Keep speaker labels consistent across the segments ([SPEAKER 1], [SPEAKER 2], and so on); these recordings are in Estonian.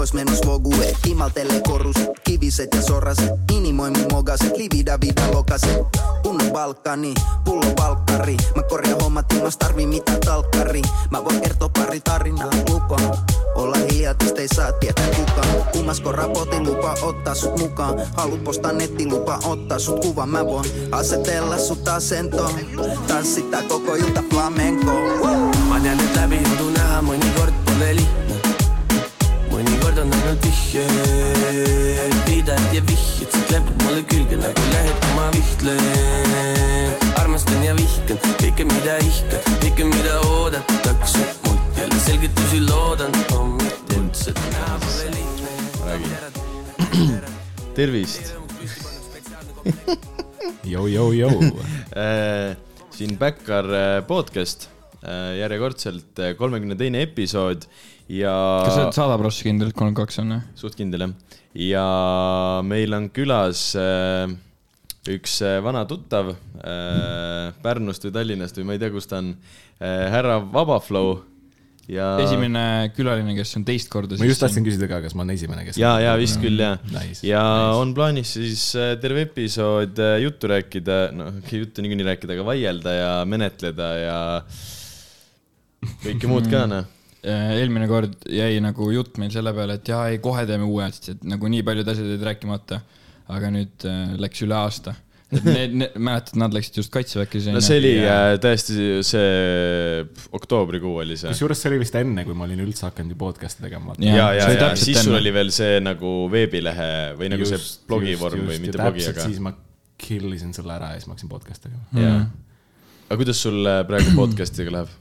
[SPEAKER 1] ois menos vogue. Kimaltelee koruset, kiviset ja soraset. Inimoimu mogaset, livida vida lokaset. Kunnon balkani, pullo valkkari. Mä korjaan hommat ilmas tarvii mitä talkkari. Mä voin kertoa pari tarinaa lupaan. Olla hiljaa, ei saa tietää kukaan. Kummasko raportin lupa ottaa sut mukaan. Halu postaa nettilupa ottaa sut kuva. Mä voin asetella sut asentoon. Tanssittaa koko ilta flamenco.
[SPEAKER 2] ma tean, et läbi jodu näha mõnikord pole vihje, viidad ja vihjed, sa klepud mulle külge nagu lehed, kui ma vihtlen. armastan ja vihkan kõike, mida ihkan, kõike, mida oodatakse mult jälle selgitusi loodan, mitte üldse näha pole lihtne.
[SPEAKER 3] tervist
[SPEAKER 4] jou, jou.
[SPEAKER 3] äh,. siin Backyard äh, podcast äh,, järjekordselt äh, kolmekümne teine episood ja
[SPEAKER 5] kas sa oled sada prossa kindel, et kolmkümmend kaks on või?
[SPEAKER 3] suht kindel jah. ja meil on külas äh, üks äh, vana tuttav äh, Pärnust või Tallinnast või ma ei tea, kus ta on äh,, härra Vabaflow ja.
[SPEAKER 5] esimene külaline, kes on teist korda
[SPEAKER 4] ma just tahtsin küsida ka, kas ma olen esimene, kes.
[SPEAKER 3] ja, ja vist küll jah
[SPEAKER 4] Nice,
[SPEAKER 3] ja
[SPEAKER 4] nice.
[SPEAKER 3] on plaanis siis äh, terve episood äh, juttu rääkida, noh, juttu niikuinii rääkida, aga vaielda ja menetleda ja kõike muud ka, noh.
[SPEAKER 5] Äh, eelmine kord jäi nagu jutt meil selle peale, et jaa, ei kohe teeme uue, sest et nagu nii paljud asjad jäid rääkimata. aga nüüd äh, läks üle aasta. et need, need, mäletad, nad läksid just kaitseväkke
[SPEAKER 3] no see oli äh, tõesti see oktoobrikuu oli see.
[SPEAKER 4] kusjuures see oli vist enne, kui ma olin üldse hakanud ju podcast'i tegema.
[SPEAKER 3] Ja, ja
[SPEAKER 5] see, oli
[SPEAKER 3] ja
[SPEAKER 5] täpselt
[SPEAKER 3] siis sul
[SPEAKER 5] enne.
[SPEAKER 3] oli veel see nagu veebilehe või nagu see blogivorm või mitte blogi, aga.
[SPEAKER 4] siis ma kill isin selle ära ja siis ma hakkasin podcast'i tegema
[SPEAKER 3] jaa. aga kuidas sul äh, praegu podcast'iga läheb?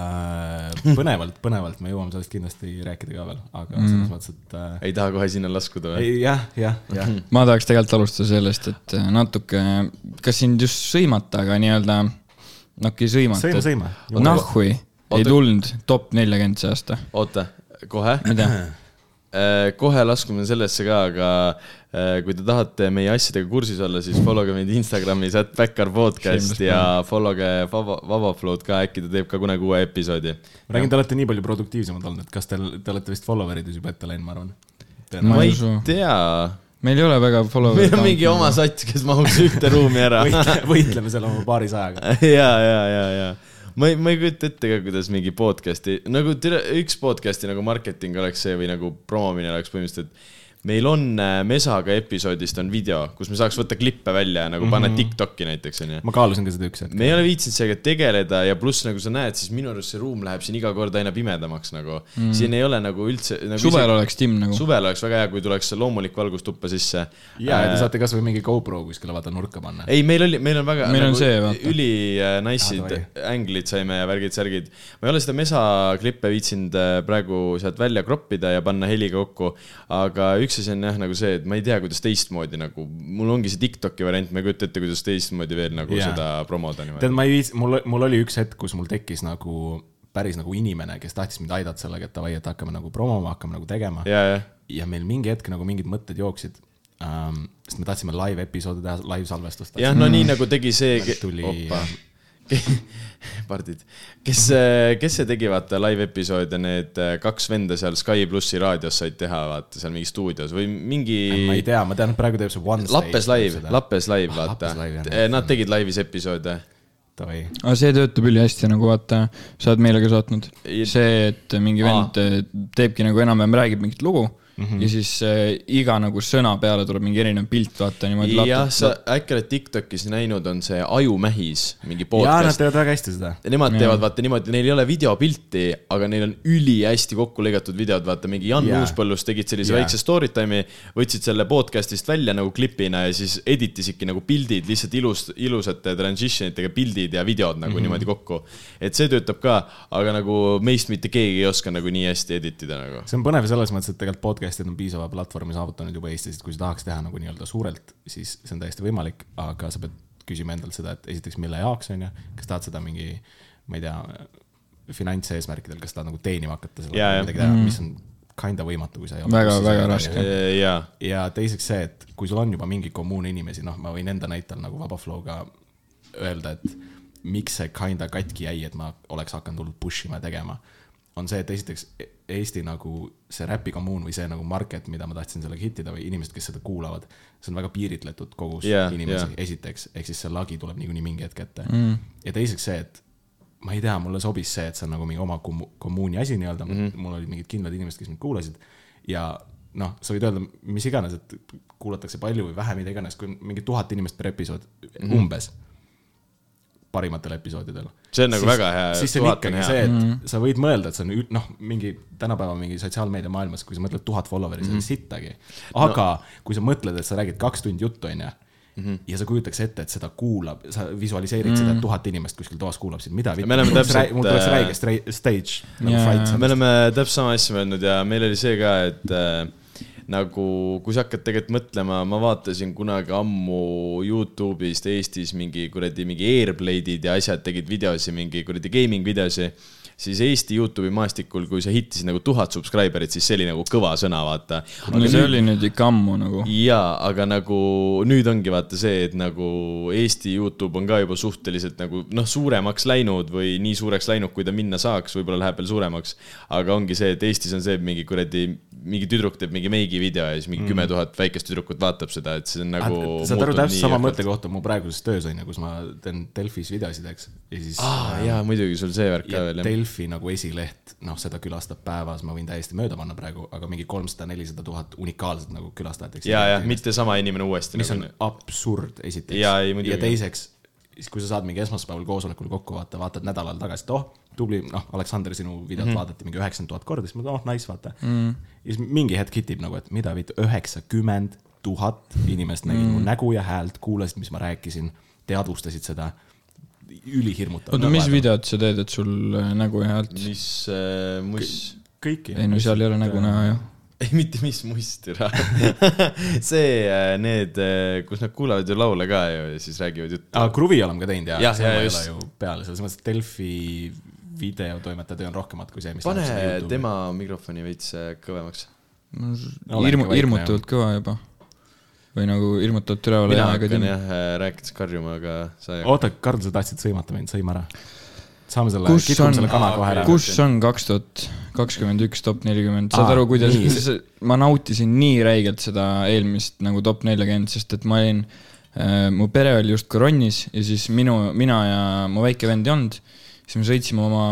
[SPEAKER 4] äh,. põnevalt, põnevalt, me jõuame sellest kindlasti rääkida ka veel, aga mm. selles mõttes, et äh,
[SPEAKER 3] ei taha kohe sinna laskuda või?
[SPEAKER 4] ei, jah, jah, jah.
[SPEAKER 5] ma tahaks tegelikult alustada sellest, et äh, natuke, kas sind just sõimata, aga nii-öelda, no okei, sõimata.
[SPEAKER 4] sõima, sõima.
[SPEAKER 5] nahhui ei tulnud top nelikümmend see aasta.
[SPEAKER 3] oota, kohe?
[SPEAKER 5] mida?
[SPEAKER 3] kohe laskume sellesse ka, aga äh, kui te tahate meie asjadega kursis olla, siis follow ge meid Instagramis, et Backyard podcast ja follow ge Vaba, Vabaflow'd ka, äkki ta teeb ka kunagi uue episoodi.
[SPEAKER 4] ma räägin, te olete nii palju produktiivsemad olnud, et kas teil, te olete vist follower'ides juba ette läinud, ma arvan.
[SPEAKER 5] Ma ei
[SPEAKER 3] tea,
[SPEAKER 5] meil ei ole väga follower'e.
[SPEAKER 3] meil on mingi oma sats, kes mahuks ühte ruumi ära.
[SPEAKER 4] võitleme seal oma paarisajaga.
[SPEAKER 3] ja, ja, ja, ja ma ei, ma ei kujuta ette ka, kuidas mingi podcast'i, nagu tere, üks podcast'i nagu marketing oleks see või nagu promomine oleks põhimõtteliselt, et meil on äh, Mesaga episoodist on video, kus me saaks võtta klippe välja ja nagu panna mm -hmm. Tiktoki näiteks onju.
[SPEAKER 4] ma kaalusin ka seda üks hetk.
[SPEAKER 3] me ei ole viitsinud sellega tegeleda ja pluss nagu sa näed, siis minu arust see ruum läheb siin iga kord aina pimedamaks nagu mm.. siin ei ole nagu üldse nagu.
[SPEAKER 5] suvel oleks timm nagu.
[SPEAKER 3] suvel oleks väga hea, kui tuleks loomulik valgus tuppa sisse.
[SPEAKER 4] ja, ja te saate kasvõi mingi GoPro kuskile vaata nurka panna.
[SPEAKER 3] ei, meil oli, meil on väga
[SPEAKER 5] Meil on
[SPEAKER 3] nagu
[SPEAKER 5] see, vaata.
[SPEAKER 3] üli äh,
[SPEAKER 4] Ah,
[SPEAKER 3] nice'id
[SPEAKER 4] davai.
[SPEAKER 3] änglid saime ja värgid-särgid. ma ei ole seda mesa klippe viitsinud äh, praegu sealt välja kroppida ja panna heliga kokku, aga üks asi on jah nagu see, et ma ei tea, kuidas teistmoodi nagu, mul ongi see Tiktoki variant, ma ei kujuta ette, kuidas teistmoodi veel nagu yeah. seda promoda
[SPEAKER 4] tead,
[SPEAKER 3] niimoodi.
[SPEAKER 4] ma ei viits-, mul, mul oli üks hetk, kus mul tekkis nagu päris nagu inimene, kes tahtis mind aidata sellega, et davai, et hakkame nagu promoma, hakkame nagu tegema.
[SPEAKER 3] ja, jah,
[SPEAKER 4] ja meil mingi hetk nagu mingid mõtted jooksid ähm,. sest me tahtsime live episoodi teha, live salvestust.
[SPEAKER 3] jah, no nii nagu tegi see,
[SPEAKER 4] tuli
[SPEAKER 3] opa, pardid, kes, kes see tegi, vaata live episood ja need äh, kaks venda seal Sky plussi raadios said teha, vaata seal mingis stuudios või mingi.
[SPEAKER 4] ma ei tea, ma tean, et praegu teeb see One
[SPEAKER 3] Lappes live, Lappes live,
[SPEAKER 4] Ah,
[SPEAKER 3] vaata. Nad tegid laivis episoode.
[SPEAKER 4] Davai,
[SPEAKER 5] aga see töötab ülihästi nagu vaata, sa oled meile ka saatnud. See, et mingi vend teebki nagu enam-vähem räägib mingit lugu mm -hmm. ja siis äh, iga nagu sõna peale tuleb mingi erinev pilt, vaata niimoodi.
[SPEAKER 3] jah, sa äkki oled Tiktokis näinud, on see Ajumähis, mingi
[SPEAKER 4] jaa, nad
[SPEAKER 3] podcast.
[SPEAKER 4] teevad väga hästi seda.
[SPEAKER 3] Nemad teevad vaata niimoodi, neil ei ole videopilti, aga neil on ülihästi kokku lõigatud videod, vaata mingi Jan
[SPEAKER 4] Jaa.
[SPEAKER 3] Uuspõllus tegid sellise
[SPEAKER 4] Jaa.
[SPEAKER 3] väikse story time'i, võtsid selle podcast'ist välja nagu klipina ja siis editisidki nagu pildid, lihtsalt ilus, ilusate transition itega pildid ja videod nagu mm -hmm. niimoodi kokku. et see töötab ka, aga nagu meist mitte keegi ei oska nagu nii hästi edit ida nagu.
[SPEAKER 4] see on põnev selles mõttes, et tegelikult podcast'id on piisava platvormi saavutanud juba Eestis, et kui sa tahaks teha nagu nii-öelda suurelt, siis see on täiesti võimalik, aga sa pead küsima endalt seda, et esiteks, mille jaoks on ju, kas tahad seda mingi, ma ei tea, finantseesmärkidel, kas tahad nagu teenima hakata
[SPEAKER 3] Jaa,
[SPEAKER 4] sellega
[SPEAKER 3] jah.
[SPEAKER 4] midagi teha, mis on kinda võimatu, kui sa ei ole.
[SPEAKER 5] Väga- väga raske.
[SPEAKER 3] jaa,
[SPEAKER 4] ja teiseks see, et kui sul on juba mingi kommuun inimesi, noh, ma võin enda näitel nagu Vabaflow'ga öelda, et miks see kinda katki jäi, et ma oleks hakanud hullult push ima ja tegema. On see, et esiteks E- Eesti nagu see räpi kommuun või see nagu market, mida ma tahtsin sellega hittida või inimesed, kes seda kuulavad, see on väga piiritletud kogus yeah, inimesi yeah., esiteks, ehk siis see lagi tuleb niikuinii mingi hetk ette mm.. ja teiseks see, et ma ei tea, mulle sobis see, et see on nagu mingi oma kommu- kommuuni asi nii-öelda mm, -hmm. mul olid mingid kindlad inimesed, kes mind kuulasid ja noh, sa võid öelda mis iganes, et kuulatakse palju või vähe, mida iganes, kui mingi tuhat inimest per episood mm, -hmm. umbes parimatel episoodidel.
[SPEAKER 3] See on nagu väga hea,
[SPEAKER 4] siis see on ikkagi
[SPEAKER 3] hea.
[SPEAKER 4] see, et mm -hmm. sa võid mõelda, et see on noh, mingi tänapäeva mingi sotsiaalmeedia maailmas, kui sa mõtled tuhat follower'i, see on sittagi. aga no. kui sa mõtled, et sa räägid kaks tundi juttu, onju, ja sa kujutaks ette, et seda kuulab, sa visualiseerid mm -hmm. seda, et tuhat inimest kuskil toas kuulab sind, mida.
[SPEAKER 3] Me oleme täpselt,
[SPEAKER 4] mul tuleks
[SPEAKER 3] äh,
[SPEAKER 4] räige stage nagu
[SPEAKER 5] Jaa.
[SPEAKER 4] fight
[SPEAKER 3] me oleme täpselt sama asja mõelnud ja meil oli see ka, et äh, nagu kui sa hakkad tegelikult mõtlema, ma vaatasin kunagi ammu Youtube'ist Eestis mingi kuradi mingi Airblade'id ja asjad tegid videosi, mingi kuradi gaming videosi, siis Eesti Youtube'i maastikul, kui sa hittisid nagu tuhat subscriber'it, siis see oli nagu kõva sõna, vaata.
[SPEAKER 5] no see oli nüüd ikka ammu nagu.
[SPEAKER 3] jaa, aga nagu nüüd ongi vaata see, et nagu Eesti Youtube on ka juba suhteliselt nagu noh, suuremaks läinud või nii suureks läinud, kui ta minna saaks, võib-olla läheb veel suuremaks. aga ongi see, et Eestis on see, et mingi kuradi, mingi tüdruk teeb mingi meigi video ja siis mingi kümme tuhat väikest tüdrukut vaatab seda, et see on nagu.
[SPEAKER 4] saad aru täpselt sama mõttekoht on mu praeguses töös onju, kus ma teen Delfis videosid, eks. ja siis
[SPEAKER 3] aa, jaa, muidugi sul see värk ka veel jah.
[SPEAKER 4] Delfi nagu esileht, noh, seda külastab päevas, ma võin täiesti mööda panna praegu, aga mingi kolmsada, nelisada tuhat unikaalset nagu külastajat.
[SPEAKER 3] ja, ja mitte sama inimene uuesti.
[SPEAKER 4] mis on absurd, esiteks.
[SPEAKER 3] Muidugi.
[SPEAKER 4] ja teiseks, siis kui sa saad mingi esmaspäeval koosolekul kokku vaata, vaatad nädalal tagasi, et oh, tubli, noh, Aleksander, sinu videot mm -hmm. vaadati mingi üheksakümmend tuhat korda, siis ma mõtlen, oh nice, vaata mm. -hmm. ja siis mingi hetk hitib nagu, et mida üheksakümmend tuhat inimest nägid mm -hmm. mu nägu ja häält, kuulasid, mis ma rääkisin, teadvustasid seda. ülihirmutav.
[SPEAKER 5] oota, mis videot sa teed, et sul äh, nägu ja häält?
[SPEAKER 3] mis äh,, muss,
[SPEAKER 4] kõiki.
[SPEAKER 5] ei no seal ei ole nägu näha ju.
[SPEAKER 3] ei mitte mis must türa see, need, kus nad kuulavad ju laule ka ju ja siis räägivad juttu.
[SPEAKER 4] aa, Kruvi oleme ka teinud ja,
[SPEAKER 3] Jah,
[SPEAKER 4] see
[SPEAKER 3] ja
[SPEAKER 4] ei
[SPEAKER 3] just.
[SPEAKER 4] ole ju peale, selles mõttes, et Delfi videotoimetaja töö on rohkemat kui see, mis
[SPEAKER 3] pane tema mikrofoni veits äh, kõvemaks.
[SPEAKER 4] Olengi
[SPEAKER 5] hirmu, hirmutavalt kõva juba. Või nagu hirmutavalt üleval
[SPEAKER 3] mina hakkan jah äh, rääkides karjuma, aga sa
[SPEAKER 4] oota, Karl, sa tahtsid sõimata mind, sõima ära. saame selle,
[SPEAKER 5] on
[SPEAKER 4] selle kana kohe ära.
[SPEAKER 5] kus on kaks tuhat kakskümmend üks top nelikümmend, saad
[SPEAKER 4] Aa,
[SPEAKER 5] aru, kuidas ma nautisin nii räigelt seda eelmist nagu top neljakümmet, sest et ma olin äh,, mu pere oli justkui ronnis ja siis minu, mina ja mu väike vend ei olnud. siis me sõitsime oma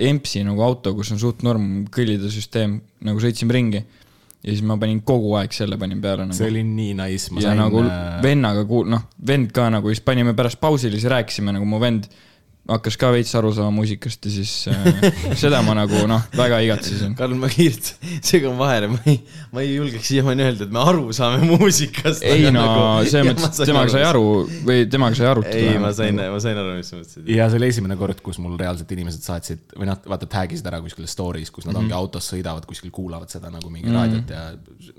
[SPEAKER 5] EMS-i nagu auto, kus on suht norm kõllide süsteem, nagu sõitsime ringi. Ja siis ma panin kogu aeg selle panin peale nagu.
[SPEAKER 4] See oli nii nice, ma
[SPEAKER 5] ja
[SPEAKER 4] sain
[SPEAKER 5] nagu
[SPEAKER 4] äh,
[SPEAKER 5] vennaga kuul-, noh, vend ka nagu, siis panime pärast pausile, siis rääkisime nagu mu vend hakkas ka veits aru saama muusikast ja siis äh, seda ma nagu noh, väga igatsesin.
[SPEAKER 3] Karl, ma kiirelt segan vahele, ma ei, ma ei julgeks siiamaani öelda, et me aru saame muusikast.
[SPEAKER 5] ei no selles mõttes, temaga sai aru või temaga sai arutada.
[SPEAKER 3] ei, ma sain, ma sain aru, mis sa mõtlesid.
[SPEAKER 4] ja see oli esimene kord, kus mul reaalselt inimesed saatsid või nad vaata tag isid ära kuskil story's, kus nad
[SPEAKER 3] Mhm.
[SPEAKER 4] ongi autos sõidavad kuskil, kuulavad seda nagu mingi raadiot ja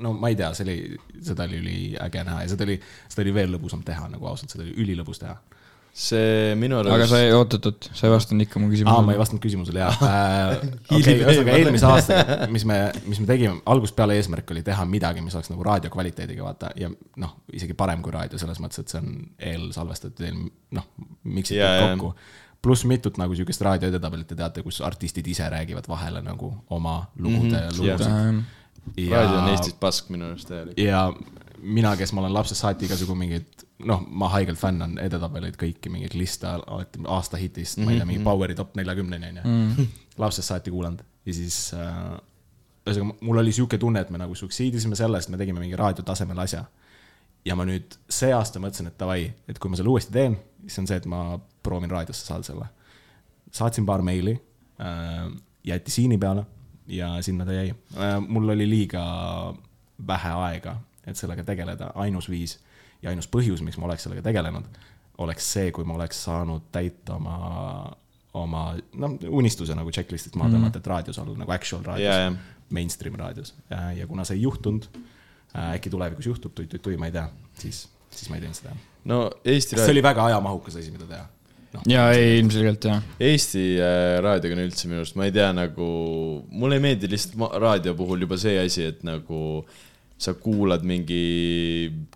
[SPEAKER 4] no ma ei tea, see oli, seda oli üliäge näha ja seda oli, seda oli veel lõbusam teha nagu ausalt, seda oli ülilõbus teha.
[SPEAKER 3] See minu
[SPEAKER 5] aga
[SPEAKER 3] arust
[SPEAKER 5] sa ei, oot-oot-oot, sa ei vastanud ikka mu
[SPEAKER 4] aa, ma ei
[SPEAKER 5] küsimusele.
[SPEAKER 4] vastanud küsimusele, jaa äh,. okei, ühesõnaga eelmise aastaga, mis me, mis me tegime, algusest peale eesmärk oli teha midagi, mis oleks nagu raadio kvaliteediga, vaata, ja noh, isegi parem kui raadio selles mõttes, et see on eelsalvestatud, eel, noh, miksitud
[SPEAKER 3] jaa.
[SPEAKER 4] kokku. pluss mitut nagu sihukest raadio edetabelit te teate, kus artistid ise räägivad vahele nagu oma lugude mm, -hmm, lugusid.
[SPEAKER 3] raadio on Eestis pask minu arust täielik.
[SPEAKER 4] ja mina, kes ma olen lapsest saati igasugu mingeid, noh, ma haigelt fännan edetabeleid kõiki, mingeid liste alati aasta hitist mm, -hmm. ma ei tea, mingi Poweri top neljakümneni onju. lapsest saati kuulanud ja siis äh, ühesõnaga mul oli sihuke tunne, et me nagu succeedisime sellest, me tegime mingi raadiotasemel asja. ja ma nüüd see aasta mõtlesin, et davai, et kui ma selle uuesti teen, siis on see, et ma proovin raadiosse saada selle. saatsin paar meili äh,, jäeti siini peale ja sinna ta jäi äh,. mul oli liiga vähe aega, et sellega tegeleda, ainus viis ja ainus põhjus, miks ma oleks sellega tegelenud, oleks see, kui ma oleks saanud täita oma, oma noh, unistuse nagu checklist'ist maha tõmmata, et raadios olla nagu actual raadios
[SPEAKER 3] jah.,
[SPEAKER 4] mainstream raadios ja, kuna see ei juhtunud äh,, äkki tulevikus juhtub, tui-tui-tui, ma ei tea, siis, siis ma ei teinud seda.
[SPEAKER 3] no Eesti
[SPEAKER 4] see
[SPEAKER 3] raadio,
[SPEAKER 4] oli väga ajamahukas asi, mida teha no,.
[SPEAKER 5] ja ei, ilmselgelt jah.
[SPEAKER 3] Eesti äh, raadioga on üldse minu arust, ma ei tea, nagu mulle ei meeldi lihtsalt raadio puhul juba see asi, et nagu sa kuulad mingi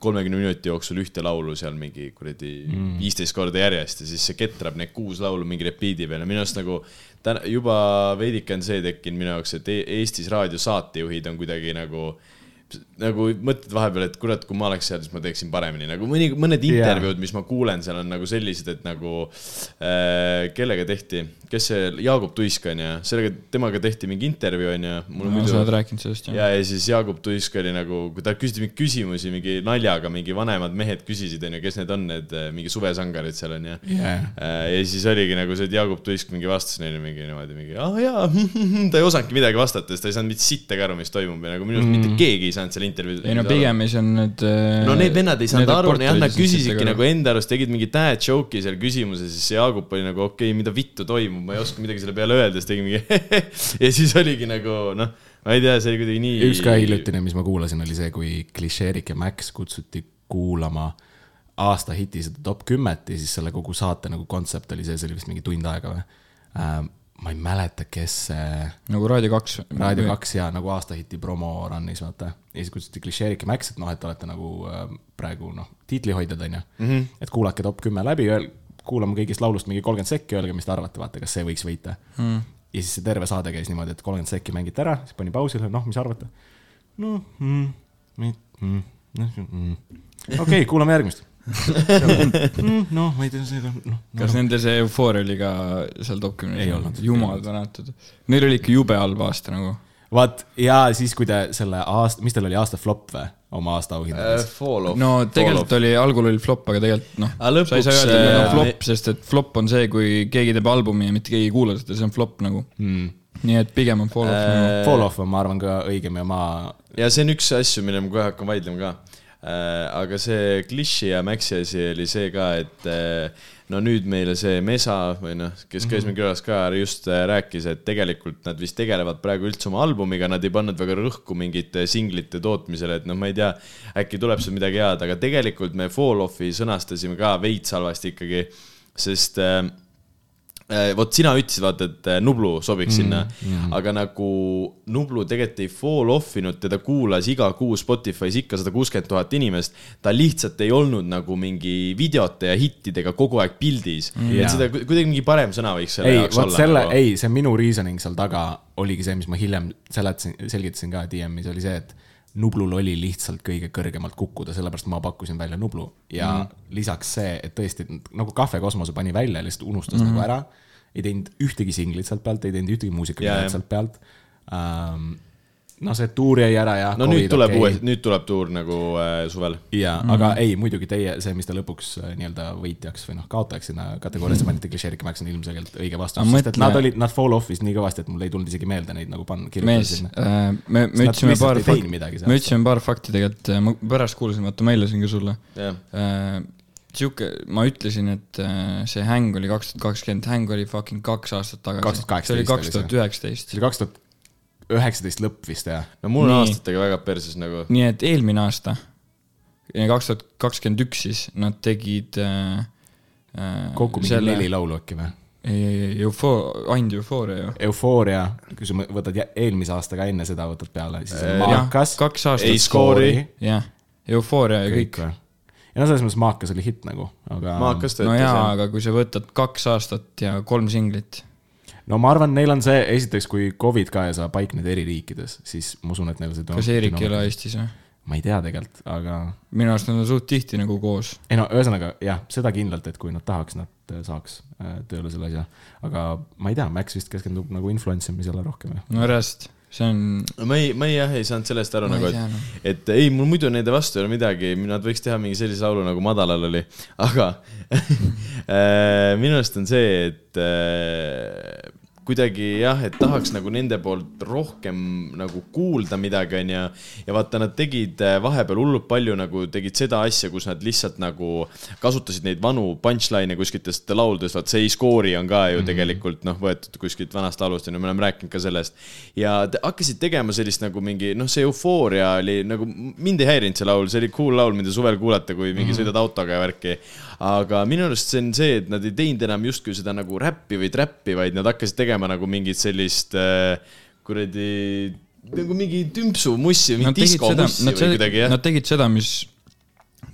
[SPEAKER 3] kolmekümne minuti jooksul ühte laulu seal mingi kuradi viisteist korda järjest ja siis see ketrab need kuus laulu mingi repiidi peale, minu arust nagu täna juba veidike on see tekkinud minu jaoks, et E- Eestis raadiosaatejuhid on kuidagi nagu nagu mõtled vahepeal, et kurat, kui ma oleks seal, siis ma teeksin paremini, nagu mõni, mõned intervjuud, mis ma kuulen seal on nagu sellised, et nagu äh, kellega tehti, kes see, Jaagup Tuisk on ju, sellega, temaga tehti mingi intervjuu on ju.
[SPEAKER 5] no sa oled rääkinud sellest jah
[SPEAKER 3] ja, ja siis Jaagup Tuisk oli nagu, kui ta küsiti mingeid küsimusi mingi naljaga, mingi vanemad mehed küsisid, onju, kes need on, need äh, mingi suvesangarid seal onju
[SPEAKER 4] Yeah.
[SPEAKER 3] Äh, ja siis oligi nagu see, et Jaagup Tuisk mingi vastas neile mingi niimoodi mingi, aa jaa, ta ei osanudki midagi vastata, sest ta ei saanud mitte sittagi aru, mis toimub ja nagu minu arust mm. mitte keegi ei saanud seal intervjuus.
[SPEAKER 5] ei no pigem siis on need äh,
[SPEAKER 3] no need vennad ei saanud aru, jah, nad küsisidki nagu enda arust, tegid mingi dad joke'i seal küsimuse, siis see Jaagup oli nagu okei okay,, mida vittu toimub, ma ei oska midagi selle peale öelda, siis tegi mingi ja siis oligi nagu noh, ma ei tea, see oli kuidagi nii.
[SPEAKER 4] üks ka hiljutine, mis ma kuulasin, oli see, kui klišeerik ja Max kutsuti kuulama aasta hiti seda top kümmet ja siis selle kogu saate nagu kontsept oli see, see oli vist mingi tund aega või ähm,. Ma ei mäleta, kes see
[SPEAKER 5] nagu Raadio kaks.
[SPEAKER 4] Raadio kaks ja nagu aasta hiti promo run'is vaata. ja siis kutsuti klišeerik ja Max, et noh, et olete nagu äh, praegu noh, tiitlihoidjad on ju mm. -hmm. et kuulake top kümme läbi, kuulame kõigist laulust mingi kolmkümmend sekki, öelge, mis te arvate, vaata, kas see võiks võita mm.. ja siis see terve saade käis niimoodi, et kolmkümmend sekki mängiti ära, siis pani pausile, noh, mis arvate? noh mm,, mm, noh, mm. okei okay,, kuulame järgmist mm,. noh, ma ei tea, see noh.
[SPEAKER 5] kas nende see eufooria oli ka seal kümnes?
[SPEAKER 4] Ei olnud.
[SPEAKER 5] jumal tänatud. Neil oli ikka jube halb aasta nagu.
[SPEAKER 4] vaat ja siis, kui te selle aasta, mis teil oli aasta flop või oma aasta auhindades?
[SPEAKER 3] Fall off.
[SPEAKER 5] no tegelikult oli, algul oli flop, aga tegelikult noh
[SPEAKER 3] lõpuks,
[SPEAKER 5] sa ei saa öelda, et need
[SPEAKER 3] äh,
[SPEAKER 5] on flop, sest et flop on see, kui keegi teeb albumi ja mitte keegi ei kuula seda, see on flop nagu
[SPEAKER 4] Mm.
[SPEAKER 5] nii et pigem on fall off
[SPEAKER 3] Äh,
[SPEAKER 5] nagu.
[SPEAKER 4] Fall off on, ma arvan, ka õigem ja ma
[SPEAKER 3] ja see on üks asju, mille ma kohe hakkan vaidlema ka. Aga see Kliši ja Maxi asi oli see ka, et äh, no nüüd meile see Mesa või noh, kes käis meil külas ka, just äh, rääkis, et tegelikult nad vist tegelevad praegu üldse oma albumiga, nad ei pannud väga rõhku mingite singlite tootmisele, et noh, ma ei tea, äkki tuleb sealt midagi head, aga tegelikult me Fall Offi sõnastasime ka veits halvasti ikkagi, sest äh, Äh, vot sina ütlesid, vaata, et äh, Nublu sobiks sinna mm,, aga nagu Nublu tegelikult ei fall off inud, teda kuulas iga kuu Spotify's ikka sada kuuskümmend tuhat inimest. ta lihtsalt ei olnud nagu mingi videote ja hittidega kogu aeg pildis mm.. Et seda ku- kuidagi mingi parem sõna võiks selle
[SPEAKER 4] ei,
[SPEAKER 3] jaoks olla.
[SPEAKER 4] selle,
[SPEAKER 3] nagu.
[SPEAKER 4] ei, see minu reasoning seal taga oligi see, mis ma hiljem seletasin, selgitasin ka DM-is, oli see, et Nublul oli lihtsalt kõige kõrgemalt kukkuda, sellepärast ma pakkusin välja Nublu ja mm. lisaks see, et tõesti nagu Cafe Kosmose pani välja, lihtsalt unustas mm -hmm. nagu ära, ei teinud ühtegi singlit sealt pealt, ei teinud ühtegi
[SPEAKER 3] jah.
[SPEAKER 4] sealt pealt um,. No see tuur jäi ära ja.
[SPEAKER 3] no nüüd tuleb okay. uuesti, nüüd tuleb tuur nagu äh, suvel.
[SPEAKER 4] jaa mm, -hmm. aga ei, muidugi teie, see, mis te lõpuks äh, nii-öelda võitjaks või noh, kaotajaks sinna kategooriasse panite, klišeerik ja Max on ilmselgelt õige vastus sest et nad olid, nad fall off'is nii kõvasti, et mul ei tulnud isegi meelde neid nagu panna, kirjutada,
[SPEAKER 5] me, me
[SPEAKER 4] Nad
[SPEAKER 5] ütlesime paar fakti,
[SPEAKER 4] midagi
[SPEAKER 5] me ütlesime paar fakti tegelikult, ma pärast kuulasin, vaata ma heldasin ka sulle.
[SPEAKER 3] jah,
[SPEAKER 5] sihuke, ma ütlesin, et äh, see häng oli kaks tuhat kakskümmend, häng oli fucking kaks aastat tagasi.
[SPEAKER 4] 2018
[SPEAKER 5] see oli
[SPEAKER 4] oli
[SPEAKER 5] kaks tuhat üheksateist
[SPEAKER 4] see. oli kaks tuhat üheksateist lõpp vist jah?
[SPEAKER 3] no mul on
[SPEAKER 5] Nii.
[SPEAKER 3] aastatega väga perses nagu.
[SPEAKER 5] nii et eelmine aasta, kaks tuhat kakskümmend üks siis, nad tegid äh, äh,
[SPEAKER 4] kokku mingi selle... neli laulu äkki või?
[SPEAKER 5] ei, ei, ei, eufoo-, ainult eufooria ju.
[SPEAKER 4] Eufooria, kui sa võtad eelmise aasta ka enne seda võtad peale, siis on
[SPEAKER 3] Äh,
[SPEAKER 4] Maakas,
[SPEAKER 5] kaks
[SPEAKER 3] ei
[SPEAKER 5] aastat,
[SPEAKER 3] skoori,
[SPEAKER 5] jah, eufooria ja kõik,
[SPEAKER 4] kõik ja no selles mõttes Maakas oli hitt nagu, aga
[SPEAKER 5] no jaa, aga kui sa võtad kaks aastat ja kolm singlit,
[SPEAKER 4] no ma arvan, neil on see, esiteks kui Covid ka ja sa paikned eri riikides, siis ma usun, et neil see
[SPEAKER 5] kas Eerik ei ole Eestis või?
[SPEAKER 4] ma ei tea tegelikult, aga
[SPEAKER 5] minu arust nad on suht tihti nagu koos.
[SPEAKER 4] ei no ühesõnaga jah, seda kindlalt, et kui nad tahaks, nad äh, saaks äh, tööle selle asja. aga ma ei tea, Max vist keskendub nagu influence imisele rohkem
[SPEAKER 5] no reaalselt, see on,
[SPEAKER 3] ma ei, ma ei jah, ei saanud sellest aru
[SPEAKER 5] Ma ei
[SPEAKER 3] nagu,
[SPEAKER 5] tea, noh.
[SPEAKER 3] et, et ei, mul muidu nende vastu ei ole midagi, nad võiks teha mingi sellise laulu nagu Madalal oli, aga äh, minu arust on see, et äh, kuidagi jah, et tahaks nagu nende poolt rohkem nagu kuulda midagi, onju. ja vaata, nad tegid äh, vahepeal hullult palju nagu tegid seda asja, kus nad lihtsalt nagu kasutasid neid vanu punchline'e kuskiltest lauludest, vaat see ei skoori on ka ju mm -hmm. tegelikult noh, võetud kuskilt vanast laulust onju, me oleme rääkinud ka sellest. ja te hakkasid tegema sellist nagu mingi noh, see eufooria oli nagu, mind ei häirinud see laul, see oli cool laul, mida suvel kuulata, kui mingi mm -hmm. sõidad autoga ja värki. aga minu arust see on see, et nad ei teinud enam justkui seda nagu räppi või trappi, vaid nad hakkasid tegema nagu mingit sellist äh, kuradi nagu mingi tümpsu mussi,
[SPEAKER 5] Nad
[SPEAKER 3] mingi diskomussi või kuidagi jah.
[SPEAKER 5] nad tegid seda, mis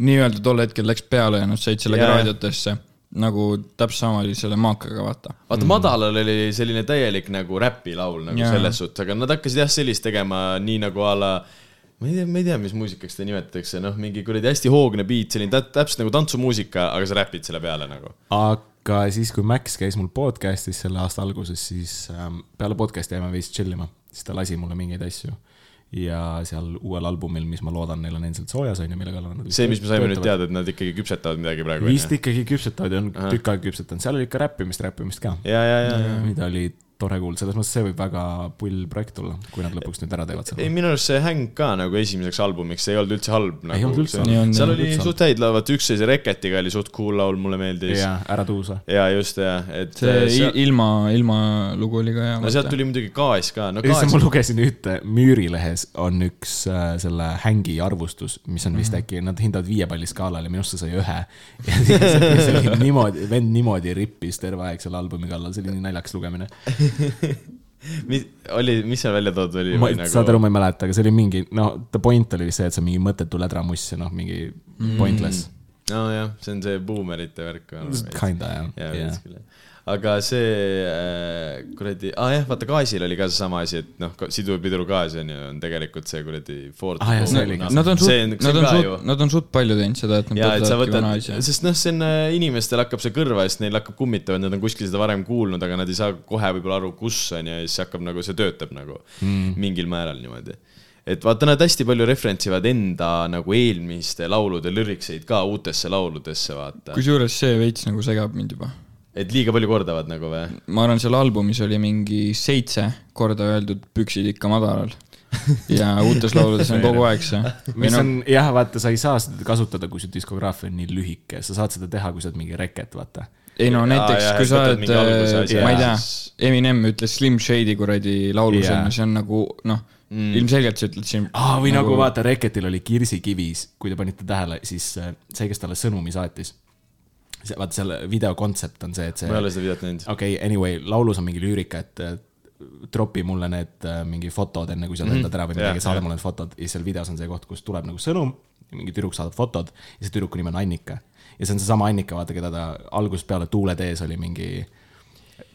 [SPEAKER 5] nii-öelda tol hetkel läks peale ja nad said sellega
[SPEAKER 3] Jaa.
[SPEAKER 5] raadiotesse. nagu täpselt sama oli selle maakaga, vaata.
[SPEAKER 3] vaata, Madalal oli selline täielik nagu räpilaul nagu
[SPEAKER 5] Jaa.
[SPEAKER 3] selles suhtes, aga nad hakkasid jah sellist tegema nii nagu a la ma ei tea, ma ei tea, mis muusikaks seda nimetatakse, noh, mingi kuradi hästi hoogne beat, selline tä- täpselt nagu tantsumuusika, aga sa räpid selle peale nagu.
[SPEAKER 4] aga siis, kui Max käis mul podcast'is selle aasta alguses, siis ähm, peale podcast'i jäime veits chill ima, siis ta lasi mulle mingeid asju. ja seal uuel albumil, mis ma loodan, neil on endiselt soojas, on ju, mille kallal nad
[SPEAKER 3] see, mis me saime nüüd. teada, et nad ikkagi küpsetavad midagi praegu.
[SPEAKER 4] vist ikkagi küpsetavad ja on tükk aega küpsetanud, seal oli ikka räppimist, räppimist ka.
[SPEAKER 3] ja, ja, ja, ja.
[SPEAKER 4] mida oli tore kuulda, selles mõttes see võib väga pull projekt olla, kui nad lõpuks nüüd ära teevad
[SPEAKER 3] ei,
[SPEAKER 4] seda.
[SPEAKER 3] minu arust see Häng ka nagu esimeseks albumiks, see ei olnud üldse halb nagu,.
[SPEAKER 4] olnud üldse halb.
[SPEAKER 3] Seal oli suht häid laule, vaata üksteise Reketiga oli suht cool laul, mulle meeldis.
[SPEAKER 4] jaa, ära tuusa.
[SPEAKER 3] ja just ja, et
[SPEAKER 5] see
[SPEAKER 3] äh,
[SPEAKER 5] seal... ilma, ilma lugu oli ka hea.
[SPEAKER 3] no sealt tuli muidugi gaas ka, no
[SPEAKER 4] issand, ma lugesin ühte, Müürilehes on üks äh, selle hängi arvustus, mis on vist äkki, nad hindavad viie palli skaalal ja minu arust see sai ühe. ja siis niimoodi, vend niimoodi rippis terve aeg selle albumi kallal, see oli nii naljakas lugemine.
[SPEAKER 3] mis oli, mis seal välja toodud oli?
[SPEAKER 4] ma, saad aru, ma ei mäleta, aga see oli mingi, no the point oli vist see, et see on mingi mõttetu lädramuss ja noh, mingi pointless.
[SPEAKER 3] nojah, see on see buumerite värk.
[SPEAKER 4] Kinda jah
[SPEAKER 3] jaa,
[SPEAKER 4] yeah.
[SPEAKER 3] Aga see äh, kuradi, aa jah, vaata gaasil oli ka seesama asi, et noh, siduvpiduru gaas on ju, on tegelikult see kuradi Ford.
[SPEAKER 4] Ah, ka
[SPEAKER 5] Nad on suht, nad on suht, nad on suht palju teinud seda, et nad võtavadki vana asja,.
[SPEAKER 3] sest noh, see on äh, inimestel hakkab see kõrva ja siis neil hakkab kummitama, et nad on kuskil seda varem kuulnud, aga nad ei saa kohe võib-olla aru, kus on ju, ja siis hakkab nagu see töötab nagu mm. mingil määral niimoodi. et vaata, nad hästi palju referentsivad enda nagu eelmiste laulude lürikseid ka uutesse lauludesse, vaata.
[SPEAKER 5] kusjuures see veits nagu segab mind juba.
[SPEAKER 3] Et liiga palju kordavad nagu või?
[SPEAKER 5] ma arvan, seal albumis oli mingi seitse korda öeldud püksid ikka madalal. ja uutes lauludes on kogu aeg see.
[SPEAKER 4] mis on jah, vaata, sa ei saa seda kasutada, kui su diskograafia on nii lühike, sa saad seda teha, kui sa oled mingi reket, vaata.
[SPEAKER 5] ei no näiteks kui sa oled ma ei tea Eminem ütles Slim Shady kuradi laulus
[SPEAKER 4] Jaa.
[SPEAKER 5] on ju, see on nagu noh, ilmselgelt sa ütled siin.
[SPEAKER 4] aa, või nagu vaata, Reketil oli Kirsikivis, kui te panite tähele, siis äh, see, kes talle sõnumi saatis. see, vaata selle video kontsept on see, et see
[SPEAKER 3] ma ei ole seda videot näinud.
[SPEAKER 4] okei okay,, anyway, laulus on mingi lüürika, et äh, tropi mulle need äh, mingi fotod enne, kui sa lendad ära või midagi, saada mulle need fotod ja seal videos on see koht, kus tuleb nagu sõnum, mingi tüdruk saadab fotod ja see tüdruku nimi on Annika. ja see on seesama Annika, vaata, keda ta algusest peale Tuule tees oli mingi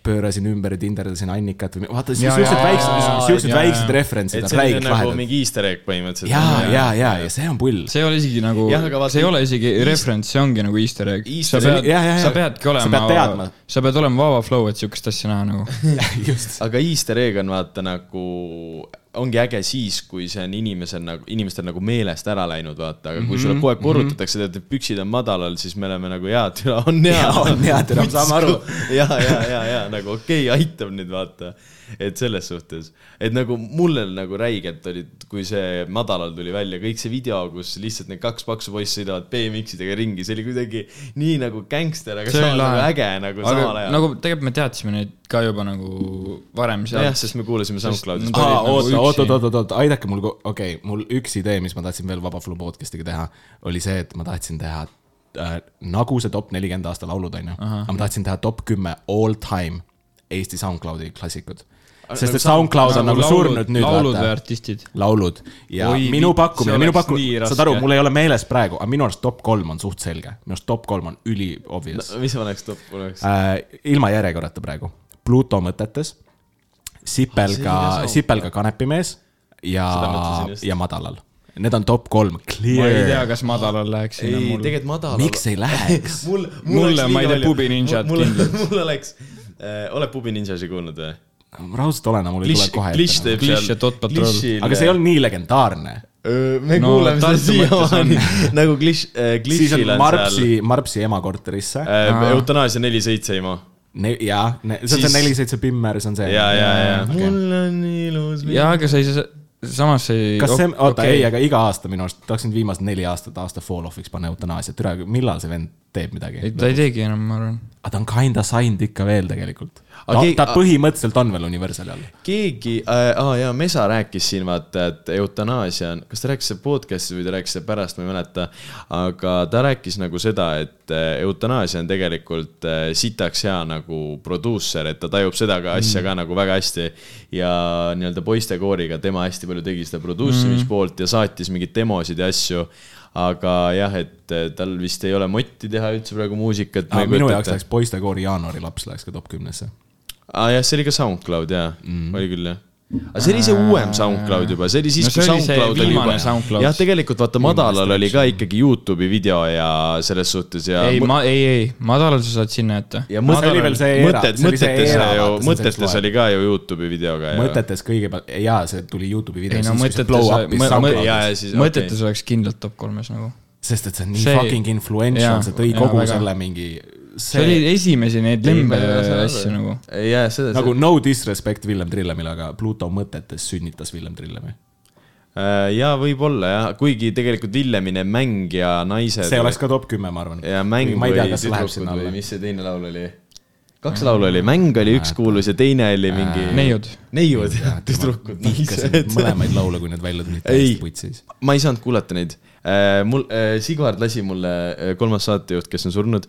[SPEAKER 4] pöörasin ümber ja tinderdasin Annikat või vaata, siuksed väiksed siuksed väiksed referentsid
[SPEAKER 3] et
[SPEAKER 4] on
[SPEAKER 3] selline
[SPEAKER 4] räigelt
[SPEAKER 3] nagu
[SPEAKER 4] lahedad.
[SPEAKER 3] mingi easter egg põhimõtteliselt.
[SPEAKER 4] ja, ja, ja, ja see on pull.
[SPEAKER 5] see ei ole isegi nagu see ei ole isegi reference, see ongi nagu easter egg. Sa pead sa peadki
[SPEAKER 4] Sa
[SPEAKER 5] olema
[SPEAKER 4] teadma.,
[SPEAKER 5] sa pead olema vaba flow, et siukest asja näha nagu.
[SPEAKER 4] just.
[SPEAKER 3] aga easter egg on vaata nagu, ongi äge siis, kui see on inimesel nagu, inimestel nagu meelest ära läinud, vaata, aga kui sulle kogu aeg korrutatakse, et need püksid on madalal, siis me oleme nagu jaa, türa on hea.
[SPEAKER 4] On hea, türa, saame aru.
[SPEAKER 3] ja, ja, ja, ja nagu okei okay,, aitab nüüd vaata, et selles suhtes, et nagu mulle nagu räigelt oli, kui see madalal tuli välja, kõik see video, kus lihtsalt need kaks paksu poissi sõidavad BMX-idega ringi, see oli kuidagi nii nagu gängster, aga samas nagu
[SPEAKER 5] lahe.
[SPEAKER 3] äge nagu
[SPEAKER 5] aga
[SPEAKER 3] samal ajal.
[SPEAKER 5] nagu tegelikult me teadsime neid ka juba nagu varem
[SPEAKER 3] jah,
[SPEAKER 5] sealt.
[SPEAKER 3] sest me kuulasime
[SPEAKER 5] olid
[SPEAKER 4] aa,
[SPEAKER 5] nagu
[SPEAKER 4] oota,
[SPEAKER 5] üksi.
[SPEAKER 4] oota, oota, oota, oota, aidake mul, okei okay,, mul üks idee, mis ma tahtsin veel Vaba Flow podcast'iga teha, oli see, et ma tahtsin teha äh, nagu see top nelikümmend aasta laulud, onju. aga ma tahtsin teha top kümme all time Eesti SoundCloudi klassikud. Sest et SoundCloud on nagu surnud nüüd,
[SPEAKER 5] laulud või artistid?
[SPEAKER 4] laulud ja
[SPEAKER 5] Oi,
[SPEAKER 4] minu pakkumine, minu
[SPEAKER 5] oleks
[SPEAKER 4] pakkumine saad aru, mul ei ole meeles praegu, aga minu arust top kolm on suht selge. minu arust top kolm on üli obvious
[SPEAKER 3] mis sa paneks toppu oleks?
[SPEAKER 4] äh,. ilma järjekorrata praegu. Pluto mõtetes, Sipelga
[SPEAKER 3] Ah,
[SPEAKER 4] Sipelga kanepimees ja ja Madalal. Need on top kolm,
[SPEAKER 5] ma ei tea,
[SPEAKER 4] clear.
[SPEAKER 5] kas madalal läheks sinna
[SPEAKER 3] ei,
[SPEAKER 5] mul.
[SPEAKER 3] tegelikult madal.
[SPEAKER 4] miks ei läheks?
[SPEAKER 3] mul,
[SPEAKER 5] Mulle, ma ei tea, Pubi Ninjat
[SPEAKER 3] mul,
[SPEAKER 5] kindlalt.
[SPEAKER 3] mul oleks äh,, oled Pubi Ninjasi kuulnud või?
[SPEAKER 4] Ma raudselt olen, aga mul ei tule kohe
[SPEAKER 3] Glitch
[SPEAKER 4] ette.
[SPEAKER 3] seal
[SPEAKER 5] ja Dot Patrol.
[SPEAKER 4] aga see ei olnud nii legendaarne.
[SPEAKER 3] me
[SPEAKER 5] No
[SPEAKER 3] kuuleme seda siiamaani
[SPEAKER 5] on.
[SPEAKER 3] nagu Glitch äh,,
[SPEAKER 4] siis on Marpsi Marpsi ema korterisse.
[SPEAKER 3] äh,
[SPEAKER 5] Aa.
[SPEAKER 3] eutanaasia neli seitse ima.
[SPEAKER 4] jaa, see on see neli seitse Pimmer, see on see.
[SPEAKER 3] ja, ja, ja
[SPEAKER 4] okei.
[SPEAKER 3] mul on ilus.
[SPEAKER 5] jaa, aga sa ei saa, samas ei.
[SPEAKER 4] kas see, oota okay., ei, aga iga aasta minu arust tahaksin viimased neli aastat aasta fall off'iks panna eutanaasia, türa, millal see vend teeb midagi
[SPEAKER 5] ta ei teegi enam, ma arvan.
[SPEAKER 4] aga ta on kinda signed ikka veel tegelikult. Ta,
[SPEAKER 3] keegi-
[SPEAKER 4] ta põhimõtteliselt on veel Universali all.
[SPEAKER 3] keegi äh,, aa jaa, Mesa rääkis siin vaata, et eutanaasia on, kas ta rääkis seda podcast'is või ta rääkis seda pärast, ma ei mäleta. aga ta rääkis nagu seda, et äh, eutanaasia on tegelikult äh, sitaks hea nagu produusser, et ta tajub seda ka asja ka nagu väga hästi. ja nii-öelda poistekooriga tema hästi palju tegi seda produussimispoolt ja saatis mingeid demosid ja asju aga jah, et äh, tal vist ei ole motti teha üldse praegu muusikat.
[SPEAKER 4] minu jaoks läks poistekoori jaanuari laps läks ka top kümnesse.
[SPEAKER 3] Aa jah, see oli ka SoundCloud jaa mm., oli küll jah. aga see oli see uuem SoundCloud juba, see oli siis
[SPEAKER 5] No
[SPEAKER 3] kui SoundCloud oli juba
[SPEAKER 5] SoundCloud.
[SPEAKER 3] jah, tegelikult vaata madalal oli ka ikkagi Youtube'i video ja selles suhtes ja
[SPEAKER 5] ei, ma, ei, ei, madalal sa saad sinna jätta.
[SPEAKER 3] ja
[SPEAKER 4] era-
[SPEAKER 3] mõtted, mõtetes ju mõtetes oli ka ju Youtube'i videoga ja
[SPEAKER 4] mõtetes kõigepealt, jaa, see tuli Youtube'i video.
[SPEAKER 5] ei no mõtetes, mõtetes oleks kindlalt top kolmes nagu.
[SPEAKER 4] sest et see on nii
[SPEAKER 5] See-
[SPEAKER 4] fucking influential, see tõi kogu selle mingi,
[SPEAKER 5] see oli esimesi neid
[SPEAKER 3] Ei,
[SPEAKER 5] lembe asju nagu.
[SPEAKER 3] ja seda
[SPEAKER 4] nagu no disrespect Villem Trillemile, aga Pluto mõtetes sünnitas Villem Trillemi.
[SPEAKER 3] äh, ja võib-olla jah, kuigi tegelikult Villemine mäng ja naised
[SPEAKER 4] see oleks ka top kümme, ma arvan.
[SPEAKER 3] ja mäng
[SPEAKER 4] ma ei tea,
[SPEAKER 3] või
[SPEAKER 4] läheb
[SPEAKER 3] tüdrukud või mis see teine laul oli? kaks laulu oli, mäng oli üks kuulus ja teine oli mingi.
[SPEAKER 5] neiud.
[SPEAKER 3] neiud jah, tüdrukud, naised.
[SPEAKER 4] mõlemaid laule, kui need välja tulid,
[SPEAKER 3] Ei.
[SPEAKER 4] täiesti putsis.
[SPEAKER 3] ma ei saanud kuulata neid. mul, Sigvard lasi mulle, kolmas saatejuht, kes on surnud,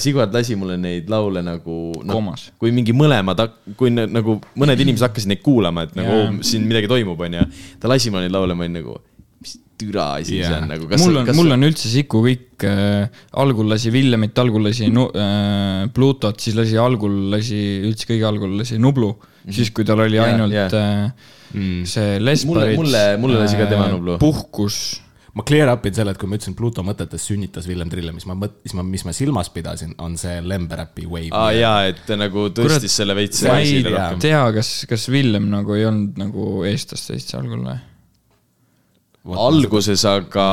[SPEAKER 3] Sigvard lasi mulle neid laule nagu no, kui mingi mõlemad, kui nagu mõned inimesed hakkasid neid kuulama, et nagu
[SPEAKER 5] Jaa.
[SPEAKER 3] oh, siin midagi toimub, onju. ta lasi mulle neid laule, ma olin nagu, mis türa asi yeah. see on nagu.
[SPEAKER 5] mul on, mul on üldse siku kõik äh,, algul lasi Villemit, algul lasi nu, äh, Plutot, siis lasi algul lasi, üldse kõige algul lasi Nublu mm, -hmm. siis kui tal oli
[SPEAKER 3] Jaa,
[SPEAKER 5] ainult
[SPEAKER 3] jaa.
[SPEAKER 5] äh, see Lesparits.
[SPEAKER 3] mulle- mulle lasi ka tema Nublu.
[SPEAKER 5] puhkus,
[SPEAKER 4] ma clear up in selle, et kui ma ütlesin Pluto mõtetes sünnitas Villem Trillem, mis ma mõt-, mis ma, mis ma silmas pidasin, on see lemberäpi wave.
[SPEAKER 3] aa jaa, et ta nagu tõstis
[SPEAKER 5] Kurat,
[SPEAKER 3] selle veits
[SPEAKER 5] ma ei tea, kas, kas Villem nagu ei olnud nagu eestlast täitsa algul või?
[SPEAKER 3] Alguses aga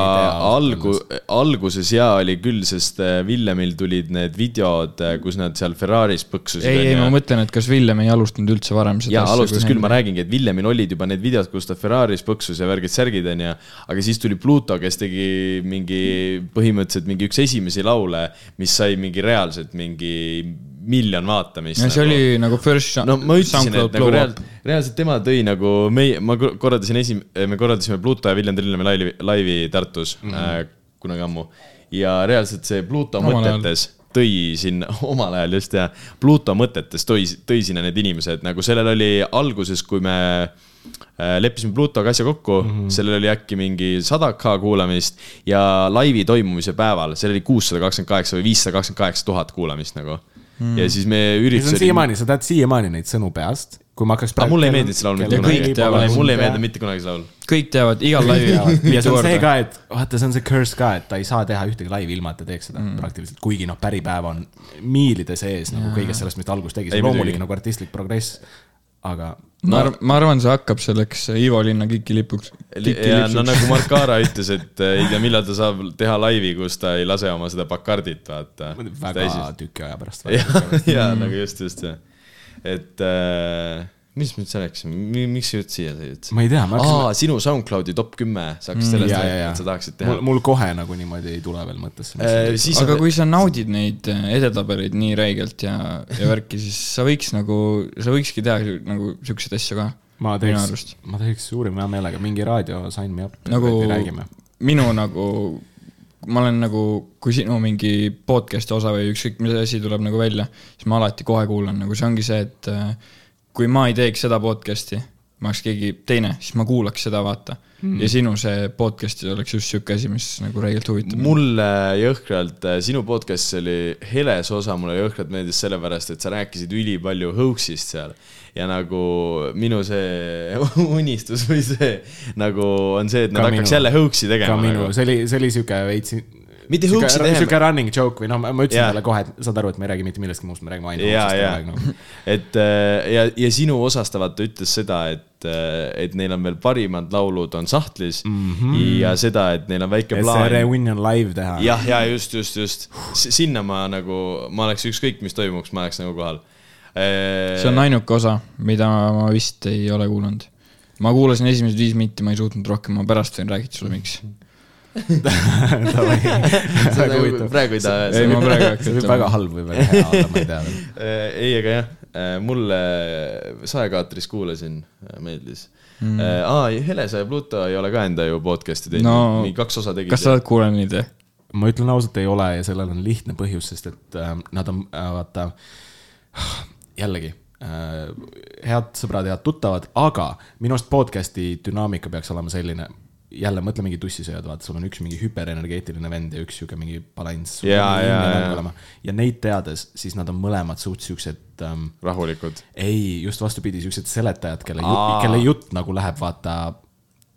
[SPEAKER 3] algu-, alguses jaa oli küll, sest äh, Villemil tulid need videod, kus nad seal Ferraris põksusid.
[SPEAKER 5] ei, ei, ma mõtlen, et kas Villem ei alustanud üldse varem seda
[SPEAKER 3] jaa, alustas küll, ma
[SPEAKER 5] räägin.
[SPEAKER 3] räägingi, et Villemil olid juba need videod, kus ta Ferraris põksus ja värgid-särgid onju, aga siis tuli Pluto, kes tegi mingi põhimõtteliselt mingi üks esimesi laule, mis sai mingi reaalselt mingi miljon vaatamist.
[SPEAKER 5] ja see oli nagu first
[SPEAKER 3] no ma ütlesin, et nagu reaal, reaalselt tema tõi nagu meie, ma kor- korraldasin esim-, me korraldasime Pluto ja Villem Trillemi laivi, laivi Tartus mm -hmm. äh, kunagi ammu. ja reaalselt see Pluto
[SPEAKER 5] Omal ajal.
[SPEAKER 3] mõtetes tõi sinna, omal ajal just ja, Pluto mõtetes tõi, tõi sinna need inimesed, nagu sellel oli alguses, kui me äh, leppisime Plutoga asja kokku mm, -hmm. sellel oli äkki mingi sada K kuulamist ja laivi toimumise päeval, seal oli kuussada kakskümmend kaheksa või viissada kakskümmend kaheksa tuhat kuulamist nagu mm.. ja siis me üritasime.
[SPEAKER 4] siiamaani, sa tead siiamaani neid sõnu peast, kui ma hakkaks
[SPEAKER 3] aga mulle ei meeldinud see laul mitte kunagi
[SPEAKER 5] teavad.,
[SPEAKER 3] mulle ei meeldinud mitte kunagi see laul.
[SPEAKER 5] kõik teavad igal laivil
[SPEAKER 4] ja see on see ka, et vaata, see on see curse ka, et ta ei saa teha ühtegi laivi ilma, et ta teeks seda mm. praktiliselt, kuigi noh, päripäev on miilide sees nagu kõigest sellest, mis ta alguses tegi, see
[SPEAKER 3] Ei,
[SPEAKER 4] on loomulik nagu artistlik progress, aga
[SPEAKER 5] ma arvan, ma arvan, see hakkab selleks Ivo Linna KIK-i lipuks.
[SPEAKER 3] ja no nagu Mark Aara ütles, et äh, ei tea, millal ta saab teha laivi, kus ta ei lase oma seda Bacardit, vaata.
[SPEAKER 4] väga tüki aja pärast.
[SPEAKER 3] ja, ja nagu just, just jah. et äh, mis me üldse rääkisime, miks see jutt siia üldse?
[SPEAKER 4] ma ei tea, ma
[SPEAKER 3] aa,
[SPEAKER 4] hakkasin,
[SPEAKER 3] sinu SoundCloudi top kümme, sa hakkasid sellest
[SPEAKER 4] ja, ja,
[SPEAKER 3] rääkima, et sa tahaksid teha
[SPEAKER 4] mul, mul kohe nagu niimoodi ei tule veel mõttesse.
[SPEAKER 3] Äh, siis
[SPEAKER 5] aga kui sa naudid neid äh, edetabeleid nii räigelt ja, ja värki, siis sa võiks nagu, sa võikski teha nagu siukseid asju ka.
[SPEAKER 4] ma teeks ma teeks suurima hea meelega, mingi raadio sign me up,
[SPEAKER 5] nagu
[SPEAKER 4] räägime.
[SPEAKER 5] minu nagu, ma olen nagu, kui sinu mingi podcast'i osa või ükskõik mis asi tuleb nagu välja, siis ma alati kohe kuulan, nagu see ongi see, et äh, kui ma ei teeks seda podcast'i, ma oleks keegi teine, siis ma kuulaks seda, vaata mm.. ja sinu see podcast'i oleks just sihuke asi, mis nagu räigelt huvitab.
[SPEAKER 3] mulle jõhkralt, sinu podcast'is oli Heles osa mulle jõhkralt meeldis sellepärast, et sa rääkisid ülipalju Hoaxist seal. ja nagu minu see unistus või see nagu on see, et nad
[SPEAKER 4] Ka
[SPEAKER 3] hakkaks jälle Hoaxi
[SPEAKER 4] ka
[SPEAKER 3] tegema
[SPEAKER 4] minu
[SPEAKER 3] nagu.,
[SPEAKER 4] see oli, see oli sihuke veits.
[SPEAKER 3] Mitte hoax'i tegema.
[SPEAKER 4] sihuke running joke või noh, ma ütlesin talle kohe, et saad aru, et me ei räägi mitte millestki muust, me räägime ainult
[SPEAKER 3] ja, ja
[SPEAKER 4] noh.
[SPEAKER 3] et äh, ja, ja sinu osas ta vaata ütles seda, et, et neil on veel parimad laulud on sahtlis mm -hmm. ja seda, et neil on väike
[SPEAKER 4] et see
[SPEAKER 3] plaan.
[SPEAKER 4] reunion live teha.
[SPEAKER 3] jah, ja just, just, just sinna ma nagu, ma oleks ükskõik, mis toimuks, ma oleks nagu kohal.
[SPEAKER 5] see on ainuke osa, mida ma vist ei ole kuulanud. ma kuulasin esimesed viis minti, ma ei suutnud rohkem, ma pärast võin rääkida sulle, miks.
[SPEAKER 3] praegu ei taha
[SPEAKER 5] ei, ma
[SPEAKER 3] öelda.
[SPEAKER 5] praegu ei hakka ütlema
[SPEAKER 4] väga. halb või väga hea olla, ma ei tea veel.
[SPEAKER 3] ei, aga jah, mulle Saekaatris kuulasin, meeldis mm.. aa, Helesa ja Pluto ei ole ka enda ju podcast'i teinud
[SPEAKER 5] No,
[SPEAKER 3] no,, mingi kaks osa tegid.
[SPEAKER 5] kas sa oled kuulanud neid või?
[SPEAKER 4] ma ütlen ausalt, ei ole ja sellel on lihtne põhjus, sest et äh, nad on äh,, vaata, jällegi äh,, head sõbrad, head tuttavad, aga minu arust podcast'i dünaamika peaks olema selline, jälle mõtle mingi tussisööjad, vaata, sul on üks mingi hüperenergeetiline vend ja üks sihuke mingi balanss.
[SPEAKER 3] Jaa, jaa, jaa.
[SPEAKER 4] ja neid teades, siis nad on mõlemad suht siuksed ähm,
[SPEAKER 3] rahulikud.
[SPEAKER 4] ei, just vastupidi, siuksed seletajad, kelle kelle jutt nagu läheb, vaata,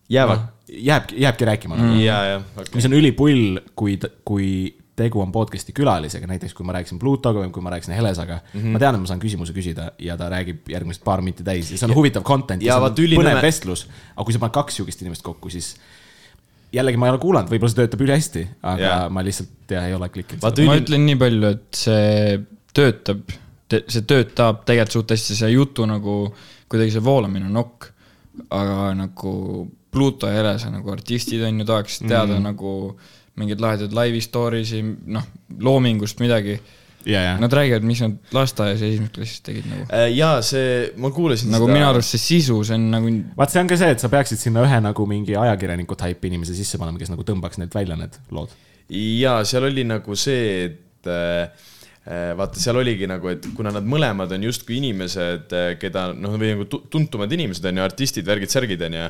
[SPEAKER 3] jäävad.
[SPEAKER 4] jääbki, jääbki rääkima nagu.
[SPEAKER 3] ja, ja, okei
[SPEAKER 4] mis. on ülipull, kui, kui tegu on podcast'i külalisega, näiteks kui ma rääkisin Plutoga või kui ma rääkisin Helesaga mm, -hmm. ma tean, et ma saan küsimuse küsida ja ta räägib järgmised paar minti täis ja see on huvitav content ja,
[SPEAKER 3] ja
[SPEAKER 4] ja see on põnev vestlus. aga kui sa paned kaks sihukest inimest kokku, siis jällegi ma ei ole kuulanud, võib-olla see töötab ülihästi, aga yeah. ma lihtsalt ja, ei ole klikkinud.
[SPEAKER 3] Vaata,
[SPEAKER 5] ma ütlen nii palju, et see töötab, see töötab tegelikult suht hästi, see jutu nagu kuidagi see voolamine on nokk. aga nagu Pluto ja Helesa nagu artistid on ju, tahaks teada mm. nagu mingeid lahedaid live story si, noh, loomingust midagi.
[SPEAKER 4] ja, ja
[SPEAKER 5] Nad räägivad, mis nad lasteaias ja esimesel klassis tegid nagu.
[SPEAKER 3] ja see, ma kuulasin
[SPEAKER 5] nagu
[SPEAKER 3] seda
[SPEAKER 5] minu arust see sisu, see on nagu
[SPEAKER 4] vaat see on ka see, et sa peaksid sinna ühe nagu mingi ajakirjaniku type inimese sisse panema, kes nagu tõmbaks need välja, need lood.
[SPEAKER 3] ja seal oli nagu see, et äh, äh, vaata, seal oligi nagu, et kuna nad mõlemad on justkui inimesed, keda noh, või nagu tu- tuntumad inimesed on ju, artistid, värgid, särgid on ju,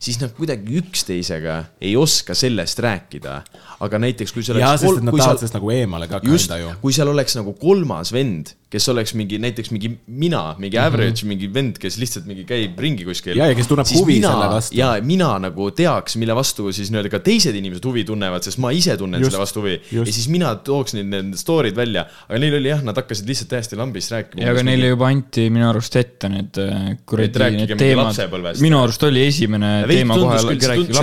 [SPEAKER 3] siis nad kuidagi üksteisega ei oska sellest rääkida. aga näiteks, kui see
[SPEAKER 4] jaa,
[SPEAKER 3] oleks
[SPEAKER 4] sest nad tahavad
[SPEAKER 3] seal-
[SPEAKER 4] sellest nagu eemale ka kanda ju.,
[SPEAKER 3] kui seal oleks nagu kolmas vend, kes oleks mingi näiteks mingi mina, mingi average mm, -hmm. mingi vend, kes lihtsalt mingi käib ringi kuskil.
[SPEAKER 4] Mhm. Jaa, ja kes tunneb huvi selle vastu.
[SPEAKER 3] ja mina nagu teaks, mille vastu siis nii-öelda ka teised inimesed huvi tunnevad, sest ma ise tunnen
[SPEAKER 4] Just,
[SPEAKER 3] selle vastu huvi. ja siis mina tooks need, need story'd välja, aga neil oli jah, nad hakkasid lihtsalt täiesti lambist rääkima.
[SPEAKER 5] ja aga neile juba anti minu arust ette need äh, kuradi
[SPEAKER 3] Et
[SPEAKER 5] need
[SPEAKER 3] mingi
[SPEAKER 5] teemad minu arust oli esimene
[SPEAKER 3] Ja
[SPEAKER 5] teema kohe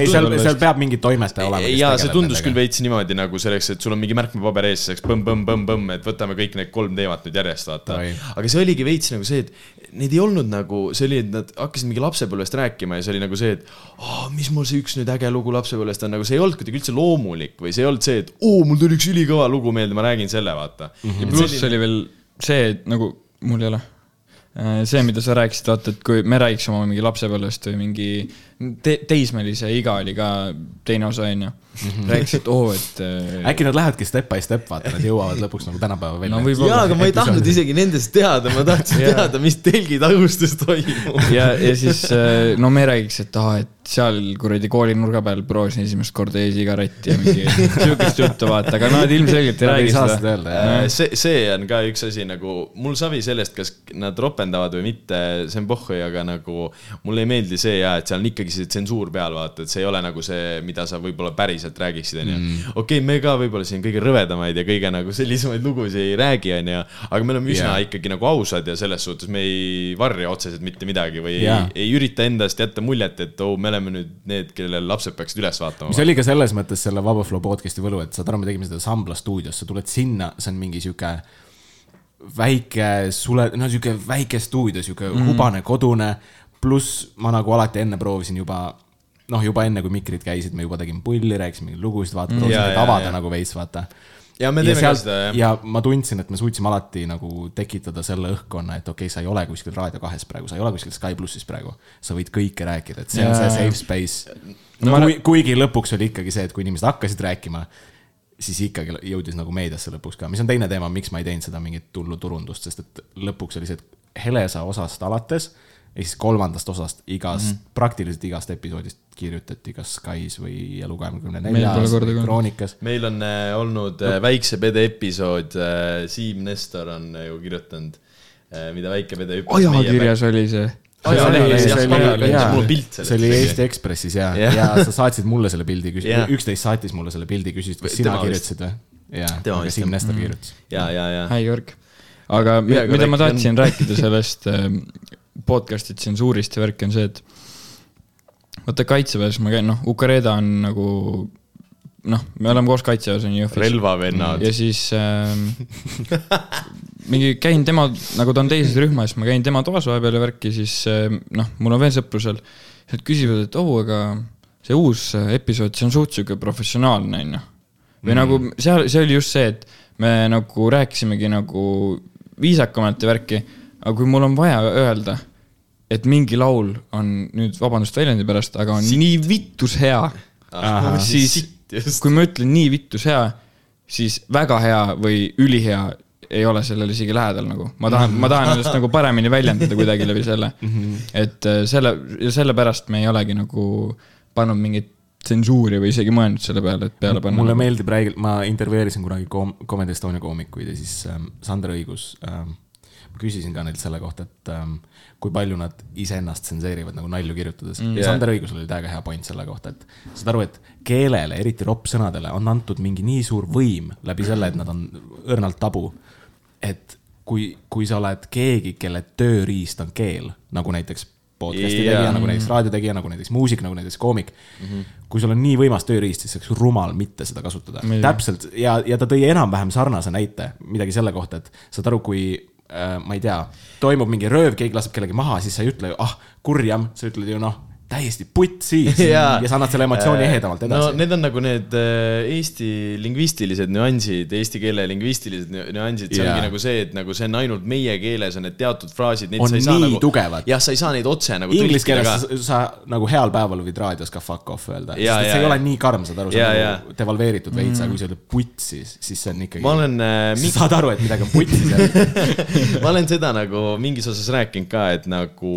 [SPEAKER 4] seal, seal peab mingi toimetaja olema.
[SPEAKER 3] ja see tundus küll veits niimoodi nagu selleks, et sul on mingi märkmepaber ees, selleks põmm-põmm-põmm-põmm, et võtame kõik need kolm teemat nüüd järjest, vaata
[SPEAKER 4] Oi..
[SPEAKER 3] aga see oligi veits nagu see, et need ei olnud nagu, see oli, et nad hakkasid mingi lapsepõlvest rääkima ja see oli nagu see, et oh, mis mul see üks nüüd äge lugu lapsepõlvest on, nagu see ei olnud kuidagi üldse loomulik või see ei olnud see, et oo oh,, mul tuli üks ülikõva lugu meelde, ma räägin selle, vaata mm. -hmm.
[SPEAKER 5] pluss oli veel see, et nagu mul ei ole. see, mida sa rääkisid, vaata, et kui me räägiks oma mingi lapsepõlvest või mingi te teismelise iga oli ka teine osa, onju. rääkisid, et oo, et äh,
[SPEAKER 4] äkki nad lähevadki step by step, vaata, nad jõuavad lõpuks nagu tänapäeva välja
[SPEAKER 5] no.
[SPEAKER 3] jaa, aga ma ei tahtnud isegi nendest teada, ma tahtsin
[SPEAKER 5] Jaa.
[SPEAKER 3] teada, mis telgitagustes toimub.
[SPEAKER 5] ja, ja siis äh, no me räägiks, et aa, et seal kuradi kooli nurga peal proovisin esimest korda e-sigaretti ja mingi siukest juttu vaata, aga nad ilmselgelt ei räägi
[SPEAKER 4] saa
[SPEAKER 5] seda
[SPEAKER 4] seda
[SPEAKER 3] Äh, see, see on ka üks asi nagu, mul savi sellest, kas nad ropendavad või mitte, see on pohhui, aga nagu mulle ei meeldi see ja, et seal on ikkagi see tsensuur peal, vaata, et see ei ole nagu see, mida sa võib-olla päriselt räägiksid, onju. okei, me ka võib-olla siin kõige rõvedamaid ja kõige nagu sellisemaid lugusid ei räägi, onju, aga me oleme üsna yeah. ikkagi nagu ausad ja selles suhtes me ei varja otseselt mitte midagi või yeah. ei, ei ürita endast jätta muljet, et oo oh,, me oleme nüüd need, kellel lapsed peaksid üles vaatama.
[SPEAKER 4] mis oli ka selles mõttes selle Vaba Flow podcast'i võlu, et saad aru, me tegime seda Sambla stuudios, sa tuled sinna, see on mingi sihuke väike sule, no sihuke väike stuudio, sihuke mm. hubane kodune. Pluss ma nagu alati enne proovisin juba, noh, juba enne kui mikrid käisid, me juba tegime pulli, rääkisime lugusid, vaata, proovisime
[SPEAKER 3] Jaa,
[SPEAKER 4] neid avada
[SPEAKER 3] jaa.
[SPEAKER 4] nagu veits, vaata.
[SPEAKER 3] ja me teeme ka seda, jah.
[SPEAKER 4] ja ma tundsin, et me suutsime alati nagu tekitada selle õhkkonna, et okei okay,, sa ei ole kuskil Raadio kahes praegu, sa ei ole kuskil Sky plussis praegu. sa võid kõike rääkida, et see on
[SPEAKER 5] Jaa.
[SPEAKER 4] see safe space
[SPEAKER 5] No
[SPEAKER 4] no. Kui, kuigi lõpuks oli ikkagi see, et kui inimesed hakkasid rääkima, siis ikkagi jõudis nagu meediasse lõpuks ka, mis on teine teema, miks ma ei teinud seda mingit hullu turundust, sest et lõpuks oli see, et Helesa osast alates ja siis kolmandast osast igast mm, -hmm. praktiliselt igast episoodist kirjutati kas Sky's või Elu kahekümne neljas. Kroonikas.
[SPEAKER 3] meil on äh, olnud äh, Väikse Pede episood äh,, Siim Nestor on äh, ju kirjutanud äh,, mida Väike Pede hüppas
[SPEAKER 5] ajakirjas oli see.
[SPEAKER 4] see oli- Eesti Ekspressis ja ja sa saatsid mulle selle pildi, üksteist saatis mulle selle pildi, küsisid, kas sina kirjutasid või? jaa, aga Siim. Nestor kirjutas.
[SPEAKER 3] ja, ja, ja.
[SPEAKER 5] häi värk. aga mida ma
[SPEAKER 3] rääkida
[SPEAKER 5] tahtsin rääkida sellest ähm, podcast'i tsensuurist ja värki on see, et vaata kaitseväes ma käin, noh, Ukareda on nagu noh, me oleme koos kaitseväes on ju Jõhvis.
[SPEAKER 3] relvavennad
[SPEAKER 5] ja. siis ähm, mingi käin tema, nagu ta on teises rühmas, ma käin tema toas vahepeal ja värki, siis ähm, noh, mul on veel sõpru seal. Nad küsivad, et oo, aga see uus äh, episood, see on suht sihuke professionaalne, onju. või mm. nagu seal, see oli just see, et me nagu rääkisimegi nagu viisakamalt ja värki, aga kui mul on vaja öelda, et mingi laul on nüüd, vabandust väljendi pärast, aga on Sitt. nii vittus hea, siis
[SPEAKER 3] just.
[SPEAKER 5] kui ma ütlen nii vittus hea, siis väga hea või ülihea ei ole sellele isegi lähedal nagu. ma tahan, ma tahan ennast nagu paremini väljendada kuidagi läbi selle. et äh, selle, ja sellepärast me ei olegi nagu pannud mingit tsensuuri või isegi mõelnud selle peale, et peale panna.
[SPEAKER 4] mulle meeldib räigelt, ma intervjueerisin kunagi kom-, Comedy Estonia koomikuid ja siis ähm, Sander Õigus ähm,, küsisin ka neilt selle kohta, et ähm, kui palju nad iseennast tsenseerivad nagu nalju kirjutades mm,. ja
[SPEAKER 3] Jaa.
[SPEAKER 4] Sander Õigusel oli täiega hea point selle kohta, et saad aru, et keelele, eriti roppsõnadele on antud mingi nii suur võim läbi selle, et nad on õrnalt tabu. et kui, kui sa oled keegi, kelle tööriist on keel, nagu näiteks podcast'i
[SPEAKER 3] Jaa.
[SPEAKER 4] tegija, nagu näiteks raadiotegija, nagu näiteks muusik, nagu näiteks koomik mm. -hmm. kui sul on nii võimas tööriist, siis oleks rumal mitte seda kasutada.
[SPEAKER 5] Muidugi.
[SPEAKER 4] täpselt ja, ja ta tõi enam-vähem sarnase näite, midagi selle kohta, et saad aru, kui ma ei tea, toimub mingi rööv, keegi laseb kellegi maha, siis sa ei ütle ju, ah, kurjam, sa ütled ju noh, täiesti putsis ja, ja sa annad selle emotsiooni ehedamalt
[SPEAKER 3] no
[SPEAKER 4] edasi no,.
[SPEAKER 3] need on nagu need äh, Eesti lingvistilised nüansid, eesti keele lingvistilised nü- nüansid, see
[SPEAKER 4] Jaa.
[SPEAKER 3] ongi nagu see, et nagu see on ainult meie keeles on need teatud fraasid, neid
[SPEAKER 4] On
[SPEAKER 3] sa ei saa nagu
[SPEAKER 4] tugevad.
[SPEAKER 3] jah, sa ei saa neid otse nagu
[SPEAKER 4] Inglise keeles sa, sa nagu heal päeval võid raadios ka fuck off öelda, sest et see ei ole nii karm, saad aru, see on nagu devalveeritud veits, aga kui sa ütled putsis, siis see on ikkagi.
[SPEAKER 3] ma olen äh,
[SPEAKER 4] sa
[SPEAKER 3] mi-
[SPEAKER 4] saad aru, et midagi on putsis ja
[SPEAKER 3] ma olen seda nagu mingis osas rääkinud ka, et nagu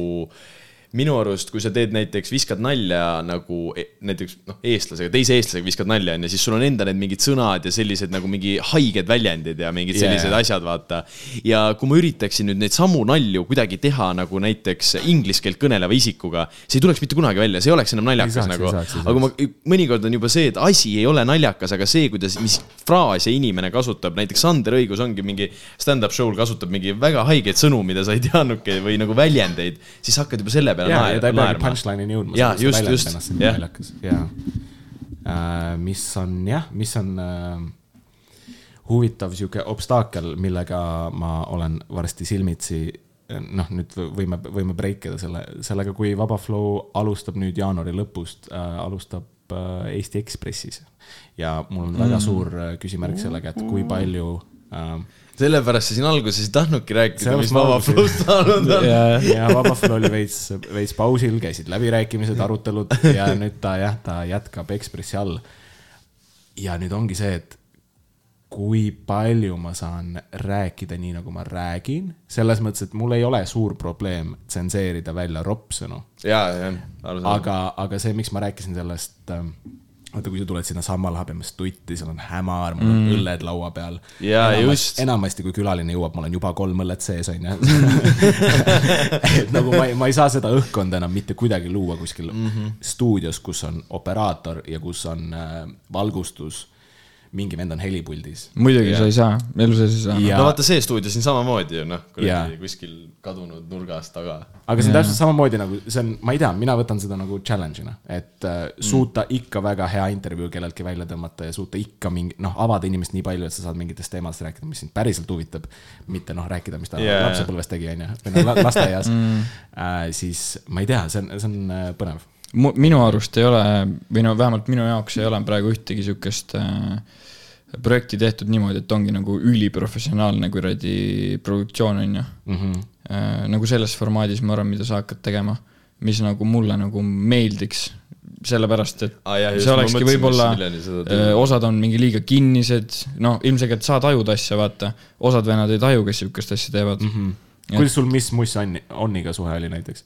[SPEAKER 3] minu arust, kui sa teed näiteks, viskad nalja nagu e- näiteks noh, eestlasega, teise eestlasega viskad nalja onju, siis sul on enda need mingid sõnad ja sellised nagu mingi haiged väljendid ja mingid sellised
[SPEAKER 4] jaa.
[SPEAKER 3] asjad, vaata. ja kui ma üritaksin nüüd neid samu nalju kuidagi teha nagu näiteks inglise keelt kõneleva isikuga, see ei tuleks mitte kunagi välja, see ei oleks enam naljakas
[SPEAKER 4] saaks,
[SPEAKER 3] nagu aga ma, mõnikord on juba see, et asi ei ole naljakas, aga see, kuidas, mis fraase inimene kasutab, näiteks Sander Õigus ongi mingi stand-up show'l kasutab mingi väga haigeid sõnu, mida sa ei teadnudki või nagu väljendeid, siis hakkad juba selle peale
[SPEAKER 4] ja, ja ta ei peagi
[SPEAKER 3] naerma.
[SPEAKER 4] punchline'ini jõudma.
[SPEAKER 3] Jaa, just, just, jah.
[SPEAKER 4] naljakas, jaa. mis on jah, mis on äh, huvitav sihuke obstaakel, millega ma olen varsti silmitsi. noh, nüüd võime, võime break ida selle, sellega, kui Vaba Flow alustab nüüd jaanuari lõpust äh,, alustab äh, Eesti Ekspressis. ja mul on väga suur äh, küsimärk sellega, et kui palju äh,
[SPEAKER 3] sellepärast sa siin alguses ei tahtnudki rääkida, mis Vaba Flow'st saanud on.
[SPEAKER 4] ja Vaba Flow oli veits, veits pausil, käisid läbirääkimised, arutelud ja nüüd ta jah, ta jätkab Ekspressi all. ja nüüd ongi see, et kui palju ma saan rääkida nii, nagu ma räägin, selles mõttes, et mul ei ole suur probleem tsenseerida välja roppsõnu,
[SPEAKER 3] ja, jah, arusaadav.
[SPEAKER 4] aga, aga see, miks ma rääkisin sellest ähm, vaata, kui sa tuled sinna Sammalhabemast tutti, seal on hämar, mul on mm. õlled laua peal.
[SPEAKER 3] Jaa, just.
[SPEAKER 4] enamasti, kui külaline jõuab, mul on juba kolm õllet sees, onju. et nagu ma ei, ma ei saa seda õhkkonda enam mitte kuidagi luua kuskil mm -hmm. stuudios, kus on operaator ja kus on äh, valgustus. Mingi vend on helipuldis.
[SPEAKER 5] muidugi sa ei saa, elu sees ei saa.
[SPEAKER 4] Ja-
[SPEAKER 3] no vaata, see stuudio siin samamoodi ju noh, kuradi kuskil kadunud nurgas taga.
[SPEAKER 4] aga see on täpselt samamoodi nagu, see on, ma ei tea, mina võtan seda nagu challenge'ina, et äh, suuta ikka väga hea intervjuu kelleltki välja tõmmata ja suuta ikka mingi, noh, avada inimest nii palju, et sa saad mingitest teemadest rääkida, mis sind päriselt huvitab. mitte noh, rääkida, mis ta yeah. lapsepõlves tegi, onju, või noh, lasteaias mm.. Äh, siis ma ei tea, see on, see on äh, põnev.
[SPEAKER 5] Mu- minu arust ei ole või no vähemalt minu jaoks ei ole praegu ühtegi sihukest äh, projekti tehtud niimoodi, et ongi nagu üliprofessionaalne kuradi produktsioon on ju
[SPEAKER 4] Mm -hmm.
[SPEAKER 5] äh,. nagu selles formaadis ma arvan, mida sa hakkad tegema, mis nagu mulle nagu meeldiks, sellepärast et
[SPEAKER 3] Aa, jah,
[SPEAKER 5] see olekski võib-olla äh,, osad on mingi liiga kinnised, noh, ilmselgelt sa tajud asja, vaata, osad vennad ei taju, kes sihukest asja teevad mm. -hmm.
[SPEAKER 4] kuidas sul Miss Muss Onni, Onniga suhe oli näiteks?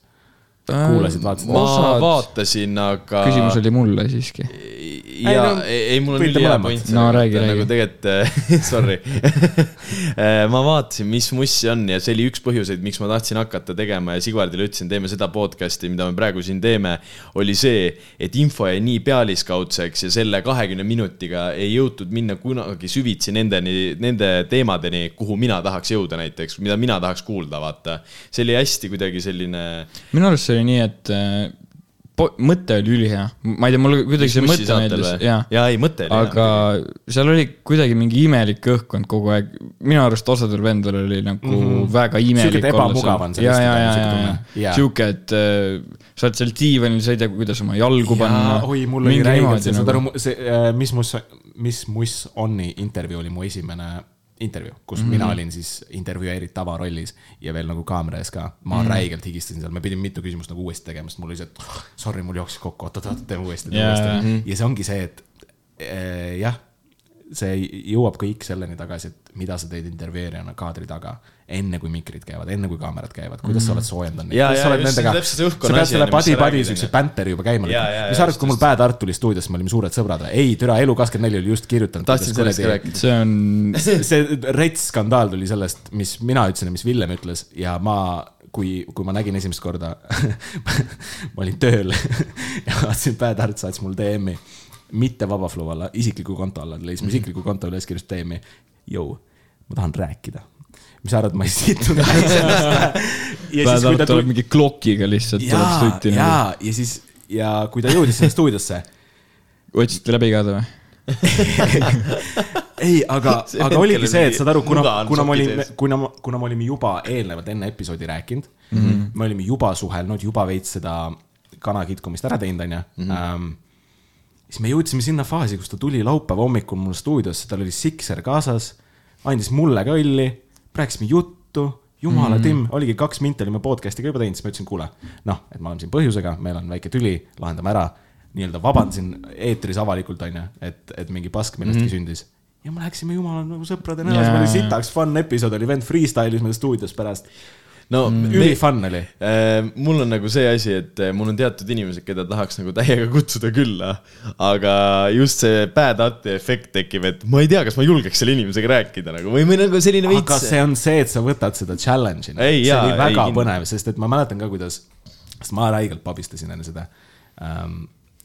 [SPEAKER 4] kuulasid, vaatasid?
[SPEAKER 3] ma vaatasin, aga.
[SPEAKER 5] küsimus oli mulle siiski.
[SPEAKER 3] Ja
[SPEAKER 4] Ei, no,
[SPEAKER 3] ei, mul on ülihea point.
[SPEAKER 5] No räägi,
[SPEAKER 3] nagu
[SPEAKER 5] räägi.
[SPEAKER 3] tegelikult, sorry. ma vaatasin, mis mussi on ja see oli üks põhjuseid, miks ma tahtsin hakata tegema ja Sigvardile ütlesin, teeme seda podcast'i, mida me praegu siin teeme. oli see, et info jäi nii pealiskaudseks ja selle kahekümne minutiga ei jõutud minna kunagi süvitsi nendeni, nende teemadeni, kuhu mina tahaks jõuda näiteks, mida mina tahaks kuulda, vaata. see oli hästi kuidagi selline
[SPEAKER 5] minu arust see oli nii, et mõte oli ülihea, ma ei tea, mulle kuidagi see mõte meeldis, jaa.
[SPEAKER 3] jaa, ei mõte oli
[SPEAKER 5] aga seal oli kuidagi mingi imelik õhkkond kogu aeg, minu arust osadel vendadel oli nagu mm -hmm. väga imelik
[SPEAKER 4] Sihuke ebamugav on
[SPEAKER 5] ja,
[SPEAKER 4] sellest
[SPEAKER 5] ja, ja,
[SPEAKER 4] sihuke
[SPEAKER 5] ja
[SPEAKER 4] tunne., Jaa.
[SPEAKER 5] sihuke, et äh, sa oled seal diivanil, sa ei tea, kuidas oma jalgu panna.
[SPEAKER 4] oi, mul oli räigelt see, saad
[SPEAKER 5] nagu.
[SPEAKER 4] aru, see, mis mus, mis Muss Onni intervjuu oli mu esimene intervjuu, kus mm. -hmm. mina olin siis intervjueerid tavarollis ja veel nagu kaamera ees ka. ma mm -hmm. räigelt higistasin seal, me pidime mitu küsimust nagu uuesti tegema, sest mul oli see, et oh, sorry, mul jooksis kokku, oot-oot-oot, teeme uuesti, teeme
[SPEAKER 5] Jaa,
[SPEAKER 4] uuesti ja see ongi see, et eh, jah, see jõuab kõik selleni tagasi, et mida sa teed intervjueerijana kaadri taga, enne kui mikrid käivad, enne kui kaamerad käivad, kuidas sa oled soojendanud neid, kuidas
[SPEAKER 3] jaa,
[SPEAKER 4] sa oled nendega, sa pead selle padi-padi siukse bänteri juba käima lükkama. mis sa arvad, kui mul Pää-Tart tuli stuudiosse, me olime suured sõbrad? Ei, türa Elu24 oli just kirjutanud.
[SPEAKER 3] tahtsin sellest ka rääkida.
[SPEAKER 5] see on,
[SPEAKER 4] see rets skandaal tuli sellest, mis mina ütlesin ja mis Villem ütles ja ma, kui, kui ma nägin esimest korda ma olin tööl ja vaatasin, Pää-Tart saatis mulle DM-i, mitte Vabaflow alla, isikliku konto alla, leidis mu isikliku konto üles, kirjutas DM-i. Jõu, ma tahan rääkida. mis sa arvad, ma ei sittunud naisest?
[SPEAKER 5] Pää-Tart tuleb mingi klokiga lihtsalt,
[SPEAKER 4] ja,
[SPEAKER 5] nagu.
[SPEAKER 4] ja, ja siis ja kui ta jõudis sinna stuudiosse
[SPEAKER 5] otsite läbi ka ta või?
[SPEAKER 4] ei, aga, aga oligi see, et saad aru, kuna kuna me olime kuna, kuna me olime juba eelnevalt enne episoodi rääkinud mm,
[SPEAKER 3] Mhm.
[SPEAKER 4] -hmm. me olime juba suhelnud, juba veits seda kana kitkumist ära teinud, onju. Siis me jõudsime sinna faasi, kus ta tuli laupäeva hommikul mul stuudiosse, tal oli sikser kaasas, andis mulle ka õlli, rääkisime juttu, jumala mm -hmm. Tim, oligi kaks minti olime podcast'iga juba teinud, siis ma ütlesin, kuule, noh, et ma olen siin põhjusega, meil on väike tüli, lahendame ära. nii-öelda vabandasin eetris avalikult, onju, et, et mingi pask millestki mm -hmm. sündis ja me läksime jumala nagu sõprade näos
[SPEAKER 5] Jaa.
[SPEAKER 4] yeah., oli sitaks fun episood oli, vend freestyle'is meil stuudios pärast.
[SPEAKER 3] No mm,
[SPEAKER 4] üli fun oli.
[SPEAKER 3] Äh, mul on nagu see asi, et äh, mul on teatud inimesed, keda tahaks nagu täiega kutsuda külla, aga just see bad-arti efekt tekib, et ma ei tea, kas ma julgeks selle inimesega rääkida nagu või, või nagu selline
[SPEAKER 4] aga
[SPEAKER 3] veits.
[SPEAKER 4] see on see, et sa võtad seda challenge'ina.
[SPEAKER 3] Ei,
[SPEAKER 4] see oli
[SPEAKER 3] ei,
[SPEAKER 4] väga
[SPEAKER 3] kindlasti.
[SPEAKER 4] põnev, sest et ma mäletan ka, kuidas, sest ma räigelt pabistasin enne seda ähm,.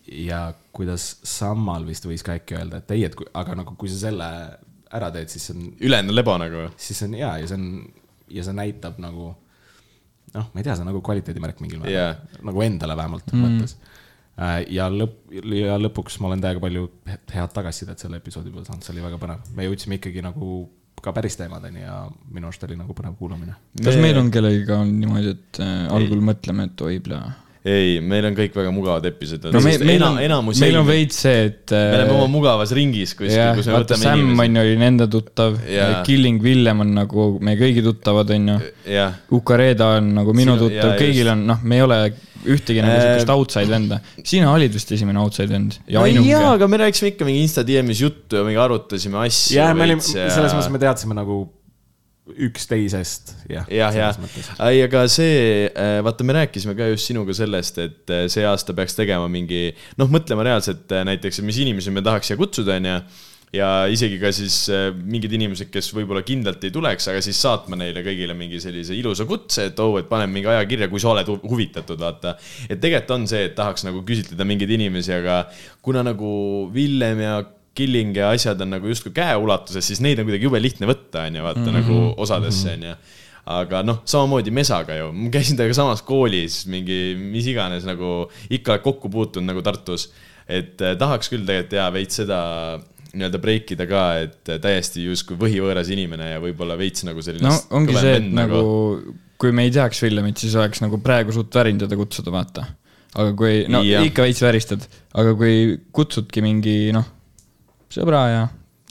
[SPEAKER 4] ja kuidas Sammal vist võis ka äkki öelda, et ei, et kui, aga nagu kui sa selle ära teed, siis on
[SPEAKER 3] ülejäänud on lebo nagu.
[SPEAKER 4] siis on hea ja see on ja see näitab nagu noh, ma ei tea, see on nagu kvaliteedimärk mingil määral
[SPEAKER 3] Jaa.
[SPEAKER 4] nagu endale vähemalt mm. mõttes. ja lõpp, ja lõpuks ma olen täiega palju he- head tagasisidet selle episoodi peale saanud, see oli väga põnev. me jõudsime ikkagi nagu ka päris teemadeni ja minu arust oli nagu põnev kuulamine.
[SPEAKER 5] kas meil on kellegiga on niimoodi, et äh, algul mõtleme, et oi, plaa.
[SPEAKER 3] ei, meil on kõik väga mugavad episoodid.
[SPEAKER 5] no meil, meil on,
[SPEAKER 3] enamus
[SPEAKER 5] meil on
[SPEAKER 3] me
[SPEAKER 5] veits see, et äh,
[SPEAKER 3] oleme oma mugavas ringis kuskil,
[SPEAKER 5] jah,
[SPEAKER 3] kus me võtame
[SPEAKER 5] Sam
[SPEAKER 3] inimesi.
[SPEAKER 5] on ju, oli nende tuttav
[SPEAKER 3] Jaa.,
[SPEAKER 5] Killing Villem on nagu meie kõigi tuttavad, on ju.
[SPEAKER 3] jah,
[SPEAKER 5] Ukareda on nagu minu
[SPEAKER 3] Sinu-
[SPEAKER 5] tuttav
[SPEAKER 3] jaa,,
[SPEAKER 5] kõigil
[SPEAKER 3] just.
[SPEAKER 5] on, noh, me ei ole ühtegi nagu
[SPEAKER 3] Äh,
[SPEAKER 5] siukest outside venda. sina olid vist esimene outside vend ja
[SPEAKER 3] no jaa,
[SPEAKER 5] ainuke.
[SPEAKER 3] aga me rääkisime ikka mingi Insta DM-is juttu ja mingi arutasime asju.
[SPEAKER 4] ja me olime, selles mõttes me teadsime nagu üksteisest, jah.
[SPEAKER 3] jah, jah, ei, aga see, vaata, me rääkisime ka just sinuga sellest, et äh, see aasta peaks tegema mingi, noh, mõtlema reaalselt äh, näiteks, mis inimesi me tahaks siia kutsuda, onju. ja isegi ka siis äh, mingid inimesed, kes võib-olla kindlalt ei tuleks, aga siis saatma neile kõigile mingi sellise ilusa kutse, et oh, et paneme mingi aja kirja, kui sa oled hu- huvitatud, vaata. et tegelikult on see, et tahaks nagu küsitleda mingeid inimesi, aga kuna nagu Villem ja Killing ja asjad on nagu justkui käeulatuses, siis neid on kuidagi jube lihtne võtta, onju, vaata mm -hmm. nagu osadesse, onju aga noh, samamoodi Mesaga ju, ma käisin temaga samas koolis mingi mis iganes nagu ikka kokku puutunud nagu Tartus. et eh, tahaks küll tegelikult jaa veits seda nii-öelda break ida ka, et eh, täiesti justkui võhivõõras inimene ja võib-olla veits nagu selline.
[SPEAKER 5] no ongi see, et nagu kui me ei teaks Villemit, siis oleks nagu praegu suht värin teda kutsuda, vaata. aga kui, no
[SPEAKER 3] Jah.
[SPEAKER 5] ikka veits väristad, aga kui kutsudki mingi noh, sõbra ja.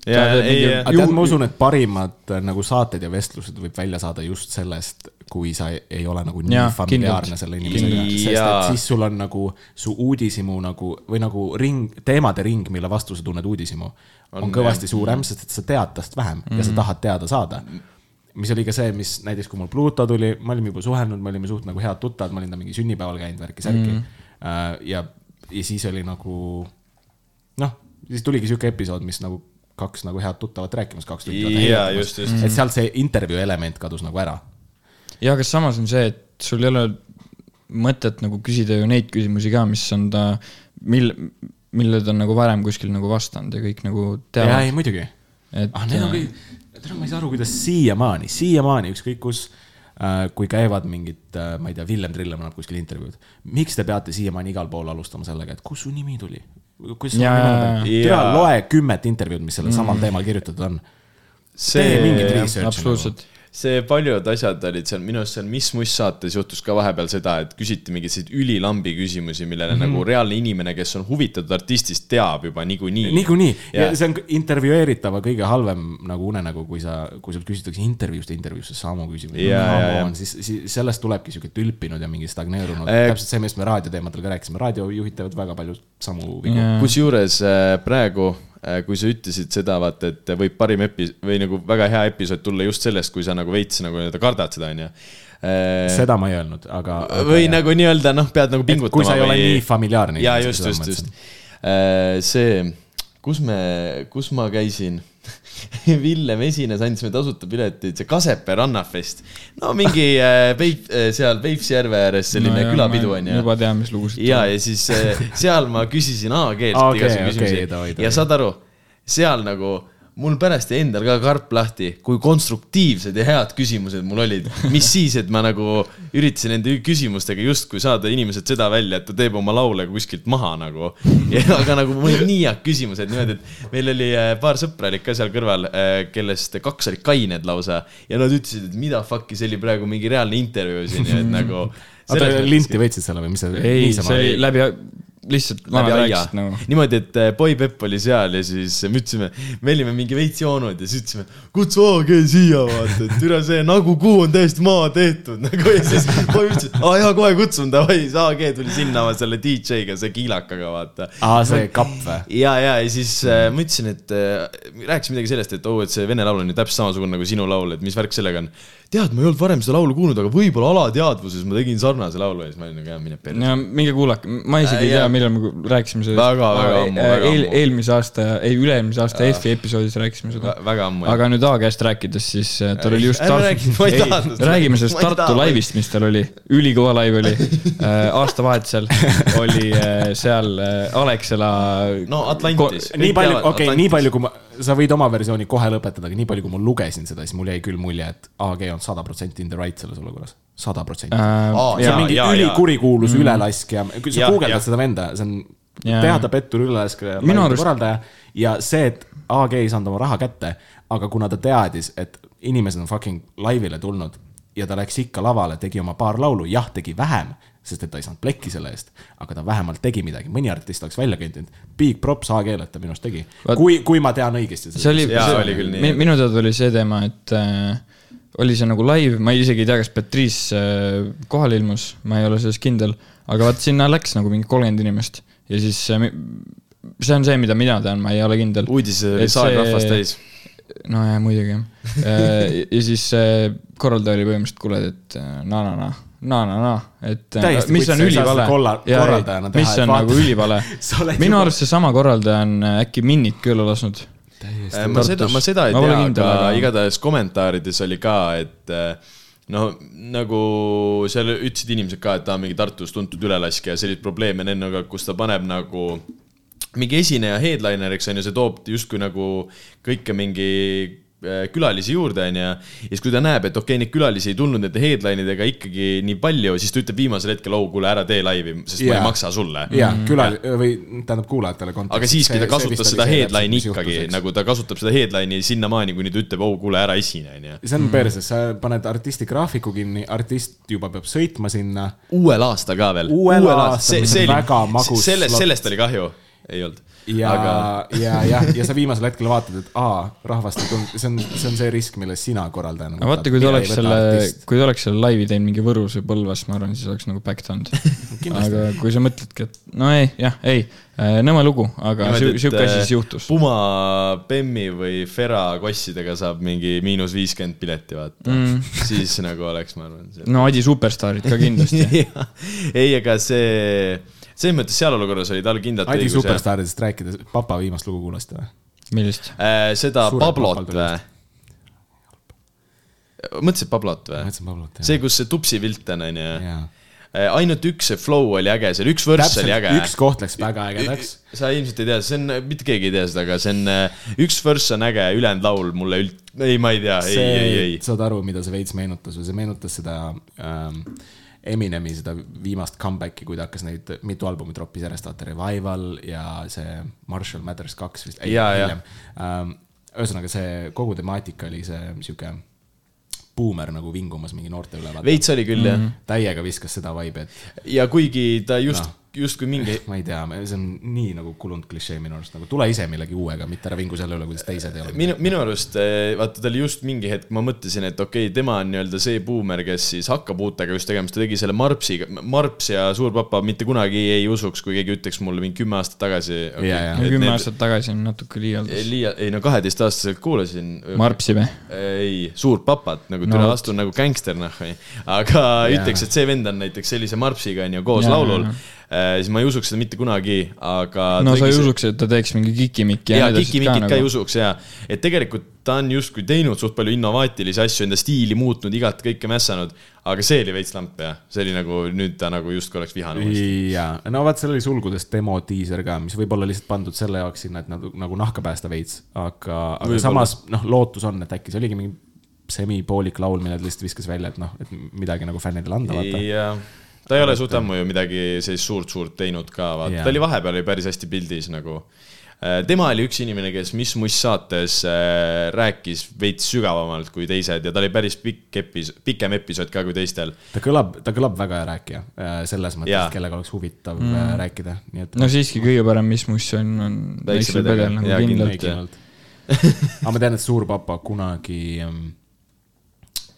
[SPEAKER 3] Jaa, ei,
[SPEAKER 4] aga tead, ma usun, et parimad äh, nagu saated ja vestlused võib välja saada just sellest, kui sa ei, ole nagu nii
[SPEAKER 5] Jaa,
[SPEAKER 4] familiaarne
[SPEAKER 5] kindlalt.
[SPEAKER 4] selle inimesega, sest et siis sul on nagu su uudishimu nagu või nagu ring, teemade ring, mille vastu sa tunned uudishimu, on, on kõvasti jah. suurem, sest et sa tead tast vähem mm -hmm. ja sa tahad teada saada mis oli ka see, mis näiteks, kui mul Pluto tuli, me olime juba suhelnud, me olime suht nagu head tuttavad, ma olin ta mingi sünnipäeval käinud, värki-särki mm. -hmm. ja, ja siis oli nagu noh, siis tuligi sihuke episood, mis nagu kaks nagu head tuttavat rääkimas, kaks tundi.
[SPEAKER 3] Jaa, just, just.
[SPEAKER 4] et sealt see intervjuu element kadus nagu ära.
[SPEAKER 5] ja aga samas on see, et sul ei ole mõtet nagu küsida ju neid küsimusi ka, mis on ta, mil-, mille ta on nagu varem kuskil nagu vastanud ja kõik nagu
[SPEAKER 4] jaa,
[SPEAKER 5] teavad,
[SPEAKER 4] ei muidugi.
[SPEAKER 5] et
[SPEAKER 4] ah, need on kõik, tead, ma ei saa aru, kuidas siiamaani, siiamaani ükskõik kus kui käivad mingid, ma ei tea, Villem Trillem annab kuskil intervjuud. miks te peate siiamaani igal pool alustama sellega, et kus su nimi tuli? kuidas su nimi
[SPEAKER 5] jaa.
[SPEAKER 4] tea, loe kümmet intervjuud, mis sellel samal teemal kirjutatud on. tee mingit research'i nagu.
[SPEAKER 3] See paljud asjad olid seal, minu arust seal Mis Muss saates juhtus ka vahepeal seda, et küsiti mingeid selliseid ülilambi küsimusi, millele mm -hmm. nagu reaalne inimene, kes on huvitatud artistist, teab juba niikuinii.
[SPEAKER 4] niikuinii ja
[SPEAKER 3] Jaa.
[SPEAKER 4] see on intervjueeritava kõige halvem nagu unenägu, kui sa, kui sult küsitakse intervjuust intervjuusse samu küsimusi siis, siis sellest tulebki sihuke tülpinud ja mingi stagneerunud
[SPEAKER 3] Äh,
[SPEAKER 4] täpselt see, millest me raadioteemadel ka rääkisime, raadiojuhid teevad väga palju samu vigu.
[SPEAKER 3] kusjuures äh, praegu, kui sa ütlesid seda, vaata, et võib parim epi- või nagu väga hea episood tulla just sellest, kui sa nagu veits nagu nii-öelda kardad seda, onju.
[SPEAKER 4] seda ma ei öelnud, aga, aga.
[SPEAKER 3] või jah. nagu nii-öelda noh, pead nagu pingutama.
[SPEAKER 4] kui sa ei ole nii familiaarne.
[SPEAKER 3] ja just, just, just. see, kus me, kus ma käisin? Villem esines, andsime tasuta piletid, see Kasepää rannafest. no mingi äh, Peip-, seal Peipsi järve ääres selline no, külapidu on ju.
[SPEAKER 5] juba tean, mis lugusid.
[SPEAKER 3] ja, ja siis äh, seal ma küsisin A-keelt okay, igasugu
[SPEAKER 4] okei,
[SPEAKER 3] küsimusi
[SPEAKER 4] davai.
[SPEAKER 3] ja saad aru, seal nagu mul pärast jäi endal ka karp lahti, kui konstruktiivsed ja head küsimused mul olid. mis siis, et ma nagu üritasin nende küsimustega justkui saada inimesed seda välja, et ta teeb oma laule kuskilt maha nagu. aga nagu mul olid nii head küsimused niimoodi, et meil oli äh, paar sõpra olid ka seal kõrval, kellest kaks olid kained lausa ja nad ütlesid, et mida fuck'i, see oli praegu mingi reaalne intervjuu siin ja et nagu.
[SPEAKER 4] oota, linti võtsid selle või mis see?
[SPEAKER 5] ei, see oli läbi, lihtsalt
[SPEAKER 3] läbi aia
[SPEAKER 5] nagu.
[SPEAKER 3] niimoodi, et äh, Boy Pepp oli seal ja siis me ütlesime, me olime mingi veits joonud ja siis ütlesime, kutsu AG siia, vaata, et üle see nagu kuu on täiesti maha tehtud nagu ja siis Boy ütles, aa jaa, kohe kutsun davai, siis AG tuli sinna selle DJ-ga, see kiilakaga, vaata.
[SPEAKER 4] aa, see kapp või?
[SPEAKER 3] ja, ja, ja siis äh, ma ütlesin, et äh, rääkisin midagi sellest, et oo, et see vene laul on ju täpselt samasugune nagu sinu laul, et mis värk sellega on. tead, ma ei olnud varem seda laulu kuulnud, aga võib-olla alateadvuses ma tegin sarnase laulu ja siis ma olin nagu, jah, mine perse.
[SPEAKER 5] ja minge kuulake, ma isegi ei
[SPEAKER 3] Äh,
[SPEAKER 5] tea
[SPEAKER 3] jaa.,
[SPEAKER 5] millal me rääkisime sellest.
[SPEAKER 3] Väga, väga ammu, väga
[SPEAKER 5] eel,
[SPEAKER 3] ammu.
[SPEAKER 5] eelmise aasta, ei üle-eelmise aasta EF-i episoodis rääkisime seda.
[SPEAKER 3] väga ammu.
[SPEAKER 5] aga nüüd A käest rääkides, siis äh, tal
[SPEAKER 3] Ei,
[SPEAKER 5] oli just
[SPEAKER 3] ärme räägi, ma ei seda.
[SPEAKER 5] räägime sellest
[SPEAKER 3] ei
[SPEAKER 5] Tartu
[SPEAKER 3] taha.
[SPEAKER 5] laivist, mis tal oli, ülikõva laiv oli. aastavahetusel oli äh, seal äh, Alexela.
[SPEAKER 3] no Atlantis.
[SPEAKER 4] nii palju, okei, nii palju, kui ma, sa võid oma versiooni kohe lõpetada, aga nii palju, kui ma lugesin seda, siis mul jäi küll mulje, et AG on sada protsenti in the right selles olukorras. sada protsenti.
[SPEAKER 3] Aa,
[SPEAKER 4] see on mingi ülikurikuulus mm. ülelaskja, kui sa guugeldad seda venda, see on
[SPEAKER 5] Jaa.
[SPEAKER 4] teada-pettur ülelaskja
[SPEAKER 5] Minu
[SPEAKER 4] laivade
[SPEAKER 5] arust-
[SPEAKER 4] korraldaja ja see, et AG ei saanud oma raha kätte, aga kuna ta teadis, et inimesed on fucking laivile tulnud ja ta läks ikka lavale, tegi oma paar laulu, jah, tegi vähem, sest et ta ei saanud plekki selle eest, aga ta vähemalt tegi midagi, mõni artist oleks välja kõndinud. Big props AG-le, et ta minu arust tegi, kui, kui ma tean õigesti.
[SPEAKER 5] see oli,
[SPEAKER 3] Jaa, oli küll nii.
[SPEAKER 5] minu teada oli see teema, et äh, oli see nagu live, ma isegi ei tea, kas Patrice äh, kohale ilmus, ma ei ole selles kindel, aga vaat sinna läks nagu mingi kolmkümmend inimest ja siis äh, see on see, mida mina tean, ma ei ole kindel.
[SPEAKER 3] uudised oli
[SPEAKER 5] Et
[SPEAKER 3] saal
[SPEAKER 5] see-
[SPEAKER 3] rahvast täis.
[SPEAKER 5] no ja muidugi jah. ja siis äh, korraldaja oli põhimõtteliselt, kuule, et äh, na, na, na, et äh,
[SPEAKER 4] Täiesti
[SPEAKER 5] mis on ülivale?
[SPEAKER 4] korraldajana teha,
[SPEAKER 5] mis on
[SPEAKER 4] vaata-
[SPEAKER 5] nagu ülivale minu
[SPEAKER 4] juba-
[SPEAKER 5] arust seesama korraldaja on äh, äkki Minnit külla lasknud.
[SPEAKER 3] Äh, ma seda, ma seda ei
[SPEAKER 5] Ma
[SPEAKER 3] tea, aga igatahes kommentaarides oli ka, et no nagu seal ütlesid inimesed ka, et ta on mingi Tartus tuntud ülelaskja ja selliseid probleeme on enne, aga kus ta paneb nagu mingi esineja headliner'iks on ju, see toob justkui nagu kõike mingi külalisi juurde, onju. ja siis, kui ta näeb, et okei okay,, neid külalisi ei tulnud nende headline idega ikkagi nii palju, siis ta ütleb viimasel hetkel, oh kuule, ära tee laivi, sest yeah. ma ei maksa sulle.
[SPEAKER 4] jaa, külal- või tähendab kuulajatele konteksti.
[SPEAKER 3] aga siiski ta kasutas seda headline'i ikkagi, nagu ta kasutab seda headline'i sinnamaani, kuni ta ütleb, oh kuule, ära esine, onju.
[SPEAKER 4] see on perses, sa paned artisti graafiku kinni, artist juba peab sõitma sinna.
[SPEAKER 3] uuel aastal ka veel.
[SPEAKER 4] Uuel aastal, mis on väga magus
[SPEAKER 3] sellest, sellest oli kahju, ei olnud.
[SPEAKER 4] Ja
[SPEAKER 3] aga,
[SPEAKER 4] ja, ja, ja sa viimasel hetkel vaatad, et aa, rahvast ei tulnud, see on, see on see risk, milles sina korraldajana.
[SPEAKER 5] aga vaata, kui ta oleks selle, kui ta oleks selle laivi teinud mingi Võrus või Põlvas, ma arvan, siis oleks nagu backed olnud. aga kui sa mõtledki, et no ei, jah, ei, nõme lugu, aga sihuke asi siis juhtus.
[SPEAKER 3] äh, Puma, Bemmi või Fera kossidega saab mingi miinus viiskümmend pileti, vaata mm.. siis nagu oleks, ma arvan.
[SPEAKER 5] no Adi superstaarid ka kindlasti.
[SPEAKER 3] ei, aga see, selles mõttes seal olukorras oli tal kindlalt
[SPEAKER 4] Adi superstaaridest rääkides, Papa viimast lugu kuulasite või?
[SPEAKER 5] millist?
[SPEAKER 3] äh,. seda
[SPEAKER 4] Suured
[SPEAKER 3] Pablot või? mõtlesid Pablot või?
[SPEAKER 4] mõtlesin Pablot, jah.
[SPEAKER 3] see, kus see tupsi pilt on, onju.
[SPEAKER 4] jaa.
[SPEAKER 3] ainult üks see flow oli äge, seal üks vürss oli äge.
[SPEAKER 4] üks koht läks väga ägedaks.
[SPEAKER 3] sa ilmselt ei tea, see on, mitte keegi ei tea seda, aga see on, üks vürss on äge, ülejäänud laul mulle üld-, ei, ma ei tea, ei, ei, ei.
[SPEAKER 4] saad aru, mida see veits meenutas või see meenutas seda ähm, Eminemi seda viimast comeback'i, kui ta hakkas neid mitu albumit roppis järjest, vaata Revival ja see Marshall Mathers kaks vist.
[SPEAKER 3] Jaa, jaa.
[SPEAKER 4] Ähm, ühesõnaga see kogu temaatika oli see sihuke buumer nagu vingumas mingi noorte üle.
[SPEAKER 3] veits oli küll jah,
[SPEAKER 4] täiega viskas seda vibe'i, et
[SPEAKER 3] ja kuigi ta just
[SPEAKER 4] Noh.,
[SPEAKER 3] justkui mingi,
[SPEAKER 4] ma ei tea, see on nii nagu kulunud klišee minu arust, nagu tule ise millegi uuega, mitte ära vingu selle üle, kuidas teised ei ole.
[SPEAKER 3] minu, minu arust eh, vaata, ta oli just mingi hetk, ma mõtlesin, et okei okay,, tema on nii-öelda see buumer, kes siis hakkab uutega just tegema, sest ta tegi selle Marpsiga, Marps ja Suur Papa mitte kunagi ei usuks, kui keegi ütleks mulle mingi kümme aastat tagasi okay,.
[SPEAKER 5] No kümme aastat tagasi on natuke liialdus.
[SPEAKER 3] liia-, ei no kaheteistaastaselt kuulasin.
[SPEAKER 5] Marpsi või?
[SPEAKER 3] ei, Suurt Papat nagu
[SPEAKER 5] No
[SPEAKER 3] türa vastu nagu gängster noh aga
[SPEAKER 4] Jaa.
[SPEAKER 3] ütleks, et see vend on näiteks sellise Marpsiga on ju koos
[SPEAKER 5] Jaa,
[SPEAKER 3] laulul
[SPEAKER 5] jaa,,
[SPEAKER 3] siis ma ei usuks seda mitte kunagi, aga.
[SPEAKER 5] no sa ei usuks, et ta teeks mingi kikimikki
[SPEAKER 3] ja
[SPEAKER 5] ja nii
[SPEAKER 3] Kiki
[SPEAKER 5] edasi ka
[SPEAKER 3] ka ei
[SPEAKER 5] nagu.
[SPEAKER 3] usuks ja, et tegelikult ta on justkui teinud suht palju innovaatilisi asju, enda stiili muutnud, igat kõike mässanud, aga see oli veits lamp jah, see oli nagu nüüd ta nagu justkui oleks vihane uuesti.
[SPEAKER 4] jaa, no vaat seal oli sulgudes demo diiser ka, mis võib olla lihtsalt pandud selle jaoks sinna, et nagu, nagu nahka päästa veits, aga, aga
[SPEAKER 3] Võib-olla.
[SPEAKER 4] samas noh, lootus on, et äkki see oligi mingi semipoolik laul, mille ta lihtsalt viskas välja, et noh, et midagi nagu fännidele anda, vaata.
[SPEAKER 3] Ta ei ole suht ammu ju midagi sellist suurt-suurt teinud ka, vaata
[SPEAKER 4] Jaa.
[SPEAKER 3] ta oli vahepeal oli päris hästi pildis nagu. tema oli üks inimene, kes Mis Muss saates äh, rääkis veits sügavamalt kui teised ja ta oli päris pikk epis-, pikem episood ka kui teistel.
[SPEAKER 4] ta kõlab, ta kõlab väga hea rääkija, selles mõttes
[SPEAKER 3] Jaa.,
[SPEAKER 4] kellega oleks huvitav mm. rääkida, nii et.
[SPEAKER 5] no siiski kõige parem, mis muss on, on
[SPEAKER 3] Väikse
[SPEAKER 5] pedel nagu kindlalt.
[SPEAKER 4] aga ma tean, et suur papa kunagi ähm,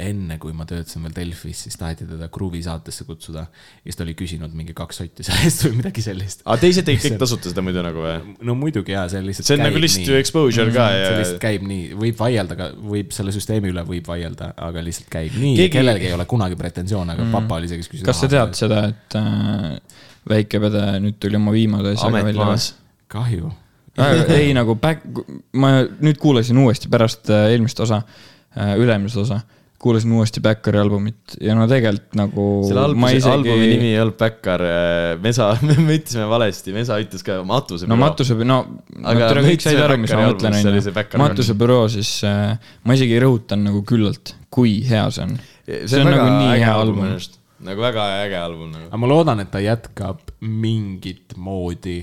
[SPEAKER 4] enne, kui ma töötasin veel Delfis, siis taheti teda Kruvi saatesse kutsuda ja siis ta oli küsinud mingi kaks sotti selle eest või midagi sellist.
[SPEAKER 3] aga teised tegid kõik tasuta seda muidu nagu või?
[SPEAKER 4] no muidugi jaa, see lihtsalt
[SPEAKER 3] see on nagu lihtsalt ju exposure ka
[SPEAKER 4] see
[SPEAKER 3] ja
[SPEAKER 4] lihtsalt käib nii, võib vaielda ka, võib selle süsteemi üle võib vaielda, aga lihtsalt käib nii
[SPEAKER 3] Keegi-
[SPEAKER 4] kellelgi ei ole kunagi pretensioone, aga mm. papa oli see, kes küsis.
[SPEAKER 5] kas sa tead? seda, et äh, väike pede nüüd tuli oma viimase asjaga välja
[SPEAKER 4] kahju.
[SPEAKER 5] ei nagu back, ma nüüd kuulasin uuesti pärast äh, eelmist osa, üle-eelmist osa, kuulasin uuesti Backeri albumit ja no tegelikult nagu
[SPEAKER 3] selle
[SPEAKER 5] ma
[SPEAKER 3] albumi,
[SPEAKER 5] isegi
[SPEAKER 3] albumi nimi ei olnud Backar, Mesa, me ütlesime valesti, Mesa ütles ka Matuse
[SPEAKER 5] no Matuse, no, no
[SPEAKER 3] Aga me
[SPEAKER 5] kõik said aru, mis ma mõtlen,
[SPEAKER 3] see
[SPEAKER 5] onju
[SPEAKER 3] see. Backari
[SPEAKER 5] Matuse büroo, siis äh, ma isegi rõhutan nagu küllalt, kui hea see on. see on nagu nii hea album.
[SPEAKER 3] nagu väga äge album nagu.
[SPEAKER 4] aga ma loodan, et ta jätkab mingit moodi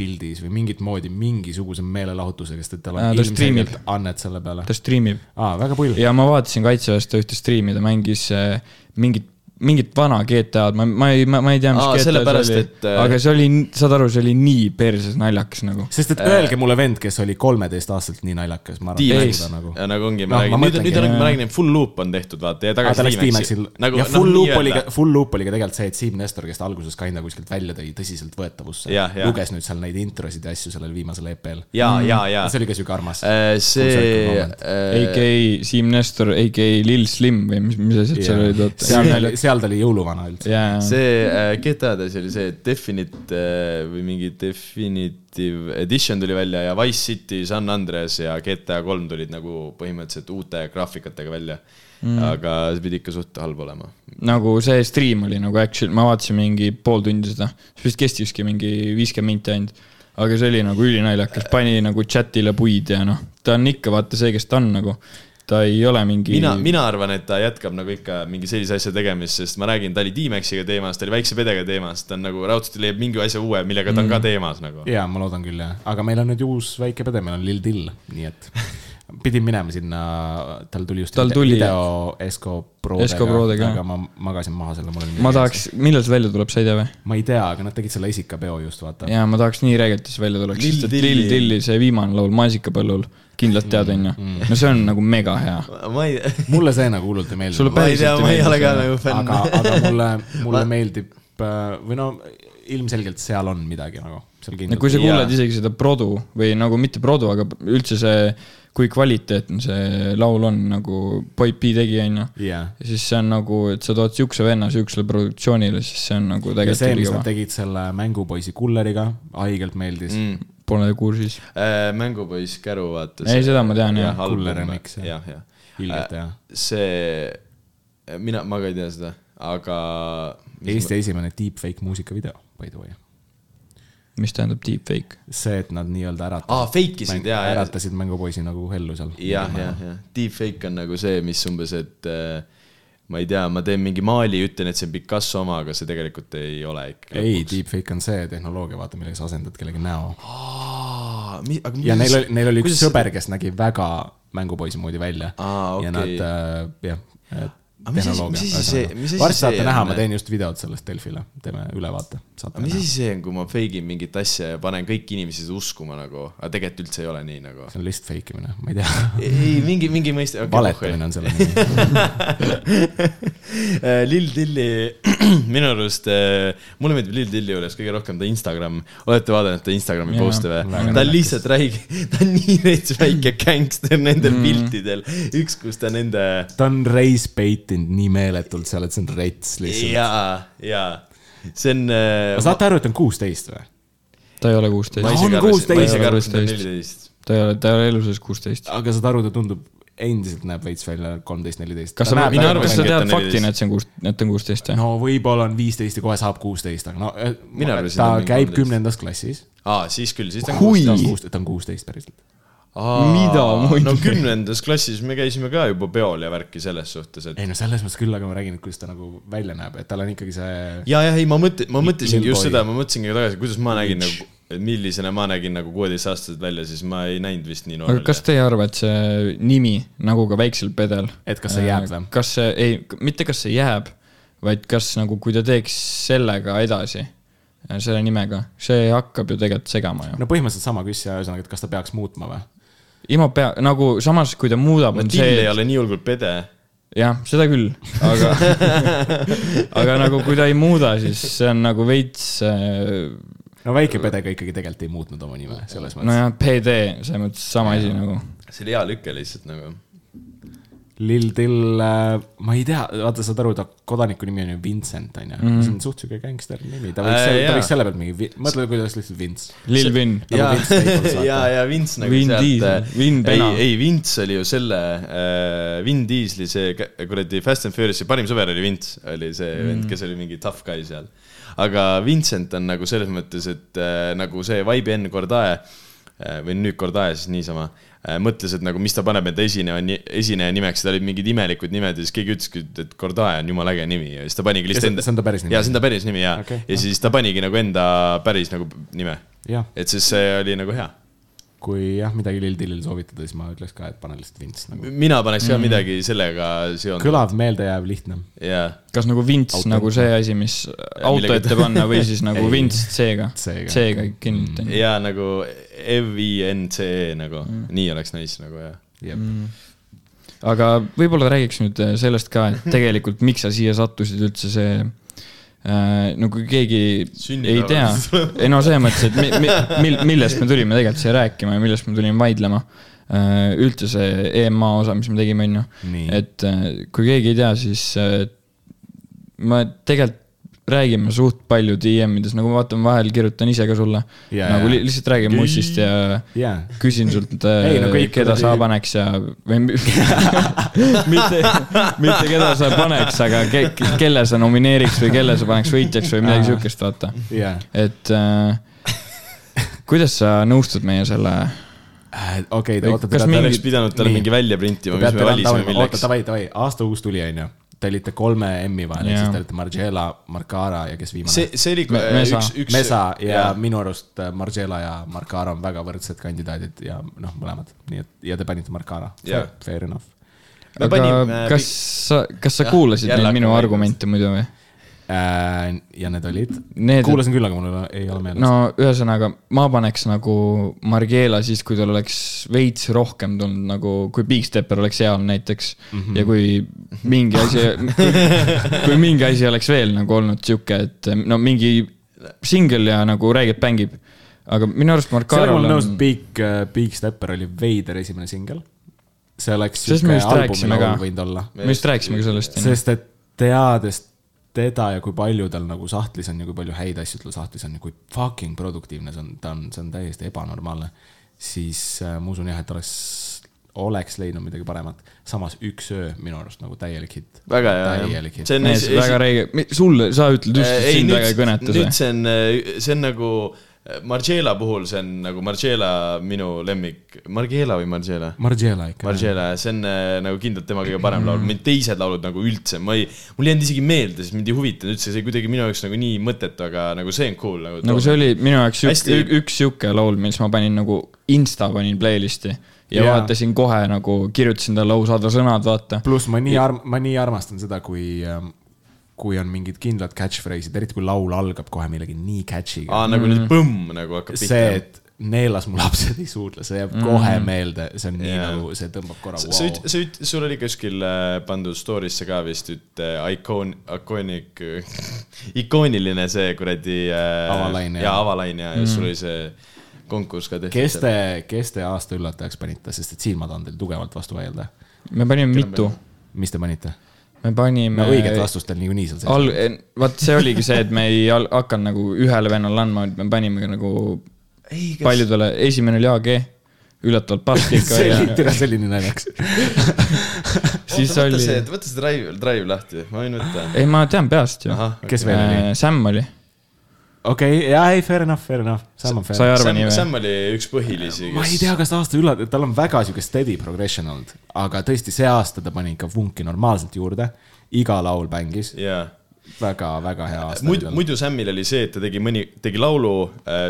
[SPEAKER 4] pildis või mingit moodi mingisuguse meelelahutusega, sest et tal on
[SPEAKER 5] ta
[SPEAKER 4] ilmselgelt annet selle peale.
[SPEAKER 5] ta striimib
[SPEAKER 4] aa, väga pull.
[SPEAKER 5] ja ma vaatasin Kaitseväest ühte striimi, ta mängis äh, mingit, mingit vana GTA-d, ma, ma ei, ma ei tea, mis
[SPEAKER 3] Aa,
[SPEAKER 5] GTA
[SPEAKER 3] sellepärast,
[SPEAKER 5] see oli.
[SPEAKER 3] et,, äh,
[SPEAKER 5] aga see oli, saad aru, see oli nii perses naljakas nagu.
[SPEAKER 4] sest et öelge mulle vend, kes oli kolmeteistaastaselt nii naljakas, ma arvan, et seda nagu.
[SPEAKER 3] ja nagu ongi, ma
[SPEAKER 4] ma
[SPEAKER 3] räägin, nüüd, nüüd on, ma räägin, et full loop on tehtud, vaata ja
[SPEAKER 4] aga
[SPEAKER 3] tagasi
[SPEAKER 4] ta läks D-Maxil
[SPEAKER 3] nagu,
[SPEAKER 4] ja
[SPEAKER 3] noh,
[SPEAKER 4] full loop oli ka, full loop oli ka tegelikult see, et Siim Nestor, kes ta alguses kinda kuskilt välja tõi tõsiseltvõetavusse luges nüüd seal neid introsid ja asju sellel viimasel EP-l.
[SPEAKER 3] ja, ja, ja
[SPEAKER 4] see oli ka siuke armas.
[SPEAKER 3] Äh, see äh,
[SPEAKER 5] AKA Siim Nestor, AKA Lill Slim või mis, mis asjad seal olid, oota.
[SPEAKER 4] seal, ta oli jõuluvana üldse.
[SPEAKER 5] jaa,
[SPEAKER 3] see äh, GTA-d asi oli see Definite äh, või mingi Definitive Edition tuli välja ja Wise City, San Andreas ja GTA kolm tulid nagu põhimõtteliselt uute graafikatega välja mm.. aga see pidi ikka suht halb olema.
[SPEAKER 5] nagu see stream oli nagu actually, ma vaatasin mingi pool tundi seda, see vist kestiski mingi viiskümmend minti ainult. aga see oli nagu ülinaljakas, pani nagu chat'ile puid ja noh, ta on ikka vaata see, kes ta on nagu. Ta ei ole mingi.
[SPEAKER 3] mina, mina arvan, et ta jätkab nagu ikka mingi sellise asja tegemist, sest ma räägin, ta oli D-Maxiga teemas, ta oli väikse pedega teemas, ta on nagu raudselt leiab mingi asja uue, millega ta on ka teemas nagu.
[SPEAKER 4] jaa, ma loodan küll jah, aga meil on nüüd uus väike pede, meil on Lil Dill, nii et pidin minema sinna, tal tuli just
[SPEAKER 5] Tal tuli-
[SPEAKER 4] video Esco Prodega, aga ma magasin maha selle, mul oli
[SPEAKER 5] ma tahaks, millal see välja tuleb, sa ei tea või?
[SPEAKER 4] ma ei tea, aga nad tegid selle esikapeo just, vaata.
[SPEAKER 5] jaa, ma tahaks nii räigelt, et see välja tuleks, sest et Lill Dilli see viimane laul Maasikapõllul, kindlalt tead, onju. no see on nagu mega hea.
[SPEAKER 3] ei,
[SPEAKER 4] mulle see nagu hullult ei meeldi.
[SPEAKER 5] Sulle
[SPEAKER 3] ma ei tea,
[SPEAKER 5] päriselt
[SPEAKER 3] ma ei
[SPEAKER 5] meeldi
[SPEAKER 3] nagu fänn.
[SPEAKER 4] aga, aga mulle, mulle meeldib äh, või no ilmselgelt seal on midagi nagu,
[SPEAKER 5] kui sa
[SPEAKER 3] Jaa.
[SPEAKER 5] kuulad isegi seda produ või nagu mitte produ, aga üldse see, kui kvaliteetne see laul on nagu Boy P tegi, onju. siis see on nagu, et sa tood siukse venna siuksele produktsioonile, siis see on nagu
[SPEAKER 4] ja see, mis nad
[SPEAKER 5] tegelikult
[SPEAKER 4] tegid selle mängupoisi Kulleriga, haigelt meeldis mm..
[SPEAKER 5] Pole kursis.
[SPEAKER 3] Äh, mängupoiss Käru vaatas.
[SPEAKER 5] Ei, seda ma tean, jah.
[SPEAKER 4] Kuller remix, jah.
[SPEAKER 3] jah, jah.
[SPEAKER 4] ilgelt hea.
[SPEAKER 3] see, mina, ma ka ei tea seda, aga.
[SPEAKER 4] Eesti esimene deepfake muusikavideo, by the way.
[SPEAKER 5] mis tähendab deepfake?
[SPEAKER 4] see, et nad nii-öelda äratasid
[SPEAKER 3] aa, fake isid ja, ja,
[SPEAKER 4] äratasid mängupoisi nagu hellu seal.
[SPEAKER 3] jah, jah, jah, deepfake on nagu see, mis umbes, et äh, ma ei tea, ma teen mingi maali, ütlen, et see on Picasso oma, aga see tegelikult ei ole ikka.
[SPEAKER 4] ei, deepfake on see tehnoloogia, vaata, millega sa asendad kellegi näo. ja neil oli, neil oli üks sõber, kes nägi väga mängupoisi moodi välja. Ja nad äh,, jah.
[SPEAKER 3] Aga asi
[SPEAKER 4] varsti saate näha, ma teen just videot sellest Delfile, teeme ülevaate.
[SPEAKER 3] mis asi see on, kui ma fake in mingit asja ja panen kõiki inimesi seda uskuma nagu, aga tegelikult üldse ei ole nii nagu.
[SPEAKER 4] see on lihtsalt fake imine, ma ei tea.
[SPEAKER 3] ei, mingi, mingi mõiste okay,.
[SPEAKER 4] valetamine on selle nimi.
[SPEAKER 3] Lill Tilli, minu arust, mulle meeldib Lill Tilli juures kõige rohkem ta Instagram, olete vaadanud ta Instagrami
[SPEAKER 5] Jaa,
[SPEAKER 3] post'e või? ta on lihtsalt räige, ta on nii veits väike gängster nendel mm. piltidel, üks, kus ta nende
[SPEAKER 4] ta on race baitinud nii meeletult seal, et see on rets lihtsalt.
[SPEAKER 3] jaa, jaa, see on. äh,
[SPEAKER 4] aga saate aru, et ta on kuusteist või?
[SPEAKER 5] ta ei ole
[SPEAKER 3] ma
[SPEAKER 5] kuusteist,
[SPEAKER 4] On
[SPEAKER 3] isegi arvasin, ma
[SPEAKER 4] 16.
[SPEAKER 3] isegi arvasin, et ta on
[SPEAKER 5] 16.
[SPEAKER 3] neliteist.
[SPEAKER 5] ta ei ole, ta ei ole elu sees kuusteist.
[SPEAKER 4] aga saad aru, ta tundub, endiselt näeb veits välja kolmteist, neliteist.
[SPEAKER 5] kas sa,
[SPEAKER 3] minu
[SPEAKER 5] kas
[SPEAKER 3] arvates
[SPEAKER 5] sa
[SPEAKER 3] ongi, et ta
[SPEAKER 5] tead
[SPEAKER 3] on
[SPEAKER 5] faktina, et see on kuus, et ta on kuusteist või?
[SPEAKER 4] no võib-olla on viisteist ja kohe saab kuusteist, aga no
[SPEAKER 3] Mina arvasin,
[SPEAKER 4] ta käib
[SPEAKER 3] 13.
[SPEAKER 4] kümnendas klassis.
[SPEAKER 3] aa, siis küll, siis ta on kuusteist,
[SPEAKER 4] ta on kuusteist päriselt.
[SPEAKER 5] Mida muidu?
[SPEAKER 3] no kümnendas klassis me käisime ka juba peol ja värki selles suhtes, et
[SPEAKER 4] ei no selles mõttes küll, aga ma räägin, et kuidas ta nagu välja näeb, et tal on ikkagi see.
[SPEAKER 3] ja, ja ei, ma mõtlen, ma mõtlesingi just seda, ma mõtlesingi tagasi, kuidas ma nägin nagu, millisena ma nägin nagu kuueteistaastaselt välja, siis ma ei näinud vist nii noor
[SPEAKER 5] aga kas te ei arva, et see nimi, nagu ka väiksel pedel,
[SPEAKER 4] et kas see jääb või?
[SPEAKER 5] kas see, ei, mitte kas see jääb, vaid kas nagu, kui ta teeks sellega edasi, selle nimega, see hakkab ju tegelikult segama ju.
[SPEAKER 4] no põhimõtteliselt sama küsija, ühesõnaga, et kas ta peaks muutma või?
[SPEAKER 5] Imo pea, nagu samas, kui ta muudab,
[SPEAKER 3] no Till
[SPEAKER 5] see
[SPEAKER 3] ei, ole nii hullult pede.
[SPEAKER 5] jah, seda küll, aga aga nagu kui ta ei muuda, siis see on nagu veits äh,
[SPEAKER 4] no väike pedega ikkagi tegelikult ei muutnud oma nime selles mõttes no..
[SPEAKER 5] nojah, PD, selles mõttes sama asi nagu.
[SPEAKER 3] see oli hea lüke lihtsalt nagu.
[SPEAKER 4] Lil Till äh,, ma ei tea, vaata, saad aru, ta kodaniku nimi on ju Vincent, on ju. see on suht siuke gängster nimi, ta võiks
[SPEAKER 3] Äh,
[SPEAKER 4] selle, ta
[SPEAKER 3] jaa.
[SPEAKER 4] võiks selle pealt mingi, mõtle, kui ta oleks lihtsalt Vince.
[SPEAKER 5] Lil Vin.
[SPEAKER 3] Ja ja, ja Vince nagu
[SPEAKER 5] Vin
[SPEAKER 3] sealt
[SPEAKER 5] Diesel,, Vin
[SPEAKER 3] ei
[SPEAKER 5] Pena.,
[SPEAKER 3] ei Vince oli ju selle äh,, Vin Diesli see kuradi Fast and Furious'i parim sõber oli Vince, oli see mm. vend, kes oli mingi tough guy seal. aga Vincent on nagu selles mõttes, et äh, nagu see Vibe N Cordae äh, või nüüd Cordae siis niisama äh, mõtles, et nagu mis ta paneb enda esineja, esineja nimeks, tal olid mingid imelikud nimed ja siis keegi ütleski, et Cordae on jumala äge nimi ja siis ta panigi lihtsalt enda.
[SPEAKER 4] see on ta päris nimi?
[SPEAKER 3] jaa, see on ta päris nimi jaa okay,. ja siis ta panigi nagu enda päris nagu nime.
[SPEAKER 4] jah,
[SPEAKER 3] et siis see oli nagu hea.
[SPEAKER 4] Kui jah, midagi Lil Tillil soovitada, siis ma ütleks ka, et pane lihtsalt Vince nagu.
[SPEAKER 3] mina paneks ka midagi sellega seonduvat.
[SPEAKER 4] kõlav, meeldejääv, lihtne.
[SPEAKER 3] jaa,
[SPEAKER 5] kas nagu Vints
[SPEAKER 4] Auto.
[SPEAKER 5] nagu see asi, mis auto
[SPEAKER 3] millega-
[SPEAKER 5] ette panna või siis nagu
[SPEAKER 3] Ei.
[SPEAKER 5] Vints C-ga?
[SPEAKER 4] C-ga.
[SPEAKER 5] Kindlalt on ju.
[SPEAKER 3] ja nagu V-I-N-C-E nagu mm., nii oleks nice nagu jah.
[SPEAKER 4] jep,
[SPEAKER 5] aga võib-olla räägiks nüüd sellest ka, et tegelikult miks sa siia sattusid üldse see no kui keegi ei tea, ei no selles mõttes, et mi, mi, mil, millest me tulime tegelikult siia rääkima ja millest me tulime vaidlema äh,. üldse see EMA osa, mis me tegime, on ju. et äh, kui keegi ei tea, siis äh, ma tegelikult räägime suht palju DM-ides, nagu ma vaatan, vahel kirjutan ise ka sulle
[SPEAKER 4] Jaa,
[SPEAKER 5] nagu li lihtsalt räägin mussist ja
[SPEAKER 4] jaa,
[SPEAKER 5] küsin sult,
[SPEAKER 4] Ei, no kõik
[SPEAKER 5] keda sa paneks ja, või mi- mitte, mitte keda sa paneks, aga ke, kelle sa nomineeriks või kelle sa paneks võitjaks või midagi siukest, vaata.
[SPEAKER 4] jaa.
[SPEAKER 5] et äh, kuidas sa nõustud meie selle,
[SPEAKER 4] Äh, okei,
[SPEAKER 5] Või
[SPEAKER 4] oota,
[SPEAKER 5] kas mingi-
[SPEAKER 3] oleks pidanud talle mingi välja printima, mis me valisime
[SPEAKER 4] randama- oota,
[SPEAKER 3] milleks.
[SPEAKER 4] davai, davai, aasta uus tuli, onju. Te olite kolme M-i vahel, ehk siis te olite Margiela, Marcara ja kes viimane?
[SPEAKER 3] see, see oli
[SPEAKER 5] Me- Mesa.
[SPEAKER 3] üks, üks.
[SPEAKER 4] Mesa ja minu arust äh, Margiela ja Marcara on väga võrdsed kandidaadid ja noh, mõlemad, nii et ja te panite Marcara fair enough
[SPEAKER 5] aga
[SPEAKER 3] panime
[SPEAKER 5] kas sa, kas sa
[SPEAKER 3] Jah,
[SPEAKER 5] kuulasid neid minu argumente muidu või?
[SPEAKER 4] äh,. ja need olid, kuulasin küll, aga mul ei ole meeles
[SPEAKER 5] no ühesõnaga, ma paneks nagu Margiela siis, kui tal oleks veits rohkem tulnud nagu, kui Big Stepper oleks seal näiteks mm. -hmm. ja kui mingi asi, kui mingi asi oleks veel nagu olnud sihuke, et no mingi singel ja nagu räigelt mängib. aga minu arust
[SPEAKER 4] sellega ma
[SPEAKER 5] Marcaral
[SPEAKER 4] olen nõus,
[SPEAKER 5] on
[SPEAKER 4] et, Big, Big Stepper oli veider esimene singel. see oleks
[SPEAKER 5] Sest me just rääkisime ka. me just rääkisime ka sellest.
[SPEAKER 4] sest et teades teda ja kui palju tal nagu sahtlis on ja kui palju häid asju tal sahtlis on ja kui fucking produktiivne see on, ta on, see on täiesti ebanormaalne, siis äh, ma usun jah, et oleks oleks leidnud midagi paremat. samas Üks öö minu arust nagu täielik hitt.
[SPEAKER 3] väga hea,
[SPEAKER 4] täielik hitt.
[SPEAKER 3] see on
[SPEAKER 5] mees, väga räige, sulle, sa ütled just, et sind väga ei kõneta
[SPEAKER 3] nüüd
[SPEAKER 5] see.
[SPEAKER 3] see on, see on nagu Margiela puhul, see on nagu Margiela minu lemmik, Margiela või Margiela?
[SPEAKER 4] Margiela ikka.
[SPEAKER 3] Margiela, see on äh, nagu kindlalt tema kõige parem laul, mind teised laulud nagu üldse, ma ei, mul ei jäänud isegi meelde, sest mind ei huvitanud üldse, see kuidagi minu jaoks nagu nii mõttetu, aga nagu see on cool nagu.
[SPEAKER 5] nagu see oli minu jaoks
[SPEAKER 3] Hästi-
[SPEAKER 5] ük, üks sihuke laul, mis ma panin nagu insta panin playlist'i ja
[SPEAKER 4] Jaa.
[SPEAKER 5] vaatasin kohe nagu, kirjutasin talle lausaadra sõnad, vaata.
[SPEAKER 4] pluss ma nii arm-, ma nii armastan seda, kui, kui on mingid kindlad catchphrase'id, eriti kui laul algab kohe millegi nii catch'iga
[SPEAKER 3] aa, nagu nüüd põmm nagu hakkab
[SPEAKER 4] see,
[SPEAKER 3] pihta.
[SPEAKER 4] et neelas mu lapsed ei suudle, see jääb kohe meelde, see on nii
[SPEAKER 3] Jaa.
[SPEAKER 4] nagu, see tõmbab korra
[SPEAKER 3] sa
[SPEAKER 4] wow.
[SPEAKER 3] üt-, sa üt-, sul oli kuskil äh, pandud story'sse ka vist üt- äh, ikoon, iconic, ikooniline see kuradi äh,.
[SPEAKER 4] Avalain,
[SPEAKER 3] jaa, avalain ja, ja sul oli see konkurss ka tehtud.
[SPEAKER 4] kes te, kes te aasta üllatajaks panite, sest et siin ma tahan teil tugevalt vastu vaielda.
[SPEAKER 5] me panime mitu,
[SPEAKER 4] mis te panite?
[SPEAKER 5] Me panime
[SPEAKER 4] no õiget vastust teil niikuinii seal sees.
[SPEAKER 5] al-, vaat see oligi see, et me ei hakanud nagu ühele vennale andma, et me panime nagu paljudele, esimene oli AG, üllatavalt pask ikka
[SPEAKER 4] see
[SPEAKER 5] ja
[SPEAKER 4] oli, tere, nii naljakas.
[SPEAKER 5] siis
[SPEAKER 3] võta
[SPEAKER 5] oli,
[SPEAKER 3] see, võta see drive, drive lahti, ma võin võtta.
[SPEAKER 5] ei ma tean peast ju.
[SPEAKER 4] kes veel oli?
[SPEAKER 5] Sam oli,
[SPEAKER 4] okei, jaa, ei, fair enough, fair enough, Sam on
[SPEAKER 5] sa ei
[SPEAKER 4] fair.
[SPEAKER 5] arva
[SPEAKER 3] Sam
[SPEAKER 5] nii, või?
[SPEAKER 3] Sam oli üks põhilisi,
[SPEAKER 4] ma ei tea, kas ta aasta üllatab, tal on väga sihuke steady progression olnud, aga tõesti see aasta ta pani ikka vunki normaalselt juurde. iga laul bängis,
[SPEAKER 3] jaa
[SPEAKER 4] väga-väga hea aasta.
[SPEAKER 3] muidu, muidu Samil oli see, et ta tegi mõni, tegi laulu,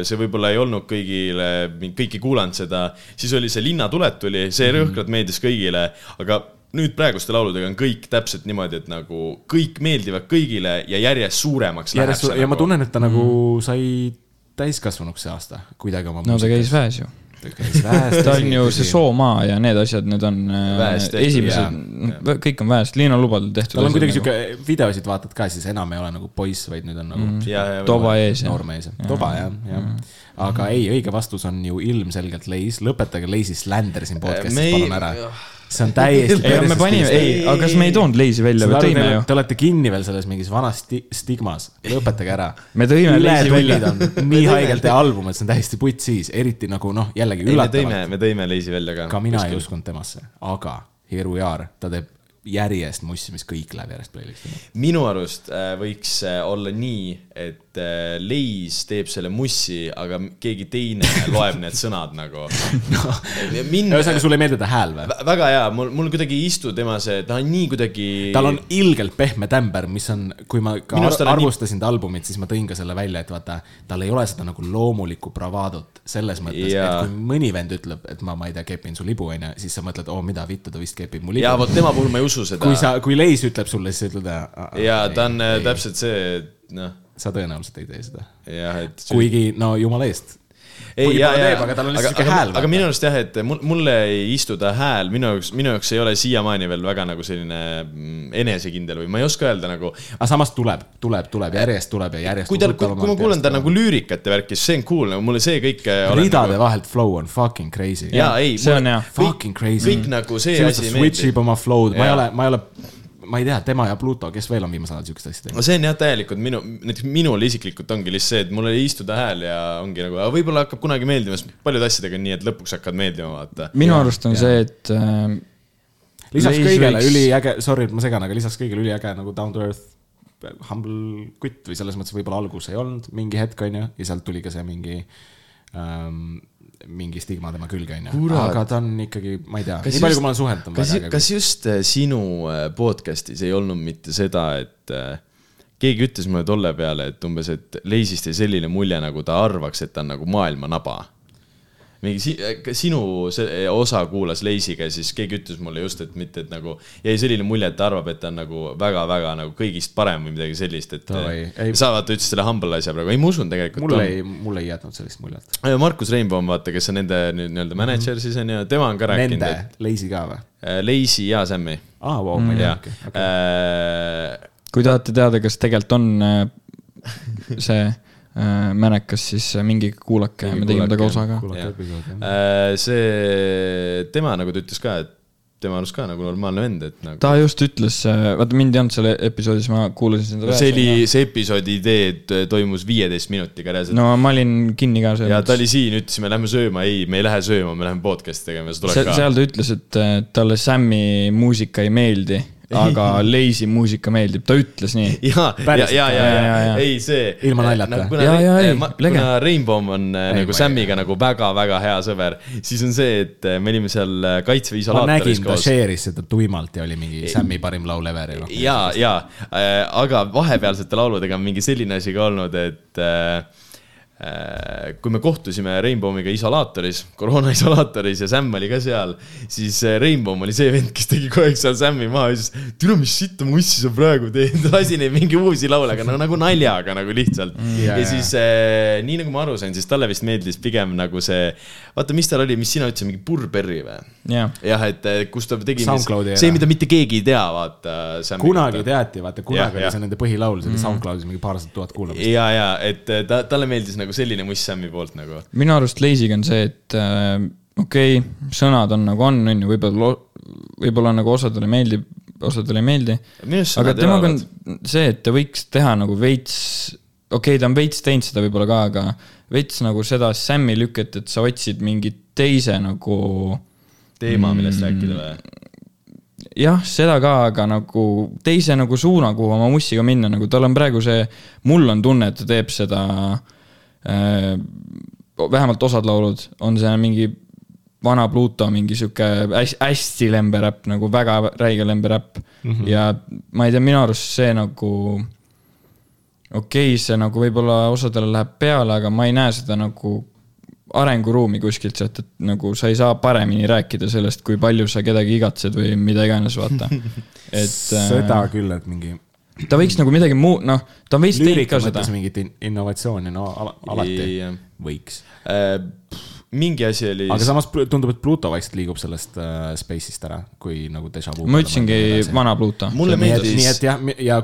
[SPEAKER 3] see võib-olla ei olnud kõigile, kõik ei kuulanud seda, siis oli see Linnatuled tuli, see rõhkralt meeldis kõigile, aga nüüd praeguste lauludega on kõik täpselt niimoodi, et nagu kõik meeldivad kõigile ja järjest suuremaks
[SPEAKER 4] järjest
[SPEAKER 3] läheb see
[SPEAKER 4] ja ma
[SPEAKER 3] nagu.
[SPEAKER 4] tunnen, et ta nagu sai täiskasvanuks see aasta kuidagi oma.
[SPEAKER 5] no ta käis. väes ju.
[SPEAKER 4] ta käis väes.
[SPEAKER 5] ta on ju see. Soomaa ja need asjad, need on äh,
[SPEAKER 3] Väes tehtud,
[SPEAKER 5] esimesed, kõik on väest, Liina Lubadel tehtud.
[SPEAKER 4] tal on kuidagi sihuke, videosid vaatad ka, siis enam ei ole nagu poiss, vaid nüüd on nagu mm.
[SPEAKER 3] ja, ja,
[SPEAKER 5] toba ees
[SPEAKER 4] noormees, toba jah, jah. aga ei, õige vastus on ju ilmselgelt Leis, lõpetage Leisi slander siin podcast'is
[SPEAKER 3] ei-
[SPEAKER 4] palun ära. See on täiesti.
[SPEAKER 5] ei, me panime, ei, aga kas me ei toonud leisi välja või tõime ju?
[SPEAKER 4] Te olete kinni veel selles mingis vanas sti- stigmas, lõpetage ära.
[SPEAKER 5] me tõime leisi välja.
[SPEAKER 4] nii haigelt hea album, et see on täiesti putsis, eriti nagu noh, jällegi
[SPEAKER 3] me
[SPEAKER 4] üllatavalt.
[SPEAKER 3] me tõime Leisi välja ka.
[SPEAKER 4] ka mina ei uskunud temasse, aga Here we are, ta teeb järjest mussi, mis kõik läheb järjest playlist'i.
[SPEAKER 3] minu arust äh, võiks äh, olla nii, et äh, Leis teeb selle mussi, aga keegi teine loeb need sõnad nagu no..
[SPEAKER 4] ühesõnaga, sulle ei meeldi ta hääl või?
[SPEAKER 3] Vä- väga hea, mul, mul kuidagi ei istu tema see, ta on nii kuidagi.
[SPEAKER 4] tal on ilgelt pehme tämber, mis on, kui ma ka ar
[SPEAKER 3] on nii-
[SPEAKER 4] arvustasin ta albumit, siis ma tõin ka selle välja, et vaata, tal ei ole seda nagu loomulikku bravadot selles mõttes,
[SPEAKER 3] Jaa.
[SPEAKER 4] et kui mõni vend ütleb, et ma, ma ei tea, kepin su libu, onju, siis sa mõtled, oo, mida vittu, ta vist kepib mu libu
[SPEAKER 3] ja. vot tema puhul ma ei usu seda.
[SPEAKER 4] kui sa, kui Leis ütleb sulle, siis sa ütled.
[SPEAKER 3] ja ta on äh, täpselt see, et noh,
[SPEAKER 4] sa tõenäoliselt ei tee seda.
[SPEAKER 3] jah, et.
[SPEAKER 4] kuigi, no jumala eest.
[SPEAKER 3] ei, ja, ja
[SPEAKER 4] aga tal on lihtsalt sihuke hääl,
[SPEAKER 3] aga, minu arust jah, et mul, mulle ei istu ta hääl, minu jaoks, minu jaoks ei ole siiamaani veel väga nagu selline mm, enesekindel või ma ei oska öelda nagu.
[SPEAKER 4] aga samas tuleb, tuleb, tuleb, järjest tuleb ja järjest.
[SPEAKER 3] kui tal, kui, kui ma kuulan ta nagu lüürikat ja värki, siis see on cool, nagu mulle see kõik.
[SPEAKER 4] ridade nagu... vahelt flow on fucking crazy.
[SPEAKER 3] jaa, ei.
[SPEAKER 5] see on hea.
[SPEAKER 4] Fucking crazy.
[SPEAKER 3] kõik nagu see asi
[SPEAKER 4] asi switch ib oma flow'd, ma ei ole, ma ei ole, ma ei tea, tema ja Pluto, kes veel on viimasel ajal siukest asja teinud?
[SPEAKER 3] no see on jah, täielikult minu, näiteks minul isiklikult ongi lihtsalt see, et mul ei istu ta hääl ja ongi nagu, aga võib-olla hakkab kunagi meeldima, sest paljude asjadega on nii, et lõpuks hakkavad meeldima, vaata.
[SPEAKER 5] minu arust on see, et äh,
[SPEAKER 4] lisaks
[SPEAKER 5] Leis
[SPEAKER 4] kõigele
[SPEAKER 5] võiks-
[SPEAKER 4] üliäge, sorry, et ma segan, aga lisaks kõigele üliäge nagu down to earth humble kutt või selles mõttes võib-olla algus ei olnud mingi hetk, onju, ja sealt tuli ka see mingi ähm, mingi stigma tema külge, onju. Aga ta on ikkagi, ma ei tea,
[SPEAKER 3] Kas
[SPEAKER 4] nii palju, kui ma olen suhelnud, on
[SPEAKER 3] kas kas just äh, sinu äh, podcast'is ei olnud mitte seda, et äh, keegi ütles mulle tolle peale, et umbes, et Leisist jäi selline mulje, nagu ta arvaks, et ta on nagu maailma naba. Mingi si sinu see osa kuulas Leisiga ja siis keegi ütles mulle just, et mitte, et nagu jäi selline mulje, et ta arvab, et ta on nagu väga-väga nagu kõigist parem või midagi sellist, et
[SPEAKER 4] Davai, ei-
[SPEAKER 3] sa vaata ütlesid selle humble asja praegu, ei ma usun tegelikult.
[SPEAKER 4] mulle ei, mulle ei jätnud sellist muljet.
[SPEAKER 3] Markus Reinbaum, vaata, kes on nende nüüd nii-öelda mänedžer siis on ju, tema on ka rääkinud,
[SPEAKER 4] Nende
[SPEAKER 3] et,
[SPEAKER 4] Lazy ka või?
[SPEAKER 3] Leisi ja Sammi
[SPEAKER 4] aa, vau, ma ei tea
[SPEAKER 3] jah,
[SPEAKER 4] okei, okei.
[SPEAKER 5] kui tahate teada, kas tegelikult on see mänekas, siis äh, minge kuulake, me tegime temaga osa ka.
[SPEAKER 3] Äh, see, tema nagu ta ütles ka, et tema arust ka nagu normaalne vend, et nagu.
[SPEAKER 5] ta just ütles, vaata mind ei olnud seal episoodis, ma kuulasin seda.
[SPEAKER 3] see oli, see episoodi idee toimus viieteist minutiga reaalselt no,.
[SPEAKER 5] no ma olin kinni ka seal.
[SPEAKER 3] ja ta oli siin, ütlesime, lähme sööma, ei, me ei lähe sööma, me läheme podcast'i tegema, sa tuled
[SPEAKER 5] seal,
[SPEAKER 3] ka.
[SPEAKER 5] seal ta ütles, et äh, talle Sam'i muusika ei meeldi, aga Lazy muusika meeldib, ta ütles nii.
[SPEAKER 3] ja, ja, ja, ja,
[SPEAKER 5] jaa,
[SPEAKER 3] ja
[SPEAKER 5] jaa,, jaa.
[SPEAKER 3] ei see.
[SPEAKER 4] Ilma naljata.
[SPEAKER 3] kuna,
[SPEAKER 5] Jaa, jaa, ei,
[SPEAKER 3] ma-
[SPEAKER 5] lege.
[SPEAKER 3] kuna Rainbow on
[SPEAKER 4] Ei,
[SPEAKER 3] nagu
[SPEAKER 4] ma ei
[SPEAKER 3] Samiga nagu väga-väga hea sõber, siis on see, et me olime seal kaitseväe isolaatoris
[SPEAKER 4] nägin, ta
[SPEAKER 3] koos.
[SPEAKER 4] share'is seda tuimalt ja oli mingi Sam'i parim laul ever ja
[SPEAKER 3] ja, ja, aga vahepealsete lauludega on mingi selline asi ka olnud, et äh, kui me kohtusime Rainbow'iga isolaatoris, koroona isolaatoris ja Sam oli ka seal, siis äh, Rainbow oli see vend, kes tegi kogu aeg seal Sam'i maha ja ütles, tule mis sitta mussi sa praegu teed, lasi neid mingi uusi laule, aga nagu, nagu naljaga nagu lihtsalt mm,. ja,
[SPEAKER 4] jaa,
[SPEAKER 3] ja siis äh, nii nagu ma aru sain, siis talle vist meeldis pigem nagu see, vaata, mis tal oli, mis sina ütlesid, mingi Burberry või?
[SPEAKER 5] jah,
[SPEAKER 3] jah, et äh, kus ta tegi see, mida mitte keegi ei tea, vaata.
[SPEAKER 4] kunagi teati, vaata kunagi
[SPEAKER 3] Jah,
[SPEAKER 4] oli
[SPEAKER 3] jah.
[SPEAKER 4] see nende põhilaul, see oli SoundCloudis mingi paarsada tuhat kuulamist.
[SPEAKER 3] ja, ja et äh, ta, talle meeldis nagu selline muss Sam'i poolt nagu.
[SPEAKER 5] minu arust Lazy'ga on see, et äh, okei okay,, sõnad on nagu on, on ju, võib-olla, võib-olla nagu osadele meeldib, osadele ei meeldi. aga temaga on see, et ta võiks teha nagu veits, okei okay,, ta on veits teinud seda võib-olla ka, aga veits nagu seda Sam'i lüket, et sa otsid mingi teise nagu
[SPEAKER 3] teema, millest rääkida või?
[SPEAKER 5] jah, seda ka, aga nagu teise nagu suuna, kuhu oma mussiga minna, nagu tal on praegu see, mul on tunne, et ta teeb seda äh,, vähemalt osad laulud, on see mingi vana Pluto mingi sihuke hästi, hästi lemberäpp, nagu väga räige lemberäpp mm. -hmm. ja ma ei tea, minu arust see nagu, okei okay,, see nagu võib-olla osadele läheb peale, aga ma ei näe seda nagu arenguruumi kuskilt sealt, et nagu sa ei saa paremini rääkida sellest, kui palju sa kedagi igatsed või mida iganes, vaata. et
[SPEAKER 4] seda
[SPEAKER 5] äh,
[SPEAKER 4] küll, et mingi
[SPEAKER 5] ta võiks nagu midagi muud, noh, ta on veits teinud ka seda
[SPEAKER 4] mingit in- innovatsiooni, no ala- alati võiks.
[SPEAKER 3] Äh, mingi asi oli.
[SPEAKER 4] aga samas tundub, et Pluto vaikselt liigub sellest äh, space'ist ära, kui nagu déjà vu.
[SPEAKER 5] ma ütlesingi vana Pluto.
[SPEAKER 3] mulle meeldis
[SPEAKER 4] nii et jah, ja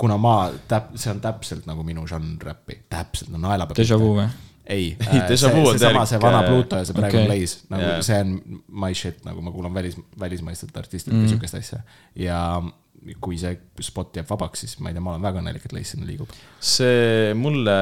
[SPEAKER 4] kuna ma täp-, see on täpselt nagu minu žanr räppi, täpselt, no naela peab.
[SPEAKER 5] Déjà vu või?
[SPEAKER 4] ei,
[SPEAKER 3] Ei, Déjà vu on
[SPEAKER 4] seesama, see vana
[SPEAKER 3] täielik,
[SPEAKER 4] Pluto ja see praegu okay. Blaze, nagu yeah. see on my shit, nagu ma kuulan välis, välismaistelt artistidelt mm. sihukest asja. ja kui see spot jääb vabaks, siis ma ei tea, ma olen väga õnnelik, et Blaze sinna liigub.
[SPEAKER 3] see mulle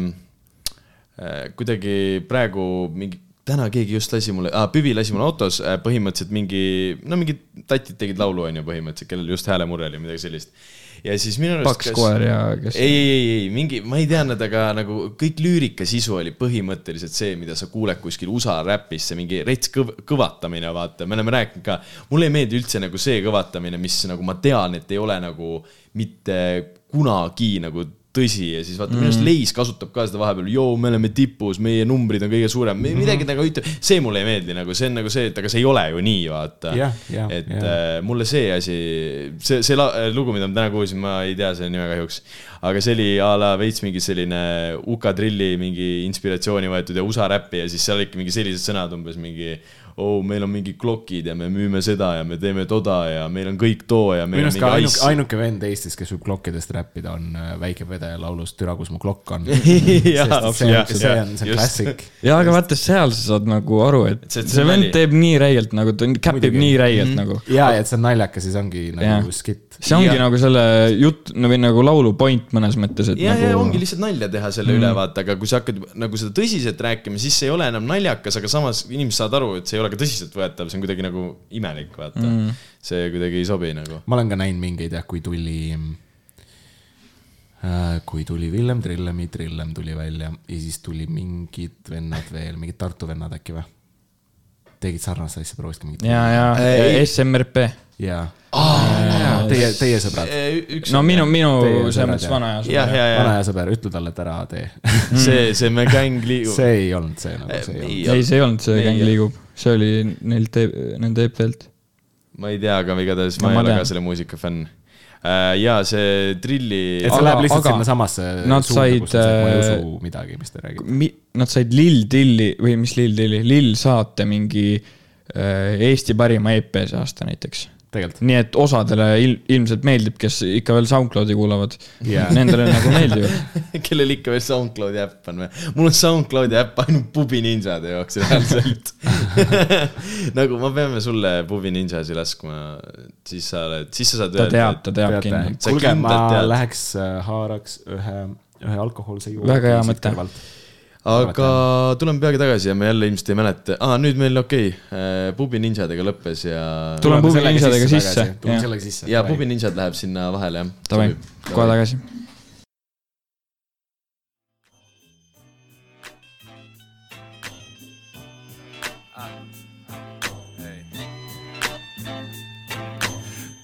[SPEAKER 3] äh, kuidagi praegu mingi, täna keegi just lasi mulle ah,, Püvi lasi mulle autos äh, põhimõtteliselt mingi, no mingid tatid tegid laulu, on ju, põhimõtteliselt, kellel just häälemurre oli, midagi sellist. Ja siis minu arust.
[SPEAKER 5] Paks koer ja kes.
[SPEAKER 3] ei, ei, ei, ei mingi, ma ei tea nad, aga nagu kõik lüürika sisu oli põhimõtteliselt see, mida sa kuuled kuskil USA räpis, see mingi rets kõv-, kõvatamine, vaata, me oleme rääkinud ka. mulle ei meeldi üldse nagu see kõvatamine, mis nagu ma tean, et ei ole nagu mitte kunagi nagu tõsi ja siis vaata mm., minu arust Leis kasutab ka seda vahepeal, joo, me oleme tipus, meie numbrid on kõige suurem, midagi nagu ütleb, see mulle ei meeldi nagu, see on nagu see, et aga see ei ole ju nii, vaata
[SPEAKER 4] Jah, jah,
[SPEAKER 3] et
[SPEAKER 4] jah.
[SPEAKER 3] äh, mulle see asi, see, see lugu, mida ma täna kuulsin, ma ei tea selle nime kahjuks. aga see oli a la veits mingi selline UK drilli mingi inspiratsiooni võetud ja USA räppi ja siis seal olidki mingi sellised sõnad umbes mingi. oo, meil on mingi klokid ja me müüme seda ja me teeme toda ja meil on kõik too ja meil
[SPEAKER 4] minu
[SPEAKER 3] on
[SPEAKER 4] arust ka
[SPEAKER 3] mingi
[SPEAKER 4] ainuke,
[SPEAKER 3] ice.
[SPEAKER 4] ainuke vend Eestis, kes võib klokkidest räppida, on äh, väike vedaja laulust Türa, kus mu klokk on.
[SPEAKER 3] Jaa,
[SPEAKER 4] see on,
[SPEAKER 3] absoluutselt,
[SPEAKER 4] see on, see on
[SPEAKER 3] just.
[SPEAKER 4] klassik.
[SPEAKER 5] ja aga vaata, seal sa saad nagu aru, et
[SPEAKER 3] see-
[SPEAKER 5] see,
[SPEAKER 3] see
[SPEAKER 5] see vend teeb nii räigelt nagu, ta käpib nii räigelt nagu.
[SPEAKER 4] ja, et see on naljakas ja see ongi nagu
[SPEAKER 5] Jah.
[SPEAKER 4] skitt.
[SPEAKER 5] see ongi
[SPEAKER 3] Ja-
[SPEAKER 5] ja. nagu selle jutt no, või nagu laulu point mõnes mõttes, et
[SPEAKER 3] ja, ja
[SPEAKER 5] nagu
[SPEAKER 3] ongi lihtsalt nalja teha selle mm. üle, vaata, aga kui sa hakkad nagu seda tõsiselt rääkima, siis see ei ole enam naljakas, aga samas inimesed saavad aru, et see ei ole ka tõsiseltvõetav, see on kuidagi nagu imelik, vaata mm.. see kuidagi ei sobi nagu.
[SPEAKER 4] ma olen ka näinud mingeid jah, kui tuli äh,, kui tuli Villem Trillemi Trillem tuli välja ja siis tuli mingid vennad veel, mingid Tartu vennad äkki või? tegid sarnast asja, proovisid ka mingit.
[SPEAKER 5] ja, ja. SMRP.
[SPEAKER 4] jaa. Teie, teie sõbrad.
[SPEAKER 5] no minu, minu selles mõttes
[SPEAKER 4] jah.
[SPEAKER 5] vana aja
[SPEAKER 3] jah,
[SPEAKER 5] sõber.
[SPEAKER 3] ja, ja
[SPEAKER 4] vana hea sõber, ütle talle, et ära tee.
[SPEAKER 3] see, see me gäng liigub.
[SPEAKER 4] see ei olnud see nagu, see ei olnud.
[SPEAKER 5] ei, see ei olnud see Gäng liigub, see oli neilt, nende EP-lt.
[SPEAKER 3] ma ei tea, aga igatahes
[SPEAKER 5] No
[SPEAKER 3] ma ei
[SPEAKER 5] ma
[SPEAKER 3] ole ka selle muusika fänn. ja see Drilli.
[SPEAKER 4] et see läheb lihtsalt
[SPEAKER 5] aga
[SPEAKER 4] sinnasamasse
[SPEAKER 5] nad said,
[SPEAKER 4] ma ei
[SPEAKER 5] äh,
[SPEAKER 4] usu midagi, mis te räägite.
[SPEAKER 5] Mi-, nad said Lill Dilli või mis Lill Dilli, Lill saate mingi äh, Eesti parima EP see aasta näiteks.
[SPEAKER 4] tegelikult.
[SPEAKER 5] nii et osadele il, ilmselt meeldib, kes ikka veel SoundCloudi kuulavad
[SPEAKER 4] Jaa.
[SPEAKER 5] Nendele nagu meeldivad.
[SPEAKER 3] kellel ikka veel SoundCloudi äpp on või? mul on SoundCloudi äpp ainult Pubi Ninjade jaoks reaalselt. nagu ma peame sulle Pubi Ninjasi laskma, siis sa oled, siis sa saad
[SPEAKER 5] ta teab, ta teab kindlalt.,
[SPEAKER 4] kuulge, ma
[SPEAKER 3] tead.
[SPEAKER 4] läheks, haaraks ühe, ühe alkohoolse juua.
[SPEAKER 5] Väga hea mõte.
[SPEAKER 3] Aga tuleme peagi tagasi ja me jälle ilmselt ei mäleta ah,, nüüd meil okei okay,, Pubi Ninjadega lõppes ja.
[SPEAKER 5] Tuleme Pubi Ninjadega sisse,
[SPEAKER 4] tuleme sellega sisse.
[SPEAKER 3] ja Pubi Ninjad läheb sinna vahele jah.
[SPEAKER 5] Davai, kohe tagasi.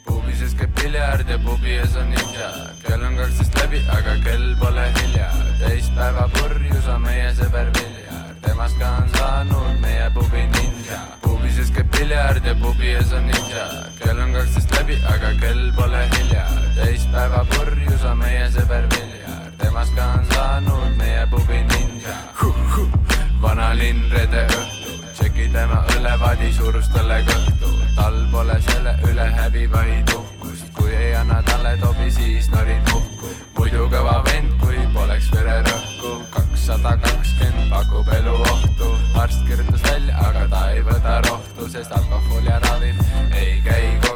[SPEAKER 2] pubises käib piljard ja pubi ees on ninja. kell on kaksteist läbi, aga kell pole hilja. Teispäeva purjus on meie sõber Viljar, temast ka on saanud meie pubi ninja. pubises käib piljard ja pubi ees on ninja. kell on kaksteist läbi, aga kell pole hilja. teispäeva purjus on meie sõber Viljar, temast ka on saanud meie pubi ninja. vanalinn reede õhtu, tšeki tema õlevaadi surus talle kõhtu. tal pole selle üle häbi, vaid uhkust, kui ei anna talle tobi, siis norin uhku. Muidu kõva vend, kui poleks vererõhku, kakssada kakskümmend pakub elu ohtu. arst kirjutas välja, aga ta ei võta rohtu, sest alkohol ja ravim ei käi kokku.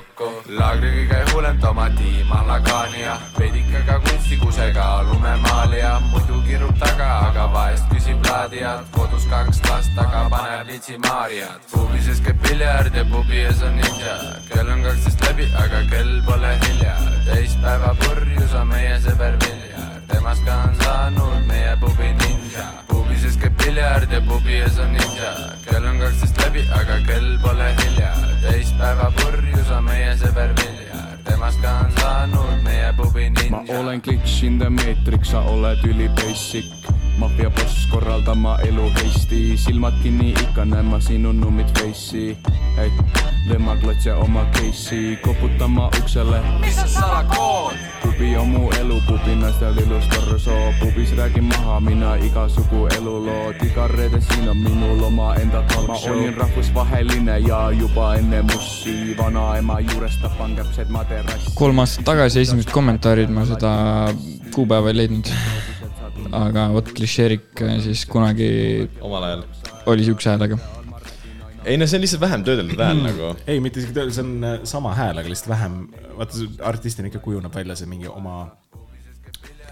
[SPEAKER 2] Laagri kõige hullem tomati, malagania, veidikega kunstikusega lumemaalija, muidu kirub taga, aga vahest küsib laadijat, kodus kaks last, aga paneb litsi Maarjat. pubises käib piljard ja pubi ees on ninja, kell on kaksteist läbi, aga kell pole hilja. teispäeva purjus on meie sõber Viljar, temast ka on saanud meie pubi ninja. Pubises käib piljard ja pubi ees on ninja, kell on kaksteist läbi, aga kell pole hilja. teispäeva purjus on meie sõber Viljar, temast ka on saanud meie pubi ninja.
[SPEAKER 6] ma olen glitch in the matrix, sa oled üli basic maffia boss korraldama elu heisti, silmad kinni, ikka näen ma sinu nummid face'i. ei, lööma klotse oma case'i, koputama uksele.
[SPEAKER 2] mis on salakood?
[SPEAKER 6] pubi on mu elu, pubi naistel ilus torso, pubis räägin maha mina igasugu elulood, iga reede siin on minul omaenda talk show. ma olin rahvusvaheline ja juba enne mussi, vanaema juures tapan käpsed materassi.
[SPEAKER 5] Kolm aastat tagasi esimesed kommentaarid ma seda kuupäeva ei leidnud. aga vot klišeerik äh, siis kunagi
[SPEAKER 3] omal ajal.
[SPEAKER 5] oli siukse häälega.
[SPEAKER 3] ei no see on lihtsalt vähem töödeldud hääl nagu.
[SPEAKER 4] ei, mitte isegi tööl, see on äh, sama hääl, aga lihtsalt vähem, vaata artistina ikka kujuneb välja see mingi oma,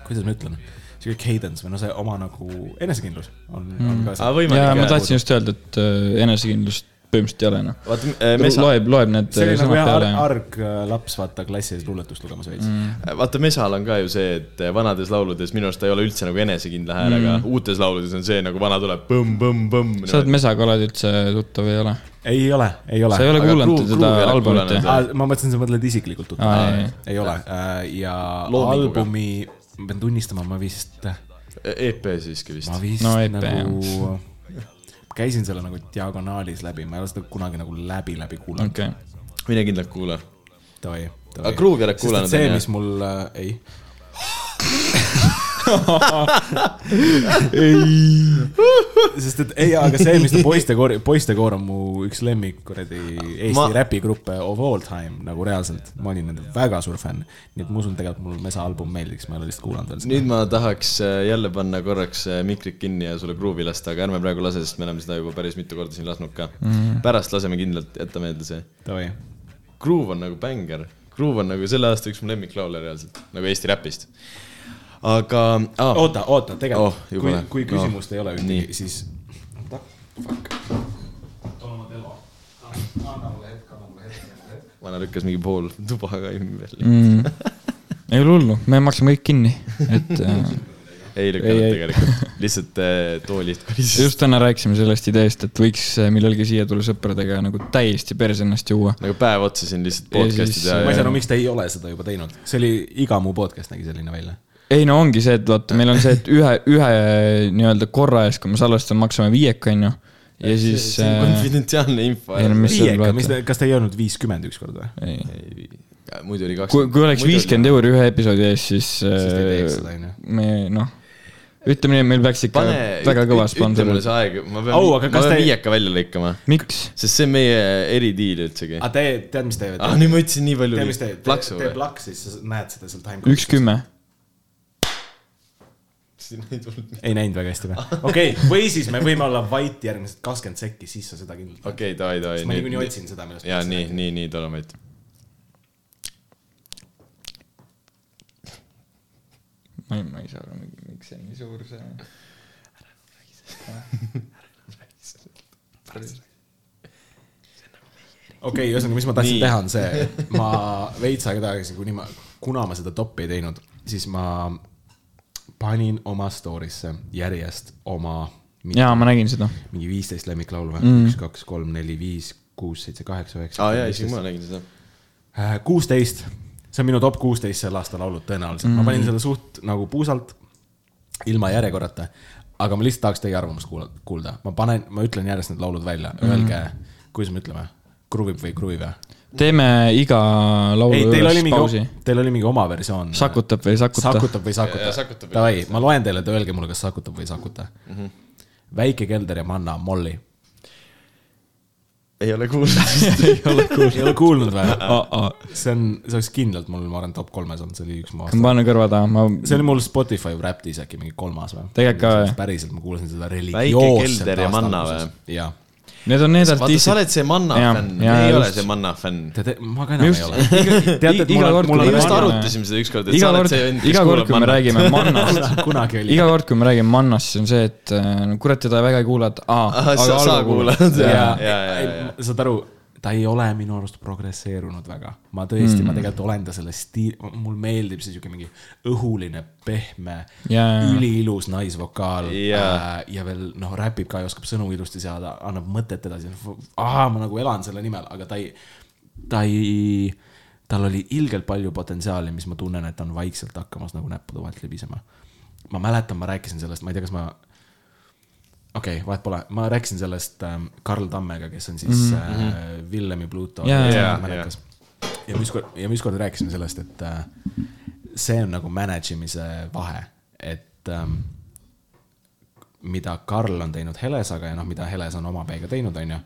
[SPEAKER 4] kuidas ma ütlen, sihuke cadence või no see oma nagu enesekindlus on mm., on ka
[SPEAKER 3] aga
[SPEAKER 4] see.
[SPEAKER 5] ja ma tahtsin just öelda, et äh, enesekindlust põhimõtteliselt ei ole noh.
[SPEAKER 3] äh, Mesa,
[SPEAKER 5] loeb, loeb need
[SPEAKER 4] see oli nagu
[SPEAKER 5] sõnad
[SPEAKER 4] jah,
[SPEAKER 5] ja
[SPEAKER 4] arg äh, laps, vaata klassi ees luuletust lugemas veits mm..
[SPEAKER 3] vaata Mesal on ka ju see, et vanades lauludes minu arust ta ei ole üldse nagu enesekindla häälega mm., uutes lauludes on see nagu vana tuleb põmm-põmm-põmm.
[SPEAKER 5] sa oled Mesaga oled üldse tuttav või ei ole?
[SPEAKER 4] ei ole, ei ole
[SPEAKER 5] sa ei ole kuulanud teda albumit?
[SPEAKER 4] Ah, ma mõtlesin, sa mõtled isiklikult tuttav ei, ole ja
[SPEAKER 3] Loominguga.
[SPEAKER 4] albumi, ma pean tunnistama, ma vist,
[SPEAKER 3] EP E siiski vist
[SPEAKER 4] ma. vist
[SPEAKER 5] No
[SPEAKER 4] no,
[SPEAKER 5] EP,
[SPEAKER 4] nagu käisin selle nagu diagonaalis läbi, ma ei ole seda kunagi nagu läbi, läbi kuulanud
[SPEAKER 5] okei,
[SPEAKER 3] mine kindlalt kuula.
[SPEAKER 4] Davai,
[SPEAKER 3] aga Groove'i oled kuulanud
[SPEAKER 4] see, mis? mul äh,, ei. Sest et ei, aga see, mis ta poistekoor, poistekoor on mu üks lemmik kuradi Eesti
[SPEAKER 3] Ma-
[SPEAKER 4] räpigruppe of all time nagu reaalselt, ma olin nende väga suur fänn. nii et ma usun, tegelikult mulle Mesa album meeldiks, ma ei ole lihtsalt kuulanud veel seda.
[SPEAKER 3] nüüd ma tahaks äh, jälle panna korraks äh, mikrid kinni ja sulle Groove'i lasta, aga ärme praegu lase, sest me oleme seda juba päris mitu korda siin lasknud ka mm. -hmm. pärast laseme kindlalt, jäta meelde see.
[SPEAKER 4] Davai,
[SPEAKER 3] Groove on nagu bängar. Groove on nagu selle aasta üks mu lemmiklaule reaalselt, nagu Eesti räpist. Aga ah,,
[SPEAKER 4] oota, oota, tegelikult oh,, kui, kui küsimust
[SPEAKER 3] No,
[SPEAKER 4] ei ole ühtegi, siis.
[SPEAKER 3] vana lükkas mingi pool tuba ka ümber
[SPEAKER 5] mm.. ei ole hullu, me maksame kõik kinni, et äh,
[SPEAKER 3] ei lükanud tegelikult, lihtsalt äh, toolist kolises.
[SPEAKER 5] just täna rääkisime sellest ideest, et võiks äh, millalgi siia tulla sõpradega nagu täiesti perse ennast juua.
[SPEAKER 3] nagu päev otsa siin lihtsalt
[SPEAKER 5] Ja
[SPEAKER 3] podcast'i teha
[SPEAKER 4] ma ei saa aru, miks te ei ole seda juba teinud, see oli, iga mu podcast nägi selline välja.
[SPEAKER 5] Ei no ongi see, et vaata, meil on see, et ühe, ühe nii-öelda korra eest, kui me salvestame, maksame viieka, onju. ja siis.
[SPEAKER 3] see on konfidentsiaalne info.
[SPEAKER 5] ei
[SPEAKER 4] viieka, mis te, kas te ei öelnud viiskümmend ükskord või?
[SPEAKER 5] ei,
[SPEAKER 3] muidu oli
[SPEAKER 5] kui,
[SPEAKER 3] kakskümmend.
[SPEAKER 5] kui oleks viiskümmend euri ühe episoodi eest, siis.
[SPEAKER 4] Siis te ei teeks seda, onju.
[SPEAKER 5] me noh, ütleme nii, et meil peaks ikka
[SPEAKER 3] pane,
[SPEAKER 5] väga kõva
[SPEAKER 3] ütle mulle
[SPEAKER 5] sponsor.
[SPEAKER 3] see aeg, ma pean
[SPEAKER 4] Au,
[SPEAKER 3] oh,,
[SPEAKER 4] aga
[SPEAKER 3] ma
[SPEAKER 4] kas
[SPEAKER 3] pean
[SPEAKER 4] te-
[SPEAKER 3] viieka välja lõikama,
[SPEAKER 5] miks?
[SPEAKER 3] sest see on meie eridiil üldsegi.
[SPEAKER 4] aga te, tead, mis te
[SPEAKER 3] ah, nüüd ma ütlesin nii palju
[SPEAKER 4] tead, mis te,
[SPEAKER 3] plaksu
[SPEAKER 4] tee
[SPEAKER 3] või?
[SPEAKER 4] plaks, siis sa näed seda seal time
[SPEAKER 5] üks. kümme.
[SPEAKER 4] ei näinud väga hästi või? okei okay,, või siis me võime olla vait järgmised kakskümmend sekki, siis sa seda kindlalt.
[SPEAKER 3] okei, davai, davai.
[SPEAKER 4] ma niikuinii otsin seda, millest.
[SPEAKER 3] jaa, nii, nii, nii, tule vait.
[SPEAKER 5] ma ei, ma ei saa aru, miks see nii suur see.
[SPEAKER 4] okei okay,, ühesõnaga, mis ma tahtsin
[SPEAKER 3] Nii.
[SPEAKER 4] teha, on see, ma veits aega tagasi, kuni ma, kuna ma seda topi ei teinud, siis ma panin oma story'sse järjest oma
[SPEAKER 5] jaa, ma nägin seda.
[SPEAKER 4] mingi viisteist lemmiklaulu või mm.? üks, kaks, kolm, neli, viis, kuus, seitse, kaheksa, üheksa.
[SPEAKER 3] aa jaa, isegi ma nägin seda.
[SPEAKER 4] kuusteist, see on minu top kuusteist selle aasta laulud tõenäoliselt mm, ma panin selle suht nagu puusalt, ilma järjekorrata. aga ma lihtsalt tahaks teie arvamust kuulda, ma panen, ma ütlen järjest need laulud välja, öelge, kuidas me ütleme, kruvib või ei kruvi või?
[SPEAKER 5] Teeme iga laulu
[SPEAKER 4] ei, teil oli
[SPEAKER 5] juures pausi
[SPEAKER 4] mingi, teil oli mingi oma versioon.
[SPEAKER 5] sakutab või ei sakuta.
[SPEAKER 4] sakutab või ei sakuta
[SPEAKER 3] või
[SPEAKER 4] Davai, ma loen teile, te öelge mulle, kas sakutab või ei sakuta mm. -hmm. väike kelder ja manna, Molli.
[SPEAKER 3] ei ole kuulnud.
[SPEAKER 5] ei ole kuulnud.
[SPEAKER 4] ei ole kuulnud või?
[SPEAKER 5] aa,
[SPEAKER 4] see on, see oleks kindlalt mul, ma arvan, top kolmes olnud, see oli üks mu aasta.
[SPEAKER 5] pane kõrva taha, ma,
[SPEAKER 4] see oli mul Spotify Wrapped'is äkki mingi kolmas või?
[SPEAKER 5] Tegelikult ka, jah.
[SPEAKER 4] päriselt, ma kuulasin seda
[SPEAKER 3] Väike
[SPEAKER 4] religioosselt.
[SPEAKER 3] kelder ja manna või??
[SPEAKER 4] jaa.
[SPEAKER 5] Need on need
[SPEAKER 3] vaata, sa
[SPEAKER 5] artistid.
[SPEAKER 3] oled see Manna fänn, ei ole see Manna fänn.
[SPEAKER 4] teate, ma ka enam
[SPEAKER 5] Just-
[SPEAKER 4] ei ole. teate, et
[SPEAKER 5] iga
[SPEAKER 4] mul on,
[SPEAKER 5] kord,
[SPEAKER 4] mul
[SPEAKER 5] kui
[SPEAKER 3] me just arutasime seda ükskord, et
[SPEAKER 5] iga
[SPEAKER 3] sa oled see vend,, kes
[SPEAKER 5] iga kord,
[SPEAKER 3] kuulab
[SPEAKER 5] kui me
[SPEAKER 3] Mannat.
[SPEAKER 5] räägime mannast,
[SPEAKER 4] kunagi oli.
[SPEAKER 5] iga kord, kui me räägime mannast, siis on see, et äh, no kurat, teda väga ei kuula, et aa,
[SPEAKER 3] sa- sa kuulad,
[SPEAKER 4] saad aru, ta ei ole minu arust progresseerunud väga. ma tõesti mm., ma tegelikult olen ta selle stiil, mul meeldib see sihuke mingi õhuline, pehme
[SPEAKER 5] Jaa.
[SPEAKER 4] üliilus naisvokaal
[SPEAKER 3] Jaa.
[SPEAKER 4] äh, ja veel noh, räpib ka ja oskab sõnu ilusti seada, annab mõtet edasi. aa, ma nagu elan selle nimel, aga ta ei, ta ei, tal oli ilgelt palju potentsiaali, mis ma tunnen, et on vaikselt hakkamas nagu näppude vahelt libisema. ma mäletan, ma rääkisin sellest, ma ei tea, kas ma okei okay,, vahet pole, ma rääkisin sellest ähm, Karl Tammega, kes on siis mm -hmm. äh, Villemi Pluto
[SPEAKER 5] jaa, jaa.
[SPEAKER 4] mälekas. ja me ükskord, ja me ükskord rääkisime sellest, et äh, see on nagu manage imise vahe, et ähm, mida Karl on teinud Helesaga ja noh, mida Heles on oma peega teinud, on ju.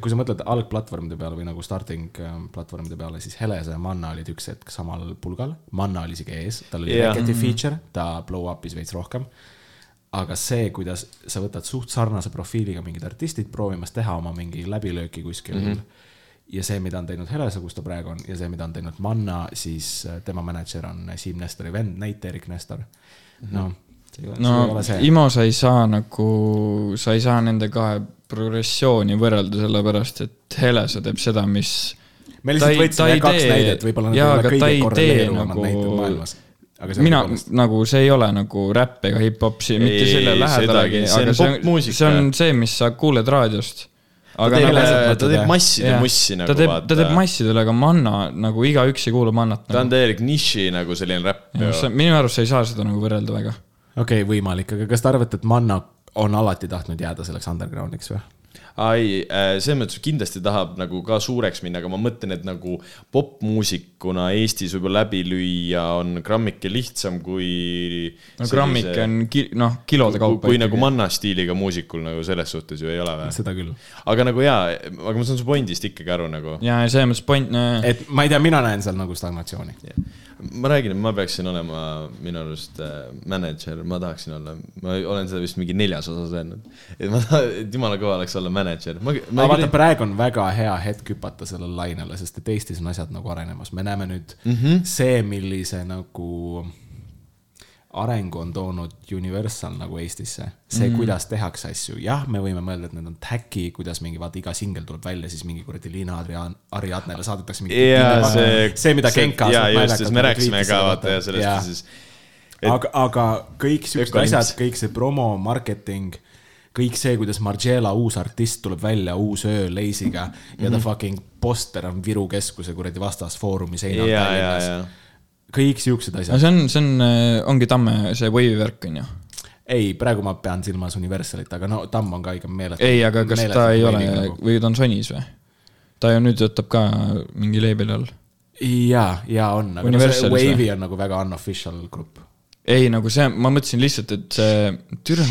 [SPEAKER 4] kui sa mõtled algplatvormide peale või nagu starting ähm, platvormide peale, siis Helese ja Manna olid üks hetk samal pulgal. Manna oli isegi ees, tal oli yeah. Receti feature, ta blow up'is veits rohkem aga see, kuidas sa võtad suht sarnase profiiliga mingid artistid proovimas teha oma mingi läbilööki kuskil mm. -hmm. ja see, mida on teinud Helesa, kus ta praegu on ja see, mida on teinud Manna, siis äh, tema mänedžer on Siim Nestori vend, Neit Erik Nestor. noh, see ei ole, see ei
[SPEAKER 5] no
[SPEAKER 4] ole see.
[SPEAKER 5] Imo, sa ei saa nagu, sa ei saa nende kahe progressiooni võrrelda, sellepärast et Helesa teeb seda, mis
[SPEAKER 4] me lihtsalt võtsime kaks näidet, võib-olla need ei ole kõige korreleeruvamad
[SPEAKER 5] nagu-
[SPEAKER 4] näited maailmas. Aga see
[SPEAKER 5] mina
[SPEAKER 4] tõepoolest-
[SPEAKER 5] nagu see ei ole nagu räpp ega hip-hop, mitte
[SPEAKER 3] Ei,
[SPEAKER 5] selle lähedalegi,
[SPEAKER 3] sedagi, see on
[SPEAKER 5] aga see on, see on see, mis sa kuuled raadiost.
[SPEAKER 3] ta
[SPEAKER 5] aga
[SPEAKER 3] teeb,
[SPEAKER 5] nagu,
[SPEAKER 3] ta teeb masside
[SPEAKER 5] Jaa.
[SPEAKER 3] mussi nagu
[SPEAKER 5] ta teeb, ta teeb. massidele, aga Manna nagu igaüks ei kuula Mannat
[SPEAKER 3] ta on
[SPEAKER 5] nagu..
[SPEAKER 3] täielik niši nagu selline räpp
[SPEAKER 5] minu arust sa ei saa seda nagu võrrelda väga.
[SPEAKER 4] okei okay,, võimalik, aga kas te arvate, et Manna on alati tahtnud jääda selleks underground'iks või?
[SPEAKER 3] ei, selles mõttes kindlasti tahab nagu ka suureks minna, aga ma mõtlen, et nagu popmuusikuna Eestis võib-olla läbi lüüa on grammike lihtsam kui.
[SPEAKER 5] no grammik on ki-, noh, kilode kaupa.
[SPEAKER 3] kui nagu manna stiiliga muusikul nagu selles suhtes ju ei ole või?
[SPEAKER 4] seda küll.
[SPEAKER 3] aga nagu jaa, aga ma saan su pointist ikkagi aru nagu.
[SPEAKER 5] ja, ja selles mõttes point,
[SPEAKER 4] et ma ei tea, mina näen seal nagu stagnatsiooni.
[SPEAKER 3] Ma räägin, et ma peaksin olema minu arust äh, mänedžer, ma tahaksin olla, ma olen seda vist mingi neljas osas öelnud. et ma tahan, et jumala kõva oleks olla mänedžer. ma,
[SPEAKER 4] aga
[SPEAKER 3] ma
[SPEAKER 4] vaata, praegu on väga hea hetk hüpata sellele lainele, sest et Eestis on asjad nagu arenemas, me näeme nüüd mm -hmm. see, millise nagu arengu on toonud Universal nagu Eestisse. see mm, kuidas tehakse asju, jah, me võime mõelda, et need on tacky, kuidas mingi vaata iga singel tuleb välja, siis mingi kuradi Liina Adrian, Ariadnele saadetakse mingi.
[SPEAKER 3] see.
[SPEAKER 4] see, mida Genka.
[SPEAKER 3] jaa, just, sest me rääkisime ka vaata ja sellest ja siis.
[SPEAKER 4] et... aga, aga kõik siuksed asjad, kõik see promo, marketing, kõik see, kuidas Margiela uus artist tuleb välja, uus öö Leisiga ja
[SPEAKER 3] Mhm.
[SPEAKER 4] mm -hmm. ta fucking poster on Viru keskuse kuradi vastas Foorumi seinal
[SPEAKER 3] ja, ja,
[SPEAKER 4] Tallinnas. Kõik siuksed
[SPEAKER 5] no
[SPEAKER 4] asjad.
[SPEAKER 5] see on, see on, ongi Tamme see Wave'i värk on ju.
[SPEAKER 4] ei, praegu ma pean silmas Universalit, aga no Tamm on ka ikka meeletu.
[SPEAKER 5] ei, aga kas ta ei ole
[SPEAKER 4] Nagu.
[SPEAKER 5] või ta on Sonys või? ta ju nüüd töötab ka mingi label'i all.
[SPEAKER 4] ja, ja on, aga no see? Wave'i on nagu väga unofficial grupp.
[SPEAKER 5] ei, nagu see, ma mõtlesin lihtsalt, et see, türa,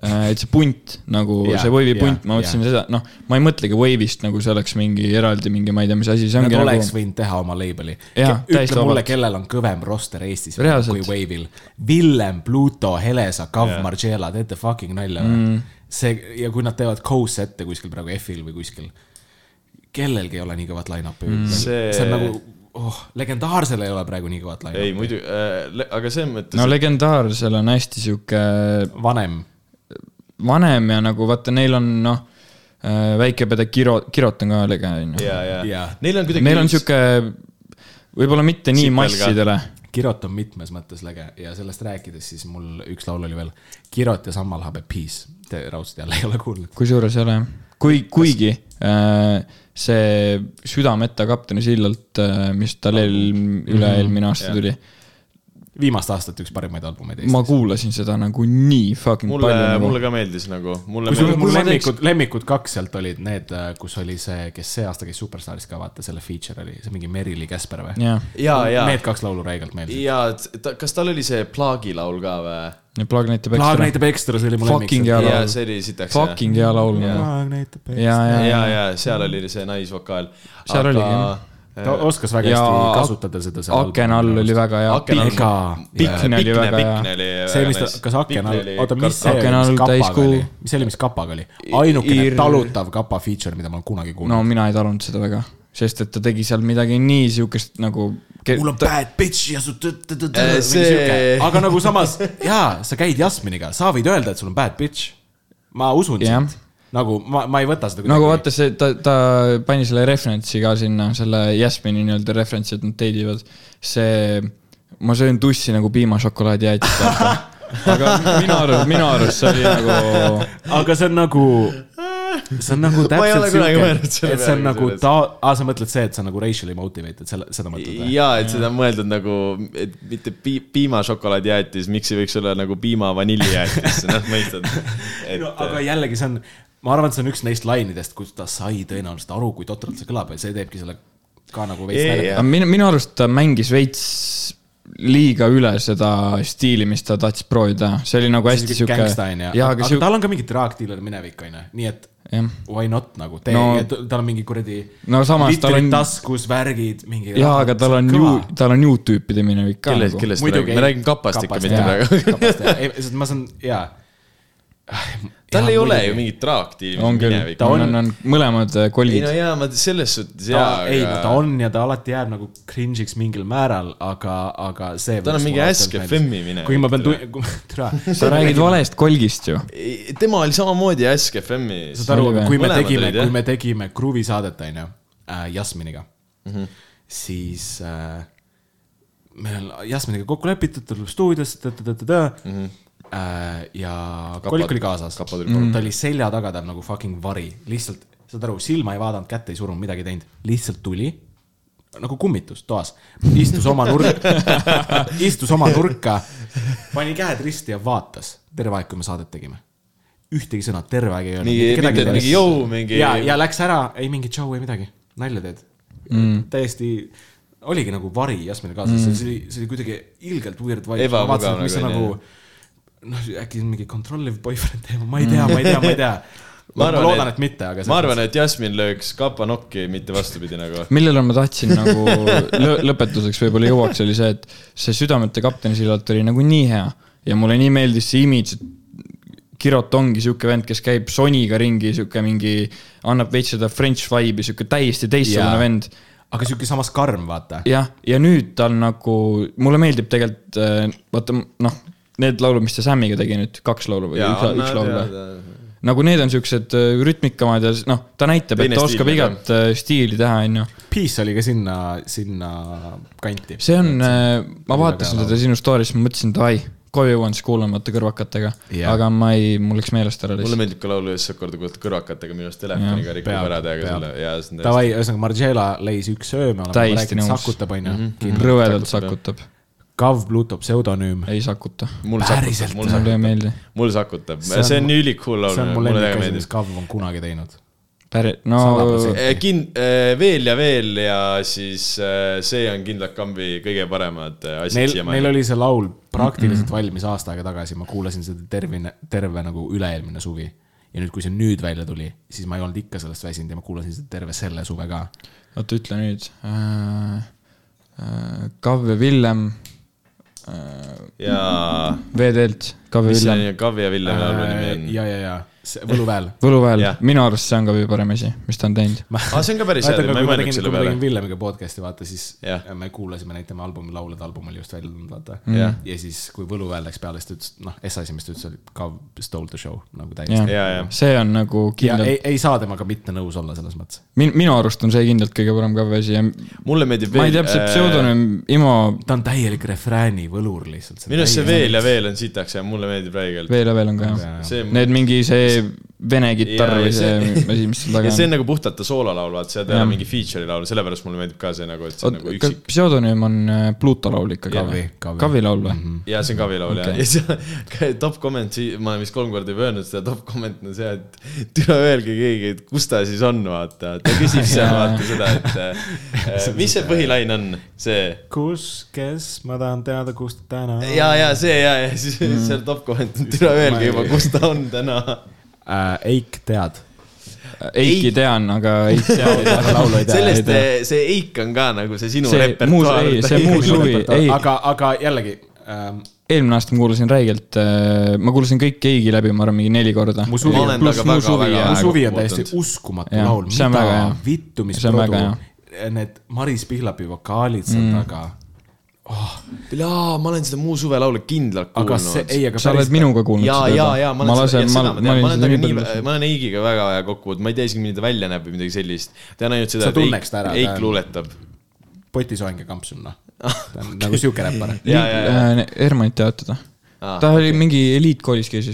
[SPEAKER 5] et see punt nagu yeah, see Wave'i punt, ma mõtlesin
[SPEAKER 4] jaa.
[SPEAKER 5] seda, noh, ma ei mõtlegi Wave'ist nagu see oleks mingi eraldi mingi, ma ei tea, mis asi see
[SPEAKER 4] Nad
[SPEAKER 5] ongi
[SPEAKER 4] oleks
[SPEAKER 5] nagu.
[SPEAKER 4] võinud teha oma label'i. Ütle mulle,
[SPEAKER 5] vabalt.
[SPEAKER 4] kellel on kõvem roster Eestis
[SPEAKER 5] Reaalselt.
[SPEAKER 4] kui Wave'il. Villem, Pluto, Helesa, Kav Margiela, teete fucking nalja mm.. see ja kui nad teevad co-set'e kuskil praegu F-il või kuskil, kellelgi ei ole nii kõvat line-up'i mm..
[SPEAKER 3] See-
[SPEAKER 4] see on nagu, oh, legendaarsel ei ole praegu nii kõvat line-up'i.
[SPEAKER 3] ei muidu äh,, aga selles mõttes
[SPEAKER 5] no legendaarsel on hästi sihuke
[SPEAKER 4] vanem,
[SPEAKER 5] vanem ja nagu vaata, neil on noh, väikepede Kiro, Kirot on ka lege, on ju.
[SPEAKER 3] ja, ja neil on kuidagi.
[SPEAKER 5] Neil on sihuke, võib-olla mitte nii massidele.
[SPEAKER 4] Kirot on mitmes mõttes lege ja sellest rääkides siis mul üks laul oli veel. Kirot ja Sammal Habe Peace, te raudselt jälle ei ole kuulnud.
[SPEAKER 5] kusjuures ei ole jah, kui, kuigi äh, see Südameta kapteni sillalt, mis tal eel, üle-eelmine aasta
[SPEAKER 3] Jah.
[SPEAKER 5] tuli,
[SPEAKER 4] viimast aastat üks parimaid albumeid
[SPEAKER 5] ma
[SPEAKER 4] Eestis.
[SPEAKER 5] kuulasin seda nagu nii fucking
[SPEAKER 3] mulle
[SPEAKER 5] palju, nagu
[SPEAKER 3] mulle ka meeldis nagu, mulle
[SPEAKER 4] kusjuures mul
[SPEAKER 5] ma
[SPEAKER 4] lemmikud, lemmikud kaks sealt olid need, kus oli see, kes see aasta käis Superstaaris ka, vaata selle feature oli, see mingi Merili Käsper või?
[SPEAKER 5] jah,
[SPEAKER 3] ja, ja,
[SPEAKER 4] Need kaks laulu räigelt meeldisid.
[SPEAKER 3] ja ta, kas tal oli see Plaagi laul ka või?
[SPEAKER 5] ja Plaag näitab
[SPEAKER 4] Plaag
[SPEAKER 5] ekstra,
[SPEAKER 4] näitab ekstra, see oli mu
[SPEAKER 5] Fucking
[SPEAKER 4] lemmik.
[SPEAKER 5] hea
[SPEAKER 3] ja
[SPEAKER 5] laul.
[SPEAKER 3] see oli sitaks.
[SPEAKER 5] fucking hea laul.
[SPEAKER 4] Plaag näitab
[SPEAKER 5] ja,
[SPEAKER 4] ekstra.
[SPEAKER 5] ja,
[SPEAKER 3] ja,
[SPEAKER 5] ja,
[SPEAKER 3] ja seal oli see naisvokaal.
[SPEAKER 5] Seal oligi, jah.
[SPEAKER 4] Ta oskas väga
[SPEAKER 5] Ja
[SPEAKER 4] hästi kasutada seda.
[SPEAKER 5] aken all oli väga hea.
[SPEAKER 4] Ega,
[SPEAKER 5] Pikne oli väga hea.
[SPEAKER 4] see, mis ta, kas aken all, oota, mis see oli, mis kapaga oli, mis see oli, mis kapaga oli? ainukene
[SPEAKER 5] Ir-
[SPEAKER 4] talutav kapa feature, mida ma olen kunagi
[SPEAKER 5] no
[SPEAKER 4] kuulnud.
[SPEAKER 5] mina ei talunud seda väga, sest et ta tegi seal midagi nii siukest nagu.
[SPEAKER 4] mul on bad bitch ja su mingi
[SPEAKER 3] see-
[SPEAKER 4] aga nagu samas, jaa, sa käid Jasminiga, sa võid öelda, et sul on bad bitch. ma usun sind. Nagu ma, ma ei võta seda
[SPEAKER 5] nagu vaata see, ta, ta pani selle reference'i ka sinna, selle Jasmini nii-öelda reference'i, et nad date ivad. see, ma söön tussi nagu piimašokolaadijäätist, aga minu arust, minu arust see oli nagu,
[SPEAKER 4] aga see on nagu, see on nagu täpselt siuke, et see on nagu ta, aa, sa mõtled see, et see on nagu racially motivated, selle, seda mõtled või?
[SPEAKER 3] ja, et seda on mõeldud nagu, et mitte pi-, piimašokolaadijäätis, miks ei võiks olla nagu piima-vanillijäätis, noh, mõistad. et
[SPEAKER 4] no aga jällegi see on, ma arvan, et see on üks neist lainidest, kus ta sai tõenäoliselt aru, kui totralt see kõlab ja see teebki selle ka nagu veits
[SPEAKER 3] jah.
[SPEAKER 5] minu, minu arust ta mängis veits liiga üle seda stiili, mis ta tahtis proovida, see oli nagu hästi jaa,
[SPEAKER 4] aga
[SPEAKER 5] siuke,
[SPEAKER 4] tal on ka mingi drug dealer minevik onju, nii et
[SPEAKER 5] jah,
[SPEAKER 4] why not nagu, tee
[SPEAKER 5] No-
[SPEAKER 4] tal on mingi kuradi.
[SPEAKER 5] No samas tal on-
[SPEAKER 4] taskus, värgid, mingi.
[SPEAKER 5] jaa, aga tal on ju, tal on Youtube'ide minevik ka
[SPEAKER 3] kellest,
[SPEAKER 5] nagu.
[SPEAKER 3] kellest me räägime, me räägime kapast ikka mitte praegu.
[SPEAKER 4] praegu. sest ma saan, jaa.
[SPEAKER 3] Tal ei ole ju mingit traakti
[SPEAKER 5] on küll, ta on, on mõlemad äh,
[SPEAKER 3] ei
[SPEAKER 5] kolgid
[SPEAKER 3] no. jaa, ma selles suhtes jaa,
[SPEAKER 4] ei, no ta
[SPEAKER 3] aga
[SPEAKER 4] on ja ta alati jääb nagu cringe'iks mingil määral, aga, aga see.
[SPEAKER 3] Tal on mingi Ask FM-i minevik,
[SPEAKER 4] kui ma pean
[SPEAKER 3] tere.,
[SPEAKER 4] tere.
[SPEAKER 5] sa räägid valest kolgist ju.
[SPEAKER 3] Ei, tema oli samamoodi Ask FM-i.
[SPEAKER 4] saad aru, kui me tegime, kui me tegime Gruvi saadet, onju, Jasminiga mm,
[SPEAKER 3] Mhm.
[SPEAKER 4] -hmm. siis äh, meil on Jasminiga kokku lepitud, ta tuleb stuudiosse, ta-ta-ta-ta-ta mm. -hmm. Äh, ja kolik oli kaasas,
[SPEAKER 3] tuli
[SPEAKER 4] ta oli selja taga, tal nagu fucking vari, lihtsalt, saad aru, silma ei vaadanud, kätt ei surunud, midagi ei teinud, lihtsalt tuli nagu kummitus toas, istus oma nurka, istus oma nurka, pani käed risti ja vaatas terve aeg, kui me saadet tegime. ühtegi sõna terve aeg ei öelnud.
[SPEAKER 3] mingi, mitte mingi jõu, mingi.
[SPEAKER 4] ja, ja läks ära, ei mingit show, ei midagi, nalja teed mm.. täiesti, oligi nagu vari Jasmini kaasas mm., see oli, see oli kuidagi ilgelt weird vibe.
[SPEAKER 3] Ebamugav
[SPEAKER 4] mis see
[SPEAKER 3] nagu,
[SPEAKER 4] nagu, noh, äkki mingi controllive boyfriend teema, ma ei tea, ma ei tea, ma ei tea. ma,
[SPEAKER 3] arvan,
[SPEAKER 4] ma loodan,
[SPEAKER 3] et-
[SPEAKER 4] mitte, aga.
[SPEAKER 3] ma arvan, et Jasmin lööks kapa nokki, mitte vastupidi nagu.
[SPEAKER 5] millele ma tahtsin nagu lõ lõpetuseks võib-olla jõuaks, oli see, et see Südamete kapteni sillalt oli nagu nii hea ja mulle nii meeldis see imidž, et Kirot ongi sihuke vend, kes käib Sonyga ringi, sihuke mingi, annab veits seda French vibe'i, sihuke täiesti teistsugune
[SPEAKER 4] Jaa.
[SPEAKER 5] vend
[SPEAKER 4] aga sihuke samas karm, vaata.
[SPEAKER 5] jah, ja nüüd tal nagu, mulle meeldib tegelikult, vaata noh, need laulud, mis ta Samiga tegi nüüd, kaks laulu või üks, üks laul või? nagu need on siuksed äh, rütmikamad ja noh, ta näitab, et ta oskab
[SPEAKER 3] stiil,
[SPEAKER 5] igat äh, stiili teha, onju.
[SPEAKER 4] Peace oli ka sinna, sinna kanti.
[SPEAKER 5] see on, ma
[SPEAKER 4] Oli
[SPEAKER 5] vaatasin teda sinu story's, ma mõtlesin davai, koju jõuan siis kuulamata kõrvakatega
[SPEAKER 4] Jah.
[SPEAKER 5] aga ma ei, mul läks meelest ära
[SPEAKER 3] mulle
[SPEAKER 5] lihtsalt.
[SPEAKER 3] meeldib ka laulu esimest korda kuulata kõrvakatega, minu arust telefoniga rikub ära täiega selle ja
[SPEAKER 4] Davai, ühesõnaga Margiela leis üks öö, me oleme
[SPEAKER 5] Täiesti
[SPEAKER 4] rääkinud, sakutab, onju.
[SPEAKER 5] rõvedalt sakutab,
[SPEAKER 4] Kav Pluto pseudonüüm.
[SPEAKER 5] ei sakuta.
[SPEAKER 3] mul sakutab, mul
[SPEAKER 5] mulle ei
[SPEAKER 3] sakutab, mul sakutab,
[SPEAKER 4] See on-
[SPEAKER 3] ülikool laul
[SPEAKER 4] see on, mu
[SPEAKER 3] mulle
[SPEAKER 4] lemmik
[SPEAKER 3] väga
[SPEAKER 4] asi,
[SPEAKER 3] meeldib
[SPEAKER 4] mis. Kav on kunagi teinud.
[SPEAKER 5] päris, no.
[SPEAKER 3] Eh, kin-, veel ja veel ja siis eh, see on kindlalt Kambi kõige paremad eh, asjad
[SPEAKER 4] Neil, neil
[SPEAKER 3] siiamaani.
[SPEAKER 4] oli see laul praktiliselt mm -hmm. valmis aasta aega tagasi, ma kuulasin seda terve, terve nagu üle-eelmine suvi. ja nüüd, kui see nüüd välja tuli, siis ma ei olnud ikka sellest väsinud ja ma kuulasin seda terve selle suve ka.
[SPEAKER 5] oota, ütle nüüd äh,. Äh, Kavve Villem äh,,
[SPEAKER 3] ja
[SPEAKER 5] VD-lt,
[SPEAKER 3] see
[SPEAKER 5] Villem,
[SPEAKER 3] on, Kavi ja Villemi laulu nimi on?
[SPEAKER 4] Äh, ja, ja, ja Võluväel.
[SPEAKER 5] Võluväel minu arust see on ka kõige parem asi, mis ta on teinud.
[SPEAKER 3] aa, see on ka päris hea, ma ei mõelnud selle
[SPEAKER 4] kui ma
[SPEAKER 3] peale
[SPEAKER 4] tegin. Villemiga podcast'i, vaata siis
[SPEAKER 3] Jah.
[SPEAKER 4] me kuulasime neid tema albumi laule, ta album oli just välja tulnud, vaata
[SPEAKER 3] Jah.
[SPEAKER 4] ja siis, kui Võluväel läks peale, siis ta ütles, noh, S-asi, mis ta ütles, oli ka stole the show nagu täiesti.
[SPEAKER 3] ja, ja.
[SPEAKER 5] see on nagu
[SPEAKER 4] ja
[SPEAKER 5] kindlalt,
[SPEAKER 4] ei, ei saa temaga mitte nõus olla selles mõttes.
[SPEAKER 5] min-, minu arust on see kindlalt kõige parem Kavve asi ja
[SPEAKER 3] mulle meeldib
[SPEAKER 5] ma ei
[SPEAKER 3] veel.
[SPEAKER 5] tea, see pseudonüüm Imo
[SPEAKER 4] ta on täielik refrääni võlur lihtsalt.
[SPEAKER 3] minu arust see Veel ja veel on sitaks ja mulle meeldib räigelt.
[SPEAKER 5] veel ja veel on ka jah.
[SPEAKER 3] see,
[SPEAKER 5] Need mingi see vene kitarr või see
[SPEAKER 3] see-
[SPEAKER 5] asi, mis seal taga
[SPEAKER 3] ja see on
[SPEAKER 5] on.
[SPEAKER 3] nagu puhtalt ta soololaul, vaata, seal ei ole
[SPEAKER 5] Jah.
[SPEAKER 3] mingi feature'i laul, sellepärast mulle meeldib ka see nagu, et see on nagu üksik.
[SPEAKER 5] pseudonüüm on äh, Pluto laul ikkagi
[SPEAKER 4] Kavi
[SPEAKER 5] või?,
[SPEAKER 4] Kavi.
[SPEAKER 5] Laul või?
[SPEAKER 3] ja see on Kavi laul okay. ja, ja see top comment, ma olen vist kolm korda juba öelnud seda, top comment on see, et türa öelge keegi, et kus ta siis on, vaata, ta küsib seal vaata seda, et äh, mis see põhilain on, see
[SPEAKER 4] kus, kes, ma tahan teada, kus ta täna on.
[SPEAKER 3] ja, ja see ja, ja siis mm. seal top comment on, türa öelge juba, kus ta on täna.
[SPEAKER 4] äh,. Eik, tead?
[SPEAKER 5] Eiki tean, aga ei tea.
[SPEAKER 4] aga laulu ei tea.
[SPEAKER 3] sellest, see Eik on ka nagu see sinu
[SPEAKER 5] See
[SPEAKER 3] repertuaar
[SPEAKER 5] ei, see muus huvi, ei.
[SPEAKER 4] aga, aga jällegi ähm,,
[SPEAKER 5] eelmine aasta ma kuulasin räigelt, ma kuulasin kõik Eigi läbi, ma arvan, mingi neli korda.
[SPEAKER 4] mu suvi
[SPEAKER 3] Ma olen temaga väga- väga-
[SPEAKER 4] mu suvi on täiesti uskumatu
[SPEAKER 5] Jah,
[SPEAKER 4] laul,
[SPEAKER 5] on
[SPEAKER 4] mida vittu, mis
[SPEAKER 5] on
[SPEAKER 4] produ, need Maris Pihlapi vokaalid seal mm. taga.
[SPEAKER 3] jaa, ma olen seda Muu suve laulu kindlalt
[SPEAKER 4] aga see,
[SPEAKER 3] kuulnud.
[SPEAKER 4] ei, aga
[SPEAKER 5] sa oled minuga kuulnud
[SPEAKER 3] ja, ja, ja ma olen seda,
[SPEAKER 5] ma
[SPEAKER 3] seda ma ma
[SPEAKER 5] olin
[SPEAKER 3] olen
[SPEAKER 5] seda
[SPEAKER 3] temaga
[SPEAKER 5] nii
[SPEAKER 3] ma olen Eigiga väga hea kokku puutunud, ma ei tea isegi, milline ta välja näeb või midagi sellist. tean ainult seda,
[SPEAKER 4] ta ära,
[SPEAKER 3] Eik
[SPEAKER 4] ta on-
[SPEAKER 3] luuletab.
[SPEAKER 4] potisoeng ja kampsun, noh. ta on nagu siuke räppar.
[SPEAKER 3] ja, ja, ja,
[SPEAKER 5] Hermanit teavad teda.
[SPEAKER 3] Aa,
[SPEAKER 5] ta oli mingi eliitkoolis käis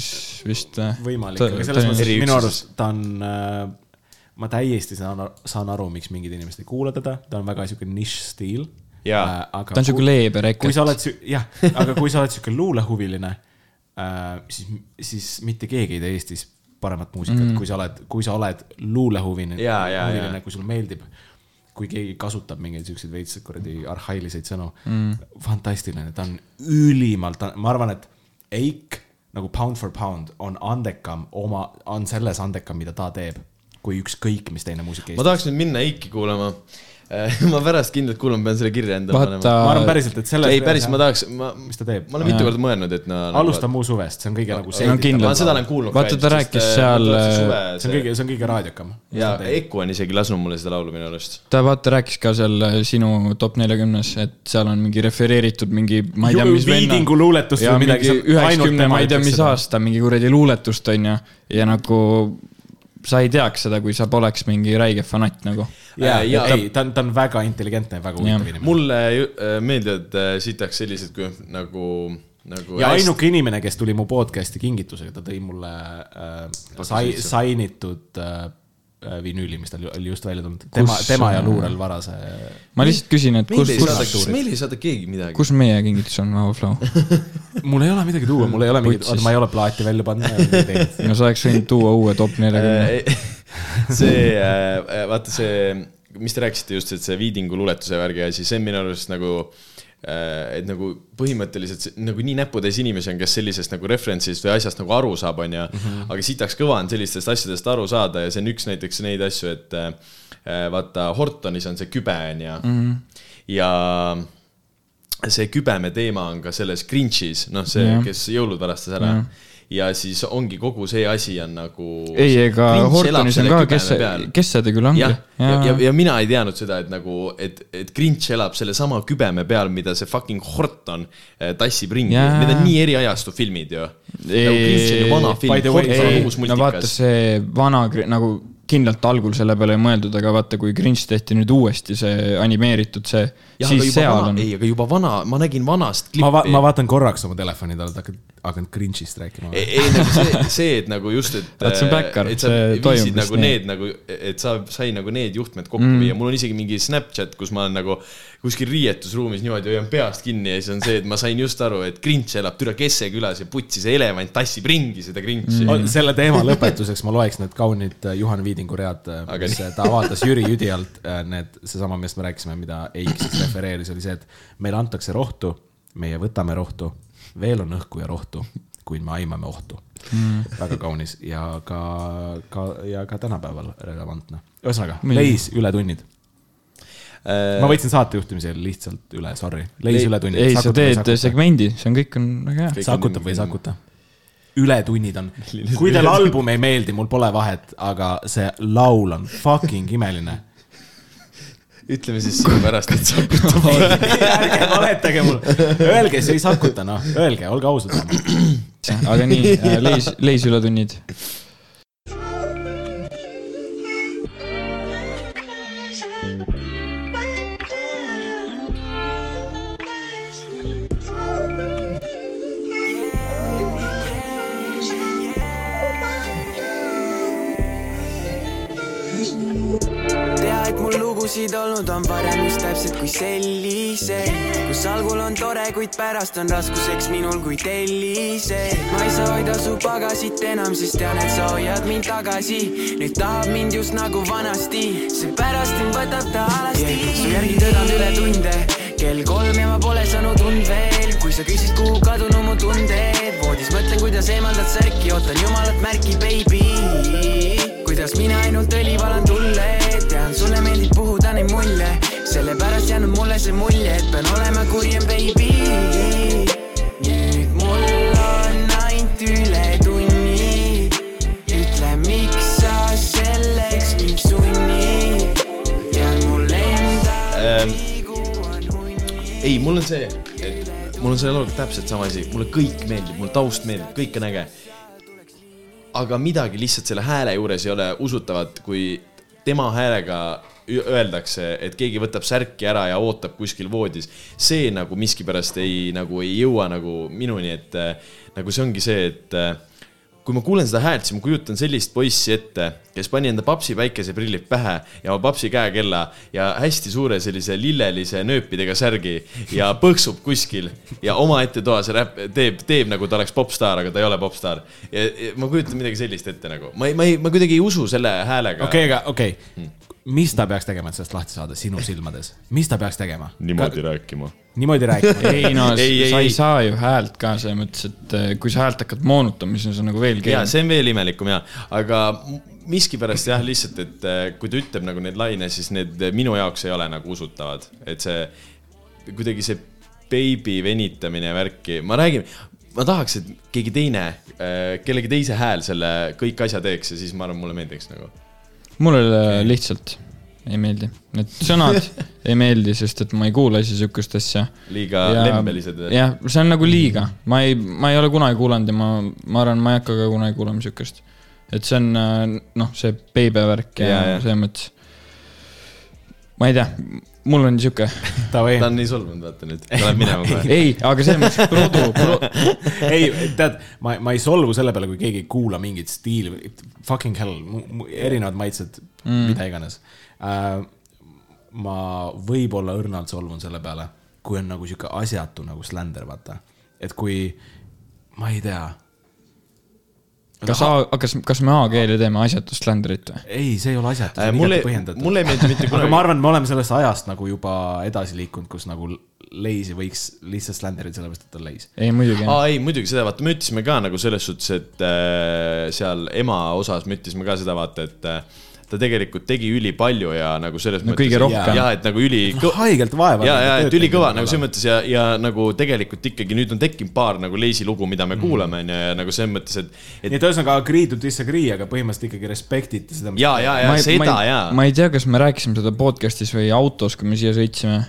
[SPEAKER 5] vist.
[SPEAKER 4] võimalik,
[SPEAKER 5] Ta-
[SPEAKER 4] aga
[SPEAKER 5] ta-
[SPEAKER 4] selles mõttes minu arust ta on äh, ma täiesti saan, saan aru, miks mingid inimesed ei kuula teda, ta on väga siuke nišš stiil.
[SPEAKER 3] Jaa.
[SPEAKER 4] aga
[SPEAKER 5] ta on siuke leebe
[SPEAKER 4] kui
[SPEAKER 5] reket
[SPEAKER 4] sa. oled, jah, aga kui sa oled siuke luulehuviline äh,, siis, siis mitte keegi ei tee Eestis paremat muusikat mm., kui sa oled, kui sa oled luulehuviline, huviline kui sulle meeldib. kui keegi kasutab mingeid siukseid veits kuradi arhailiseid sõnu mm., fantastiline, ta on ülimalt, ma arvan, et Eik nagu pound for pound on andekam oma, on selles andekam, mida ta teeb, kui ükskõik mis teine muusik
[SPEAKER 3] ma tahaks nüüd minna Eiki kuulama. ma pärast kindlalt kuulan, pean selle kirja endale panema.,
[SPEAKER 4] ma arvan päriselt, et selles.
[SPEAKER 3] ei, päris, ma tahaks, ma,
[SPEAKER 4] mis ta teeb
[SPEAKER 3] ma? olen mitu korda mõelnud, et no.
[SPEAKER 4] alusta Mu suvest, see on kõige nagu
[SPEAKER 5] kindlalt.
[SPEAKER 3] ma seda olen kuulnud.
[SPEAKER 5] Vaata, ta rääkis seal,
[SPEAKER 4] see on kõige, see on kõige raadiokam.
[SPEAKER 3] ja Eku on isegi lasknud mulle seda laulu minu arust.
[SPEAKER 5] ta vaata rääkis ka seal äh, sinu top neljakümnes, et seal on mingi refereeritud mingi, ma ei tea, mis venna.
[SPEAKER 4] Viidingu luuletust
[SPEAKER 5] ja
[SPEAKER 4] või midagi.
[SPEAKER 5] mingi üheksakümne, ma ei tea, mis. aasta mingi kuradi luuletust on ju, ja nagu sa ei teaks seda, kui sa poleks mingi räige fanatt nagu.
[SPEAKER 4] ja,
[SPEAKER 3] Ja ta-
[SPEAKER 4] ei, ta on, ta on väga intelligentne ja väga huvitav inimene.
[SPEAKER 3] mulle äh, meeldivad äh, sitaks sellised kui nagu, nagu.
[SPEAKER 4] ja ainuke inimene, kes tuli mu podcast'i kingitusega, ta tõi mulle äh, sai, sainitud äh, vinüüli, mis tal oli just välja tulnud. tema, tema ja
[SPEAKER 5] äh,
[SPEAKER 4] Luurel Varase.
[SPEAKER 5] ma lihtsalt küsin, et
[SPEAKER 3] meil
[SPEAKER 5] kus, kus,
[SPEAKER 3] meil ei saada keegi midagi.
[SPEAKER 5] kus meie kingitus on, Vau Flow?
[SPEAKER 4] mul ei ole midagi tuua, mul ei ole mingit, oota, ma ei ole plaati välja pannud.
[SPEAKER 5] no sa oleks võinud tuua uue top neljakümne.
[SPEAKER 3] see, vaata see, mis te rääkisite just, et see Viidingu luuletuse värgi asi, see on minu arust nagu äh, et nagu põhimõtteliselt nagu nii näputäis inimesi on, kes sellisest nagu reference'ist või asjast nagu aru saab, onju. aga sitaks kõva on sellistest asjadest aru saada ja see on üks näiteks neid asju, et äh, vaata Hortonis on see kübe, onju. ja see kübeme teema on ka selles Grinch'is, noh, see
[SPEAKER 5] Jah.,
[SPEAKER 3] kes jõulud varastas ära. Ja siis ongi kogu see asi on nagu.
[SPEAKER 5] ei, ega Hortonis on ka, kes, kes see ta küll ongi.
[SPEAKER 3] jah, ja, ja, ja mina ei teadnud seda, et nagu, et, et Grinch elab sellesama kübeme peal, mida see fucking Horton eh, tassib ringi. Need on nii eriajastu filmid ju. nagu
[SPEAKER 5] no vaata see vana nagu kindlalt algul selle peale ei mõeldud, aga vaata, kui Grinch tehti nüüd uuesti see animeeritud see, siis seal
[SPEAKER 3] vana,
[SPEAKER 5] on.
[SPEAKER 3] ei, aga juba vana, ma nägin vanast
[SPEAKER 4] ma va-,
[SPEAKER 3] klippi
[SPEAKER 4] ma. vaatan korraks oma telefoni talle, et hakkad, hakanud cringe'ist rääkima
[SPEAKER 3] ei, ei nagu see, see, et nagu just, et.
[SPEAKER 5] Vaat see on
[SPEAKER 3] et sa
[SPEAKER 5] see toimub
[SPEAKER 3] nagu
[SPEAKER 5] nii.
[SPEAKER 3] need nagu, et sa sai nagu need juhtmed kokku mm. viia, mul on isegi mingi Snapchat, kus ma olen nagu kuskil riietusruumis niimoodi hoian peast kinni ja siis on see, et ma sain just aru, et Grinch elab Türa Kesse külas ja putsi see elevant tassib ringi seda Grinchi mm..
[SPEAKER 4] selle teema lõpetuseks ma loeks need kaunid äh, Juhan Viidingu read,
[SPEAKER 3] Aga
[SPEAKER 4] mis
[SPEAKER 3] nii.
[SPEAKER 4] äh, ta avaldas Jüri Jüdi alt, need, seesama, millest me rääkisime, mida Eik siis refereeris, oli see, et meile antakse rohtu, meie võtame rohtu, veel on õhku ja rohtu, kuid me aimame ohtu mm.. väga kaunis ja ka, ka ja ka tänapäeval relevantne. ühesõnaga, Leis ületunnid.
[SPEAKER 3] Äh,
[SPEAKER 4] ma võtsin saatejuhtimise lihtsalt üle, sorry. Leis
[SPEAKER 3] Lei-
[SPEAKER 4] ületunnid.
[SPEAKER 5] ei, sa teed segmendi, see on kõik on väga hea.
[SPEAKER 4] Sakutab või ei sakuta? ületunnid on, kui teile album ei meeldi, mul pole vahet, aga see laul on fucking imeline.
[SPEAKER 3] Ütleme siis sinu pärast, et sakutab.
[SPEAKER 4] ärge valetage mulle, öelge, see ei sakuta, noh, öelge, olge ausad.
[SPEAKER 5] aga nii, leis, leis
[SPEAKER 7] lugusid olnud on varem just täpselt kui selliseid, kus algul on tore, kuid pärast on raskuseks minul kui tellised. ma ei saa hoida su pagasit enam, sest tean, et sa hoiad mind tagasi. nüüd tahab mind just nagu vanasti, seepärast mind võtab ta alasti yeah.. su järgi töötan üle tunde, kell kolm ja ma pole saanud und veel, kui sa küsid, kuhu kadunud mu tunded, voodis mõtlen, kuidas eemaldad särki, ootan jumalat märki, baby kuidas mina ainult õli valan tulle, tean, sulle meeldib puhuda neid mulje, sellepärast jäänud mulle see mulje, et pean olema kurjem, baby. nüüd mul on ainult ületunni, ütle, miks sa selleks mind sunnid, tean mul endal
[SPEAKER 3] Ähm, ei, mul on see, et mul on selle lauluga täpselt sama asi, mulle kõik meeldib, mulle taust meeldib, kõik on äge. aga midagi lihtsalt selle hääle juures ei ole usutavat, kui tema häälega öeldakse, et keegi võtab särki ära ja ootab kuskil voodis. see nagu miskipärast ei, nagu ei jõua nagu minuni, et äh, nagu see ongi see, et äh, kui ma kuulen seda häält, siis ma kujutan sellist poissi ette, kes pani enda papsi päikeseprillid pähe ja oma papsi käekella ja hästi suure sellise lillelise nööpidega särgi ja põksub kuskil ja omaette toas räpp, teeb, teeb nagu ta oleks popstaar, aga ta ei ole popstaar. ja ma kujutan midagi sellist ette nagu, ma ei, ma ei, ma kuidagi ei usu selle häälega.
[SPEAKER 4] okei, aga okei okay., mis ta peaks tegema, et sellest lahti saada sinu silmades, mis ta peaks tegema?
[SPEAKER 3] niimoodi rääkima.
[SPEAKER 4] niimoodi rääkima.
[SPEAKER 5] ei no
[SPEAKER 3] Ei, ei,
[SPEAKER 5] sa
[SPEAKER 3] ei.
[SPEAKER 5] ei saa ju häält ka selles mõttes, et eh, kui sa häält hakkad moonutama, siis on see nagu veel
[SPEAKER 3] ja
[SPEAKER 5] keerulisem.
[SPEAKER 3] see on veel imelikum ja, aga miskipärast jah, lihtsalt, et äh, kui ta ütleb nagu neid laine, siis need minu jaoks ei ole nagu usutavad, et see kuidagi see beebi venitamine värki, ma räägin, ma tahaks, et keegi teine, kellegi teise hääl selle kõik asja teeks ja siis ma arvan, mulle meeldiks nagu.
[SPEAKER 5] Mulle lihtsalt ei meeldi, need sõnad ei meeldi, sest et ma ei kuula ise sihukest asja.
[SPEAKER 3] liiga lembelised.
[SPEAKER 5] jah, see on nagu liiga, ma ei, ma ei ole kunagi kuulanud ja ma, ma arvan, ma ei hakka ka kunagi kuulama sihukest. et see on äh, noh, see beebe värk ja,
[SPEAKER 3] Ja,
[SPEAKER 5] ja
[SPEAKER 3] ja.
[SPEAKER 5] selles mõttes. ma ei tea, mul on sihuke,
[SPEAKER 3] ta, on nii solvunud, vaata nüüd, ta läheb minema kohe.
[SPEAKER 5] ei, aga selles mõttes produ pro,
[SPEAKER 4] ei, tead, ma, ma ei solvu selle peale, kui keegi ei kuula mingit stiili, fucking hell, erinevad maitsed mm., mida iganes äh,. ma võib-olla õrnalt solvun selle peale, kui on nagu sihuke asjatu nagu sländer, vaata, et kui, ma ei tea
[SPEAKER 5] kas, kas, kas me A-keeli teeme asjatust sländrit või?
[SPEAKER 4] ei, see ei ole asjatu, see
[SPEAKER 3] Äh,
[SPEAKER 4] on
[SPEAKER 3] mulle
[SPEAKER 4] igati, põhjendatud.
[SPEAKER 3] mulle ei meeldi mitte
[SPEAKER 4] aga
[SPEAKER 3] kunagi
[SPEAKER 4] ma. arvan, me oleme sellest ajast nagu juba edasi liikunud, kus nagu leisi võiks lihtsalt sländerida, sellepärast et ta on leis.
[SPEAKER 5] ei, muidugi.
[SPEAKER 3] aa ei, muidugi seda vaata, me ütlesime ka nagu selles suhtes, et äh, seal ema osas me ütlesime ka seda vaata, et äh, ta tegelikult tegi ülipalju ja nagu selles
[SPEAKER 5] No
[SPEAKER 3] mõttes.
[SPEAKER 5] kõige rohkem.
[SPEAKER 3] ja et nagu üli.
[SPEAKER 4] haigelt vaeva.
[SPEAKER 3] ja, ja et ülikõva nagu selles mõttes ja, ja nagu tegelikult ikkagi nüüd on tekkinud paar nagu leisi lugu, mida me kuulame, onju, ja nagu selles mõttes, et,
[SPEAKER 4] nii
[SPEAKER 3] et
[SPEAKER 4] et ühesõnaga agree to disagree, aga põhimõtteliselt ikkagi respektite seda.
[SPEAKER 3] ja, ja, ja
[SPEAKER 5] ma ei,
[SPEAKER 3] seda ja
[SPEAKER 5] ma ei tea, kas me rääkisime seda podcast'is või autos, kui me siia sõitsime.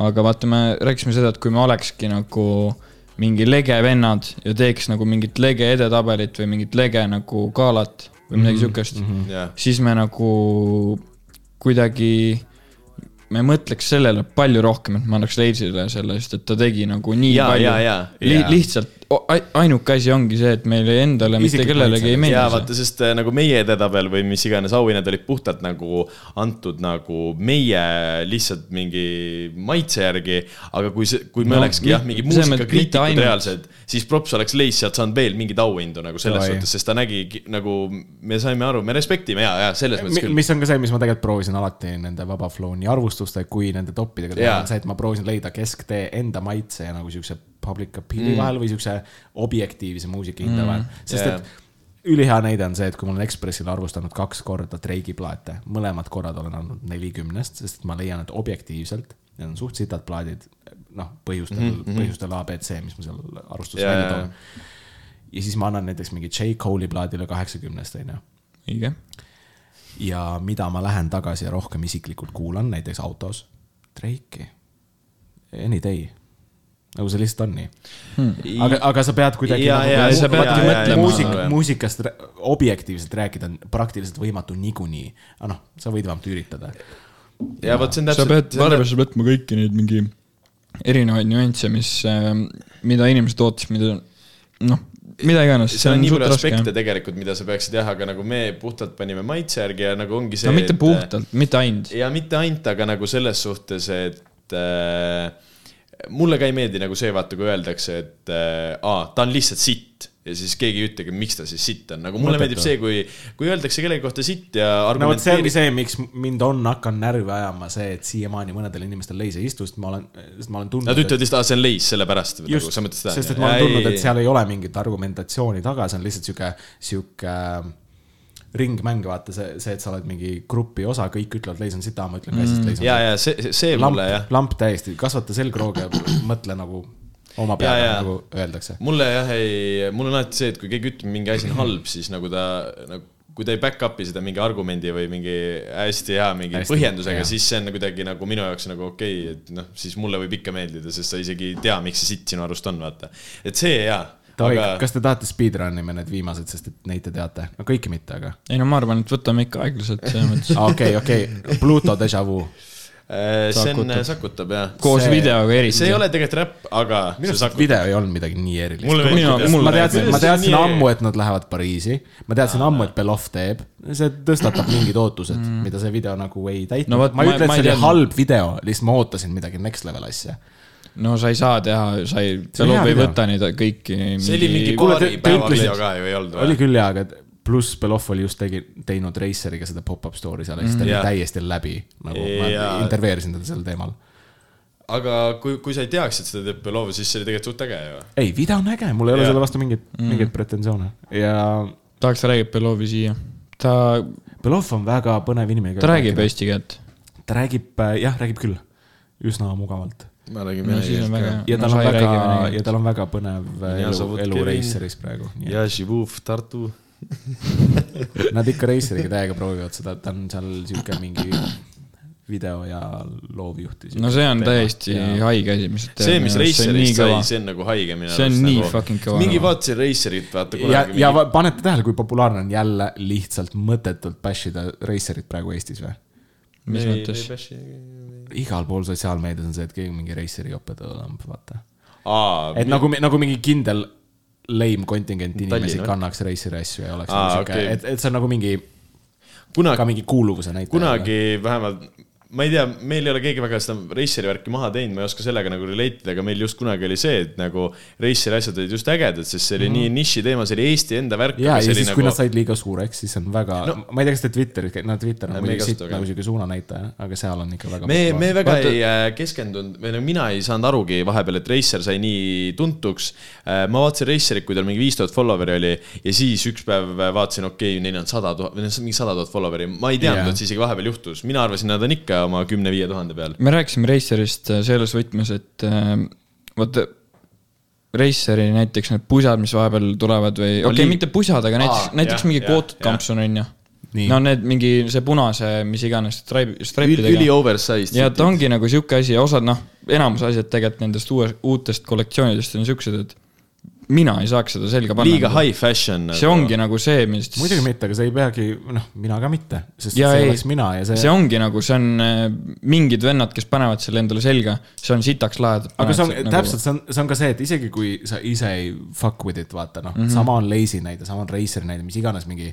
[SPEAKER 5] aga vaata, me rääkisime seda, et kui me olekski nagu mingi lege vennad ja teeks nagu mingit lege edetabelit või mingit lege nagu galat või midagi mm -hmm. siukest mm, -hmm.
[SPEAKER 3] jah,
[SPEAKER 5] siis me nagu kuidagi, me mõtleks sellele palju rohkem, et ma annaks Leisile selle, sest et ta tegi nagu nii
[SPEAKER 3] Ja,
[SPEAKER 5] palju
[SPEAKER 3] ja, ja.
[SPEAKER 5] Li
[SPEAKER 3] Ja.
[SPEAKER 5] lihtsalt ainuke asi ongi see, et meile endale mitte kellelegi ei meeldi
[SPEAKER 3] vaata, sest äh, nagu meie edetabel või mis iganes auhinnad olid puhtalt nagu antud nagu meie lihtsalt mingi maitse järgi. aga kui see, kui me
[SPEAKER 5] No,
[SPEAKER 3] no, olekski jah, mingi muusikakriitikud
[SPEAKER 5] ainult.
[SPEAKER 3] reaalsed, siis props oleks Leis sealt saanud veel mingeid auhindu nagu selles
[SPEAKER 4] Oi.
[SPEAKER 3] suhtes, sest ta nägi nagu, me saime aru, me respektime ja, ja selles mõttes küll.
[SPEAKER 4] mis on ka see, mis ma tegelikult proovisin alati nende Vaba Flow nii arvustuste kui nende toppidega teha,
[SPEAKER 3] Jaa.
[SPEAKER 4] on see, et ma proovisin leida kesktee enda maitse ja nagu siukse public appeal'i mm. vahel või siukse objektiivse muusika hinda mm. vahel, sest
[SPEAKER 3] Jaa.
[SPEAKER 4] et ülihea näide on see, et kui ma olen Ekspressile arvustanud kaks korda Drake'i plaate, mõlemad korrad olen andnud nelikümnest, sest ma leian, et objektiivselt need on suht sitad plaadid, noh, põhjustel mm, -hmm. põhjustel A, B, C, mis ma seal arvustuses
[SPEAKER 3] Jaa,
[SPEAKER 4] välja toon. ja siis ma annan näiteks mingi J Cole'i plaadile kaheksakümnest, onju
[SPEAKER 5] õige.
[SPEAKER 4] ja mida ma lähen tagasi ja rohkem isiklikult kuulan, näiteks autos, Drake'i, Any Day. Nagu see lihtsalt on nii hmm.. aga, aga sa pead kuidagi nagu
[SPEAKER 5] sa
[SPEAKER 4] muusik muusikast objektiivselt rääkida on praktiliselt võimatu niikuinii. aga noh, sa võid vähemalt üritada.
[SPEAKER 3] ja vot see on
[SPEAKER 5] sa
[SPEAKER 3] täpselt.
[SPEAKER 5] pead arvesse võtma kõiki neid mingi erinevaid nüansse, mis, mida inimesed ootasid, mida noh, mida iganes.
[SPEAKER 3] seal on nii palju aspekte tegelikult, mida sa peaksid jah, aga nagu me puhtalt panime maitse järgi ja nagu ongi see.
[SPEAKER 5] no mitte puhtalt, mitte ainult.
[SPEAKER 3] ja mitte ainult, aga nagu selles suhtes, et äh, mulle ka ei meeldi nagu see, vaata, kui öeldakse, et äh, aa, ta on lihtsalt sitt ja siis keegi ei ütlegi, miks ta siis sitt on, nagu mulle
[SPEAKER 4] Mõttetu.
[SPEAKER 3] meeldib see, kui, kui öeldakse kellegi kohta sitt ja
[SPEAKER 4] no vot see ongi see, miks mind on hakanud närvi ajama see, et siiamaani mõnedel inimestel leis ei istu, sest ma olen, sest ma olen tundnud.
[SPEAKER 3] Nad ütlevad lihtsalt, aa, see on leis, sellepärast.
[SPEAKER 4] just, sest et ma olen tundnud, et seal ei ole mingit argumentatsiooni taga, see on lihtsalt sihuke, sihuke ringmäng, vaata see, see, et sa oled mingi grupi osa, kõik ütlevad leis on sita, ma ütlen ka siis, et leis on
[SPEAKER 3] ja, ja see, see
[SPEAKER 4] lamp
[SPEAKER 3] mulle jah,,
[SPEAKER 4] lamp täiesti, kasvata selgrooge, mõtle nagu oma peaga nagu öeldakse.
[SPEAKER 3] mulle jah ei, mul on alati see, et kui keegi ütleb, mingi asi on halb, siis nagu ta nagu kui ta ei back up'i seda mingi argumendi või mingi hästi hea mingi
[SPEAKER 4] Hästi,
[SPEAKER 3] põhjendusega siis see on kuidagi nagu minu jaoks nagu okei okay,, et noh, siis mulle võib ikka meeldida, sest sa isegi ei tea, miks see sitt sinu arust on, vaata. et see jaa,
[SPEAKER 4] Davai
[SPEAKER 3] aga
[SPEAKER 4] kas te tahate speedrun ime need viimased, sest et neid te teate, no kõiki mitte, aga.
[SPEAKER 5] ei no ma arvan, et võtame ikka aeglaselt selles mõttes.
[SPEAKER 4] okei, okei, Pluto Deja Vu.
[SPEAKER 3] äh, see on
[SPEAKER 5] Sakutab.,
[SPEAKER 3] sakutab jah.
[SPEAKER 5] koos
[SPEAKER 4] See-
[SPEAKER 5] videoga eriti.
[SPEAKER 3] see ei ole tegelikult räpp, aga
[SPEAKER 4] minu
[SPEAKER 3] see
[SPEAKER 4] arust
[SPEAKER 3] sakutab.
[SPEAKER 4] video ei olnud midagi nii erilist. ma teadsin, ma teadsin ammu, et nad lähevad Pariisi, ma teadsin ammu, et Belov teeb, see tõstatab mingid ootused mm., mida see video nagu ei täitnud
[SPEAKER 5] No
[SPEAKER 4] ma ei ütle, et see oli halb video, lihtsalt ma ootasin midagi next level asja.
[SPEAKER 5] No sa ei saa teha, sa ei,
[SPEAKER 4] oli hea
[SPEAKER 5] Belov ei võta neid kõiki.
[SPEAKER 3] see oli mingi paari päeva video ka ju ei olnud
[SPEAKER 4] oli
[SPEAKER 3] või?
[SPEAKER 4] küll jaa, aga pluss Belov oli just tegi, teinud Raceriga seda pop-up story seal ja siis ta oli
[SPEAKER 3] Jaa.
[SPEAKER 4] täiesti läbi. nagu ma intervjueerisin teda sel teemal.
[SPEAKER 3] aga kui, kui sa ei teaks, et seda teeb Belov, siis see oli tegelikult suht äge ju.
[SPEAKER 4] ei, video on äge, mul ei ole
[SPEAKER 3] Jaa.
[SPEAKER 4] selle vastu mingeid mm., mingeid pretensioone ja
[SPEAKER 5] tahaks räägib Belovi siia. ta,
[SPEAKER 4] Belov on väga põnev inimene.
[SPEAKER 5] ta räägib. eesti keelt.
[SPEAKER 4] ta räägib, jah, räägib küll, üsna mugavalt
[SPEAKER 3] ma räägin
[SPEAKER 5] siis on väga
[SPEAKER 4] ja tal on väga,
[SPEAKER 5] vene
[SPEAKER 4] ja tal on väga põnev
[SPEAKER 3] Ja
[SPEAKER 4] elu elu. Raceris praegu.
[SPEAKER 3] ja Živuv Tartu.
[SPEAKER 4] Nad ikka Raceriga täiega proovivad seda, ta on seal sihuke mingi video ja loovjuht.
[SPEAKER 5] no see on täiesti haige asi, mis
[SPEAKER 3] see, mis Racerist sai, see on nagu haige minu
[SPEAKER 5] See on
[SPEAKER 3] arust
[SPEAKER 5] nii
[SPEAKER 3] nagu,
[SPEAKER 5] fucking kõva.
[SPEAKER 3] mingi vaatasin Racerit, vaata
[SPEAKER 4] ja,
[SPEAKER 3] kunagi
[SPEAKER 4] ja
[SPEAKER 3] mingi....
[SPEAKER 4] va- panete tähele, kui populaarne on jälle lihtsalt mõttetult bash ida Racerit praegu Eestis või?
[SPEAKER 5] Mis mõttes?
[SPEAKER 4] igal pool sotsiaalmeedias on see, et keegi mingi Raceri jope tõmbab, vaata.
[SPEAKER 3] aa,
[SPEAKER 4] et nagu, nagu mingi kindel lame kontingent inimesi
[SPEAKER 3] Tallinna või?
[SPEAKER 4] kannaks Raceri asju ja oleks
[SPEAKER 3] Aa,
[SPEAKER 4] nagu sihuke
[SPEAKER 3] okei.,
[SPEAKER 4] et, et see on nagu mingi, ka
[SPEAKER 3] kunagi,
[SPEAKER 4] mingi kuuluvuse näitaja.
[SPEAKER 3] kunagi vähemalt, ma ei tea, meil ei ole keegi väga seda Raceri värki maha teinud, ma ei oska sellega nagu relate ida, aga meil just kunagi oli see, et nagu Raceri asjad olid just ägedad, sest see oli nii niši teema, see oli Eesti enda värk.
[SPEAKER 4] ja, ja siis,
[SPEAKER 3] nagu...
[SPEAKER 4] kui nad said liiga suureks, siis on väga no, ma ei tea, kas te Twitteris, no Twitter on muidugi siit nagu sihuke suunanäitaja, aga seal on ikka väga
[SPEAKER 3] me, me väga
[SPEAKER 5] Vaata-
[SPEAKER 3] ei äh, keskendunud või no mina ei saanud arugi vahepeal, et Racer sai nii tuntuks. ma vaatasin Racerit, kui tal mingi viis tuhat follower'i oli ja siis üks päev vaatasin, okei okay,, neil on sada tuhat või noh, mingi sada tuhat follower'i, ma ei teadnud yeah., et see isegi vahepeal juhtus, mina arvasin, nad on ikka oma kümne-viie tuhande peal.
[SPEAKER 5] me rääkisime Racerist selles võtmes, et äh, vaata, Raceri näiteks need pusad, mis vahepeal tulevad või, okei okay,, mitte pusad, aga näiteks näiteks
[SPEAKER 3] jah,
[SPEAKER 5] mingi
[SPEAKER 3] jah.
[SPEAKER 5] kampsun on ju.
[SPEAKER 4] Nii.
[SPEAKER 5] no need mingi see punase, mis iganes stripe, stripeidega
[SPEAKER 3] üli. oversized.
[SPEAKER 5] ja ta ongi nagu sihuke asi ja osad noh, enamus asjad tegelikult nendest uue, uutest kollektsioonidest on siuksed, et mina ei saaks seda selga panna.
[SPEAKER 3] liiga high fashion.
[SPEAKER 5] see ongi nagu see, mis.
[SPEAKER 4] muidugi mitte, aga sa ei peagi, noh, mina ka mitte, sest
[SPEAKER 5] Ja
[SPEAKER 4] see
[SPEAKER 5] ei,
[SPEAKER 4] oleks mina ja see,
[SPEAKER 5] see ongi nagu, see on äh, mingid vennad, kes panevad selle endale selga, see on sitaks lahe.
[SPEAKER 4] aga see on nagu... täpselt, see on, see on ka see, et isegi kui sa ise ei fuck with it, vaata noh mm -hmm., sama on Lazy näide, sama on Raceri näide, mis iganes mingi,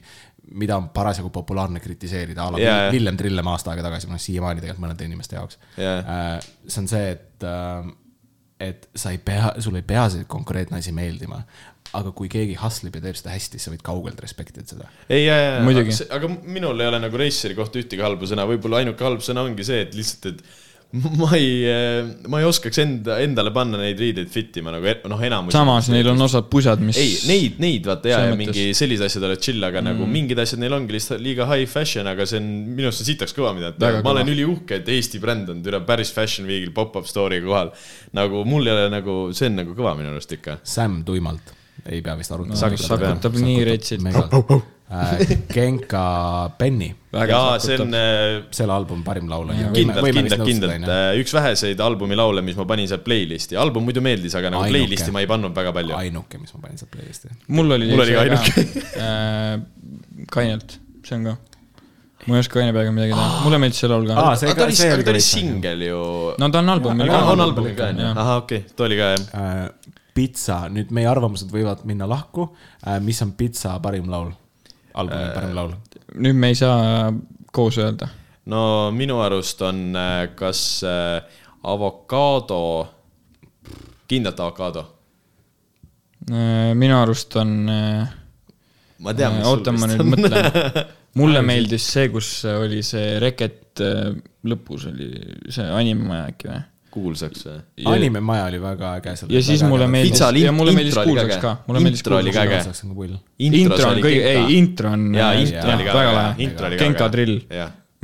[SPEAKER 4] mida on parasjagu populaarne kritiseerida, a la
[SPEAKER 3] jaa.
[SPEAKER 4] Villem Trillem aasta aega tagasi, noh siiamaani tegelikult mõnede inimeste jaoks
[SPEAKER 3] Jaa..
[SPEAKER 4] see on see, et, et sa ei pea, sul ei pea see konkreetne asi meeldima. aga kui keegi hustleb ja teeb seda hästi, siis sa võid kaugelt respektida seda.
[SPEAKER 3] ei, ja, ja, aga minul ei ole nagu Raceri kohta ühtegi halba sõna, võib-olla ainuke halb sõna ongi see, et lihtsalt, et ma ei, ma ei oskaks enda, endale panna neid riideid fit ima nagu e- noh, enamus.
[SPEAKER 5] samas neil on osad pusad, mis.
[SPEAKER 3] ei, neid, neid vaata ja, ja mingi sellised asjad oled chill, aga mm. nagu mingid asjad neil ongi lihtsalt liiga high fashion, aga see on minu arust on sitaks kõva, mida ma
[SPEAKER 5] kõva.
[SPEAKER 3] olen üliuhke, et Eesti bränd on üle päris fashion week'il pop-up story'ga kohal. nagu mul ei ole nagu, see on nagu kõva minu arust ikka.
[SPEAKER 4] Sam tuimalt, ei pea vist arutama
[SPEAKER 3] jah.
[SPEAKER 5] sakutab nii retsilt.
[SPEAKER 4] Äh, Genka Penny,
[SPEAKER 3] jaa, see on äh,
[SPEAKER 4] selle albumi parim laul on ju.
[SPEAKER 3] kindlalt, kindlalt, kindlalt äh, üks väheseid albumi laule, mis ma panin seal playlist'i, album muidu meeldis, aga nagu
[SPEAKER 4] Ainuke.
[SPEAKER 3] playlist'i ma ei pannud väga palju.
[SPEAKER 4] ainuke, mis ma panin sealt playlist'i.
[SPEAKER 5] mul oli.
[SPEAKER 3] Mul oli ka ainuke.
[SPEAKER 5] kainelt, see on ka. ma ei oska kaine peaga midagi teha, mulle meeldis see laul ka
[SPEAKER 4] Aa,. see
[SPEAKER 3] aga ta oli,
[SPEAKER 4] see oli
[SPEAKER 3] ta oli singel ju.
[SPEAKER 5] no ta on albumil ka.
[SPEAKER 3] on albumil ka on ju, ahah, okei, too oli ka jah.
[SPEAKER 4] äh, pitsa, nüüd meie arvamused võivad minna lahku äh,. mis on pitsa parim laul? Albumi
[SPEAKER 3] Äh,
[SPEAKER 4] parim laul?
[SPEAKER 5] nüüd me ei saa koos öelda.
[SPEAKER 3] no minu arust on äh, kas äh, avokaado, kindlalt avokaado.
[SPEAKER 5] minu arust on,
[SPEAKER 3] ma tean, mis
[SPEAKER 5] oota, ma nüüd mõtlen. mulle meeldis see, kus oli see Reket lõpus oli see animemaja äkki või?
[SPEAKER 3] Kuulsaks või?
[SPEAKER 4] animemaja oli väga äge seal.
[SPEAKER 5] ja siis mulle meeldis ja mulle meeldis
[SPEAKER 3] oli
[SPEAKER 5] kuulsaks
[SPEAKER 3] äge.
[SPEAKER 5] ka, mulle meeldis
[SPEAKER 3] oli ka äge.
[SPEAKER 5] kuulsaks.
[SPEAKER 4] see
[SPEAKER 5] intro on kõige, ei, intro on.
[SPEAKER 3] jaa, intro oli ka
[SPEAKER 5] väga lahe.
[SPEAKER 3] intro oli ka
[SPEAKER 5] Genka drill,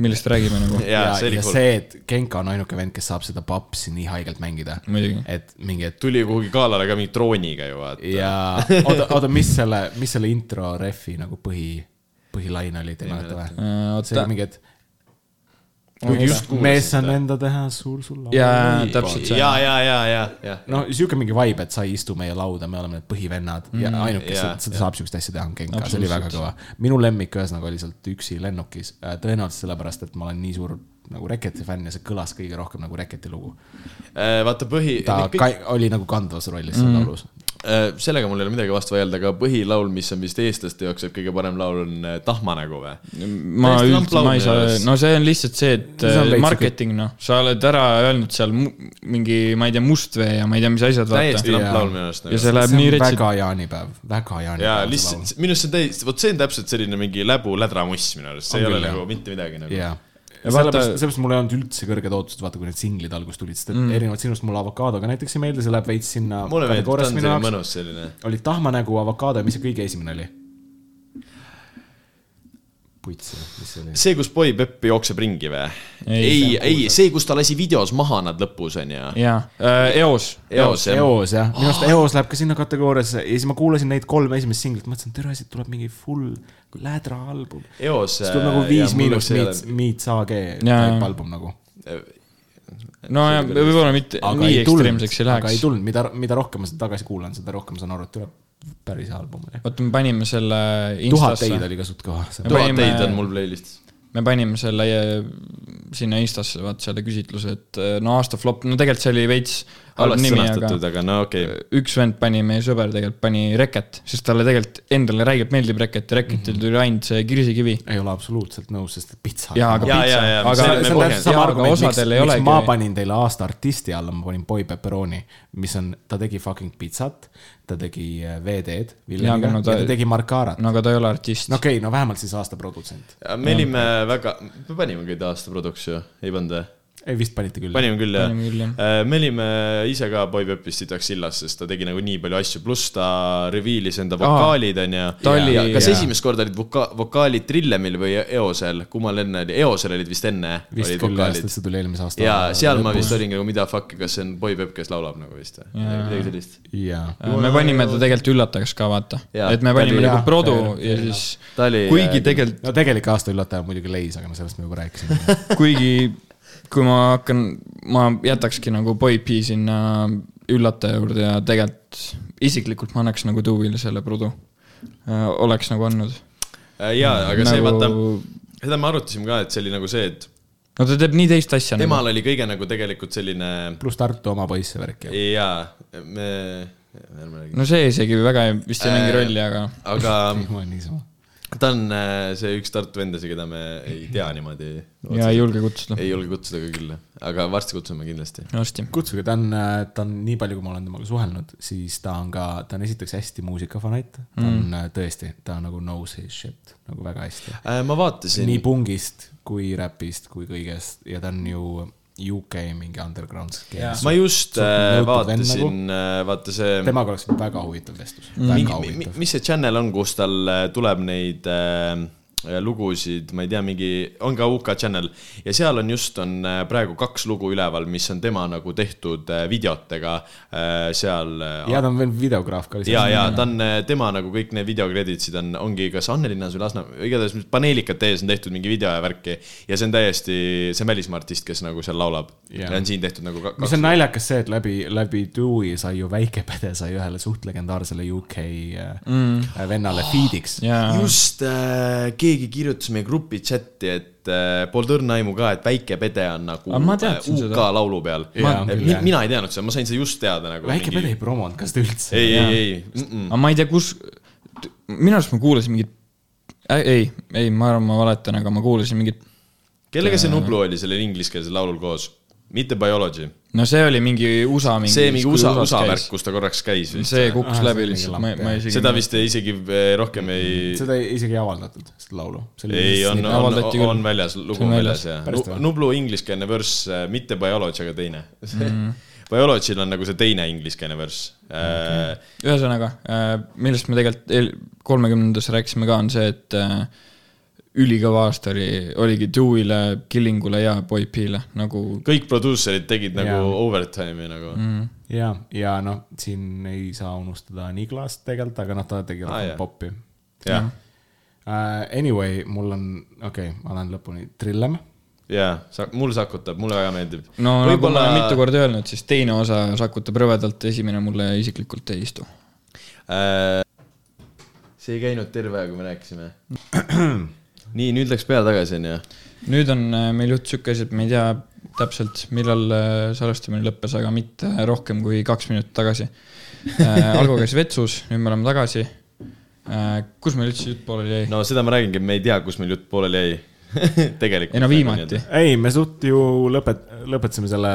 [SPEAKER 5] millest räägime nagu,
[SPEAKER 3] ja
[SPEAKER 4] ja,
[SPEAKER 3] see oli
[SPEAKER 4] ja
[SPEAKER 3] cool.
[SPEAKER 4] see, et Genka on ainuke vend, kes saab seda papsi nii haigelt mängida.
[SPEAKER 5] muidugi.
[SPEAKER 4] et mingi, et
[SPEAKER 3] tuli kuhugi galale ka mingi drooniga ju vaata.
[SPEAKER 4] ja oota, oota, mis selle, mis selle intro refi nagu põhi, põhilaine oli, te ei mäleta või? see
[SPEAKER 5] Äh, oota
[SPEAKER 4] oli, mingi, et mees on enda teha, suur sul laul.
[SPEAKER 5] jaa, täpselt see.
[SPEAKER 3] ja, ja, ja, ja, ja.
[SPEAKER 4] no sihuke mingi vibe, et sa ei istu meie lauda, me oleme need põhivennad mm, ja ainuke, kes
[SPEAKER 3] jaa,
[SPEAKER 4] seda, saab siukest asja teha, on Genka, see oli väga kõva. minu lemmik ühesõnaga oli sealt üksi lennukis, tõenäoliselt sellepärast, et ma olen nii suur nagu Reketi fänn ja see kõlas kõige rohkem nagu Reketi lugu.
[SPEAKER 3] Äh, vaata põhi,
[SPEAKER 4] ta ka, oli nagu kandvas rollis seal mm. laulus.
[SPEAKER 3] Sellega mul ei ole midagi vastu vaielda, aga põhilaul, mis on vist eestlaste jaoks kõige parem laul, on äh, Tahmanägu või?
[SPEAKER 5] ma üldse, ma ei saa no see on lihtsalt see, et äh, marketing noh, sa oled ära öelnud seal mingi, ma ei tea, Mustvee ja ma ei tea, mis asjad
[SPEAKER 3] täiesti
[SPEAKER 5] vaata.
[SPEAKER 3] lamplaul minu arust
[SPEAKER 5] ja
[SPEAKER 3] nagu.
[SPEAKER 5] see läheb
[SPEAKER 4] see
[SPEAKER 5] nii retsi-,
[SPEAKER 4] väga jaanipäev, väga
[SPEAKER 3] jaa,
[SPEAKER 4] jaanipäev.
[SPEAKER 3] lihtsalt minu arust see on täiesti, vot see on täpselt selline mingi läbu-lädramuss minu arust, see
[SPEAKER 4] On
[SPEAKER 3] ei ole nagu mitte midagi nagu.
[SPEAKER 4] Sellepärast
[SPEAKER 5] vaata-,
[SPEAKER 4] sellepärast mul ei olnud üldse kõrged ootused, vaata kui need singlid alguses tulid, sest et mm. erinevalt sinust mulle avokaadoga näiteks ei meeldi, see läheb veits sinna
[SPEAKER 3] mulle meeldib, ta on selline mõnus selline.
[SPEAKER 4] olid tahmanägu, avokaado ja mis see kõige esimene oli? puits, mis see oli?
[SPEAKER 3] see, kus Boy Pepp jookseb ringi või?
[SPEAKER 5] Ei,
[SPEAKER 3] ei,
[SPEAKER 4] see on
[SPEAKER 3] ei, see, kus ta lasi videos maha nad lõpus onju.
[SPEAKER 5] jaa, eos.
[SPEAKER 3] eos jah.
[SPEAKER 4] eos jah, minu arust eos läheb ka sinna kategooriasse ja siis ma kuulasin neid kolme esimest singlit, mõtlesin, et tere, siit tuleb mingi full lädra album.
[SPEAKER 3] eos.
[SPEAKER 4] siis tuleb nagu Viis miinus Meets, Meets AG type album nagu.
[SPEAKER 5] no ja võib-olla mitte
[SPEAKER 4] aga
[SPEAKER 5] nii ekstreemseks ei
[SPEAKER 4] aga ei
[SPEAKER 5] läheks.
[SPEAKER 4] tulnud, mida, mida rohkem ma seda tagasi kuulan, seda rohkem saan aru, et tuleb päris album oli.
[SPEAKER 5] vaata, me panime selle
[SPEAKER 4] tuhat teid
[SPEAKER 5] Instasse,
[SPEAKER 4] oli ka suht kõva.
[SPEAKER 3] Tuhat teid on mul playlist'is.
[SPEAKER 5] me panime selle sinna Instasse, vaata selle küsitluse, et äh, no aasta flop, no tegelikult see oli veits halb
[SPEAKER 3] halvasti sõnastatud, aga no okei okay..
[SPEAKER 5] üks vend pani, meie sõber tegelikult pani Reket, sest talle tegelikult endale räigelt meeldib Reket ja Reketil tuli ainult see kirsikivi.
[SPEAKER 4] ei ole absoluutselt nõus, sest et pitsa.
[SPEAKER 5] jaa, aga pitsa aga
[SPEAKER 3] see-
[SPEAKER 4] see on täpselt sama argument, miks, miks
[SPEAKER 5] olegi-
[SPEAKER 4] ma panin teile aasta artisti alla, ma panin Boy Pepperoni, mis on, ta tegi fucking pitsat, ta tegi äh, VD-d Villemiga
[SPEAKER 5] no
[SPEAKER 4] ja
[SPEAKER 5] ta-
[SPEAKER 4] ta tegi Marcarat.
[SPEAKER 5] no aga ta ei ole artist
[SPEAKER 4] no okei okay,, no vähemalt siis aasta produtsent.
[SPEAKER 3] me olime väga, me panime kõige aasta produks ju, ei pannud või?
[SPEAKER 4] ei, vist panite küll.
[SPEAKER 3] panime küll jah
[SPEAKER 5] Panime küll, jah.
[SPEAKER 3] Äh, me olime ise ka Boy Pepist sitaks sillas, sest ta tegi nagu nii palju asju, pluss ta reveal'is enda vokaalid onju.
[SPEAKER 5] ta oli-
[SPEAKER 3] kas
[SPEAKER 5] jaa.
[SPEAKER 3] esimest korda olid voka-, vokaalid Trillemil või Eosel, kummal enne oli, Eosel olid vist enne.
[SPEAKER 4] vist küll jah, sest see tuli eelmise aasta.
[SPEAKER 3] ja seal ma vist olingi nagu mida fuck'i, kas see on Boy Pepp, kes laulab nagu vist või? midagi sellist.
[SPEAKER 4] jaa.
[SPEAKER 5] Äh, me panime ta tegelikult üllatajaks ka vaata, et me panime nagu produ ja siis kuigi tegelikult,
[SPEAKER 4] no tegelik aasta üllataja on muidugi Leis, aga no sellest me juba rääkisime.
[SPEAKER 5] kuigi kui ma hakkan, ma jätakski nagu Boy P sinna üllataja juurde ja tegelikult isiklikult ma annaks nagu Dewey'le selle prudu. oleks nagu andnud.
[SPEAKER 3] jaa, aga see
[SPEAKER 5] nagu...
[SPEAKER 3] vaata, seda me arutasime ka, et see oli nagu see, et
[SPEAKER 5] no ta teeb nii teist asja
[SPEAKER 3] temal
[SPEAKER 5] nagu.
[SPEAKER 3] oli kõige nagu tegelikult selline
[SPEAKER 4] pluss Tartu oma poiss ja värk ja.
[SPEAKER 3] jaa, me, ärme räägi.
[SPEAKER 5] no see isegi väga ei- vist ei mängi
[SPEAKER 3] Äh,
[SPEAKER 5] rolli, aga
[SPEAKER 3] aga. ta on äh, see üks Tartu vendasid, keda me ei tea niimoodi.
[SPEAKER 5] ja ei julge kutsuda.
[SPEAKER 3] ei julge kutsuda ka küll, aga varsti kutsume kindlasti.
[SPEAKER 4] kutsuge, ta on, ta on nii palju, kui ma olen temaga suhelnud, siis ta on ka, ta on esiteks hästi muusikafanatt, ta on mm. tõesti, ta nagu knows his shit nagu väga hästi.
[SPEAKER 3] Äh, ma vaatasin
[SPEAKER 4] nii, pungist kui räpist kui kõigest ja ta on ju UK mingi underground skeemis.
[SPEAKER 3] ma just äh,
[SPEAKER 4] vend
[SPEAKER 3] vaatasin, vaata see,
[SPEAKER 4] temaga oleks väga huvitav vestlus, huvitav.
[SPEAKER 3] mis see channel on, kus tal äh, tuleb neid äh, lugusid, ma ei tea, mingi, on ka UK channel ja seal on just, on äh, praegu kaks lugu üleval, mis on tema nagu tehtud äh, videotega äh, seal.
[SPEAKER 4] ja ta on veel videograaf ka.
[SPEAKER 3] ja, ja ta on, tema nagu kõik need videokreditsid on, ongi kas Annelinnas või Lasnamäe, igatahes paneelikate ees on tehtud mingi video ja värki. ja see on täiesti, see on välismaa artist, kes nagu seal laulab
[SPEAKER 4] Jaa.
[SPEAKER 3] ja on siin tehtud nagu
[SPEAKER 4] mis on naljakas see, et läbi, läbi Dewey sai ju Väike-Pede sai ühele suht legendaarsele UK mm. vennale feed'iks.
[SPEAKER 5] ja
[SPEAKER 3] just äh, keegi kirjutas meie grupi chati, et äh, Pole tõrna aimu ka, et Väike Pede on nagu äh, UK laulu peal. Mina ei teadnud seda, ma sain seda just teada nagu.
[SPEAKER 4] Väike-Pede ei promonud ka seda üldse.
[SPEAKER 3] ei, ei, ei mm, -mm.
[SPEAKER 5] aga ma ei tea, kus, minu arust ma kuulasin mingit äh,, ei, ei, ma arvan, ma valetan, aga ma kuulasin mingit,
[SPEAKER 3] kellega see Nublu oli sellel ingliskeelsel laulul koos? Mitte Biology.
[SPEAKER 5] no see oli mingi USA mingi.
[SPEAKER 3] see mingi USA, USA värk, kus ta korraks käis vist.
[SPEAKER 5] see kukkus
[SPEAKER 4] see
[SPEAKER 5] läbi
[SPEAKER 4] oli
[SPEAKER 5] lihtsalt, ma, ma isegi.
[SPEAKER 3] seda vist isegi eh, rohkem ei,
[SPEAKER 4] seda ei, isegi ei avaldatud, seda laulu.
[SPEAKER 3] ei on, on,
[SPEAKER 5] küll.
[SPEAKER 3] on väljas, lugu
[SPEAKER 5] See on
[SPEAKER 3] on
[SPEAKER 5] väljas.
[SPEAKER 3] väljas ja? Nublu ingliskeelne värss, mitte Biology, aga teine
[SPEAKER 5] Mhm.
[SPEAKER 3] mm. Biology'l on nagu see teine ingliskeelne värss okay..
[SPEAKER 5] ühesõnaga, millest me tegelikult kolmekümnendas rääkisime ka, on see, et äh, ülikõva aasta oli, oligi Dewey'le, Killingule ja Boy P-le nagu
[SPEAKER 3] kõik produusserid tegid nagu
[SPEAKER 4] Jaa.
[SPEAKER 3] overtime'i nagu mm..
[SPEAKER 4] ja, ja noh, siin ei saa unustada Niklast tegelikult, aga noh, ta tegi
[SPEAKER 3] Ah,
[SPEAKER 4] popi
[SPEAKER 3] jah,
[SPEAKER 4] uh,. Anyway, mul on, okei okay,, ma lähen lõpuni, Trillem.
[SPEAKER 3] jaa, mul sakutab, mulle väga meeldib.
[SPEAKER 5] no Võibolla... nagu ma olen mitu korda öelnud, siis teine osa sakutab rõvedalt, esimene mulle isiklikult ei istu.
[SPEAKER 3] Äh, see ei käinud terve aeg, kui me rääkisime. nii, nüüd läks pea tagasi, onju.
[SPEAKER 5] nüüd on äh, meil jutt sihuke asi, et me ei tea täpselt, millal äh, salvestamine lõppes, aga mitte rohkem kui kaks minutit tagasi. Algo käis vetsus, nüüd me oleme tagasi. kus meil üldse jutt pooleli jäi?
[SPEAKER 3] no seda ma räägingi, et me ei tea, kus meil jutt pooleli jäi. tegelikult.
[SPEAKER 5] ei no viimati.
[SPEAKER 4] ei, me suht ju lõpet-, lõpetasime selle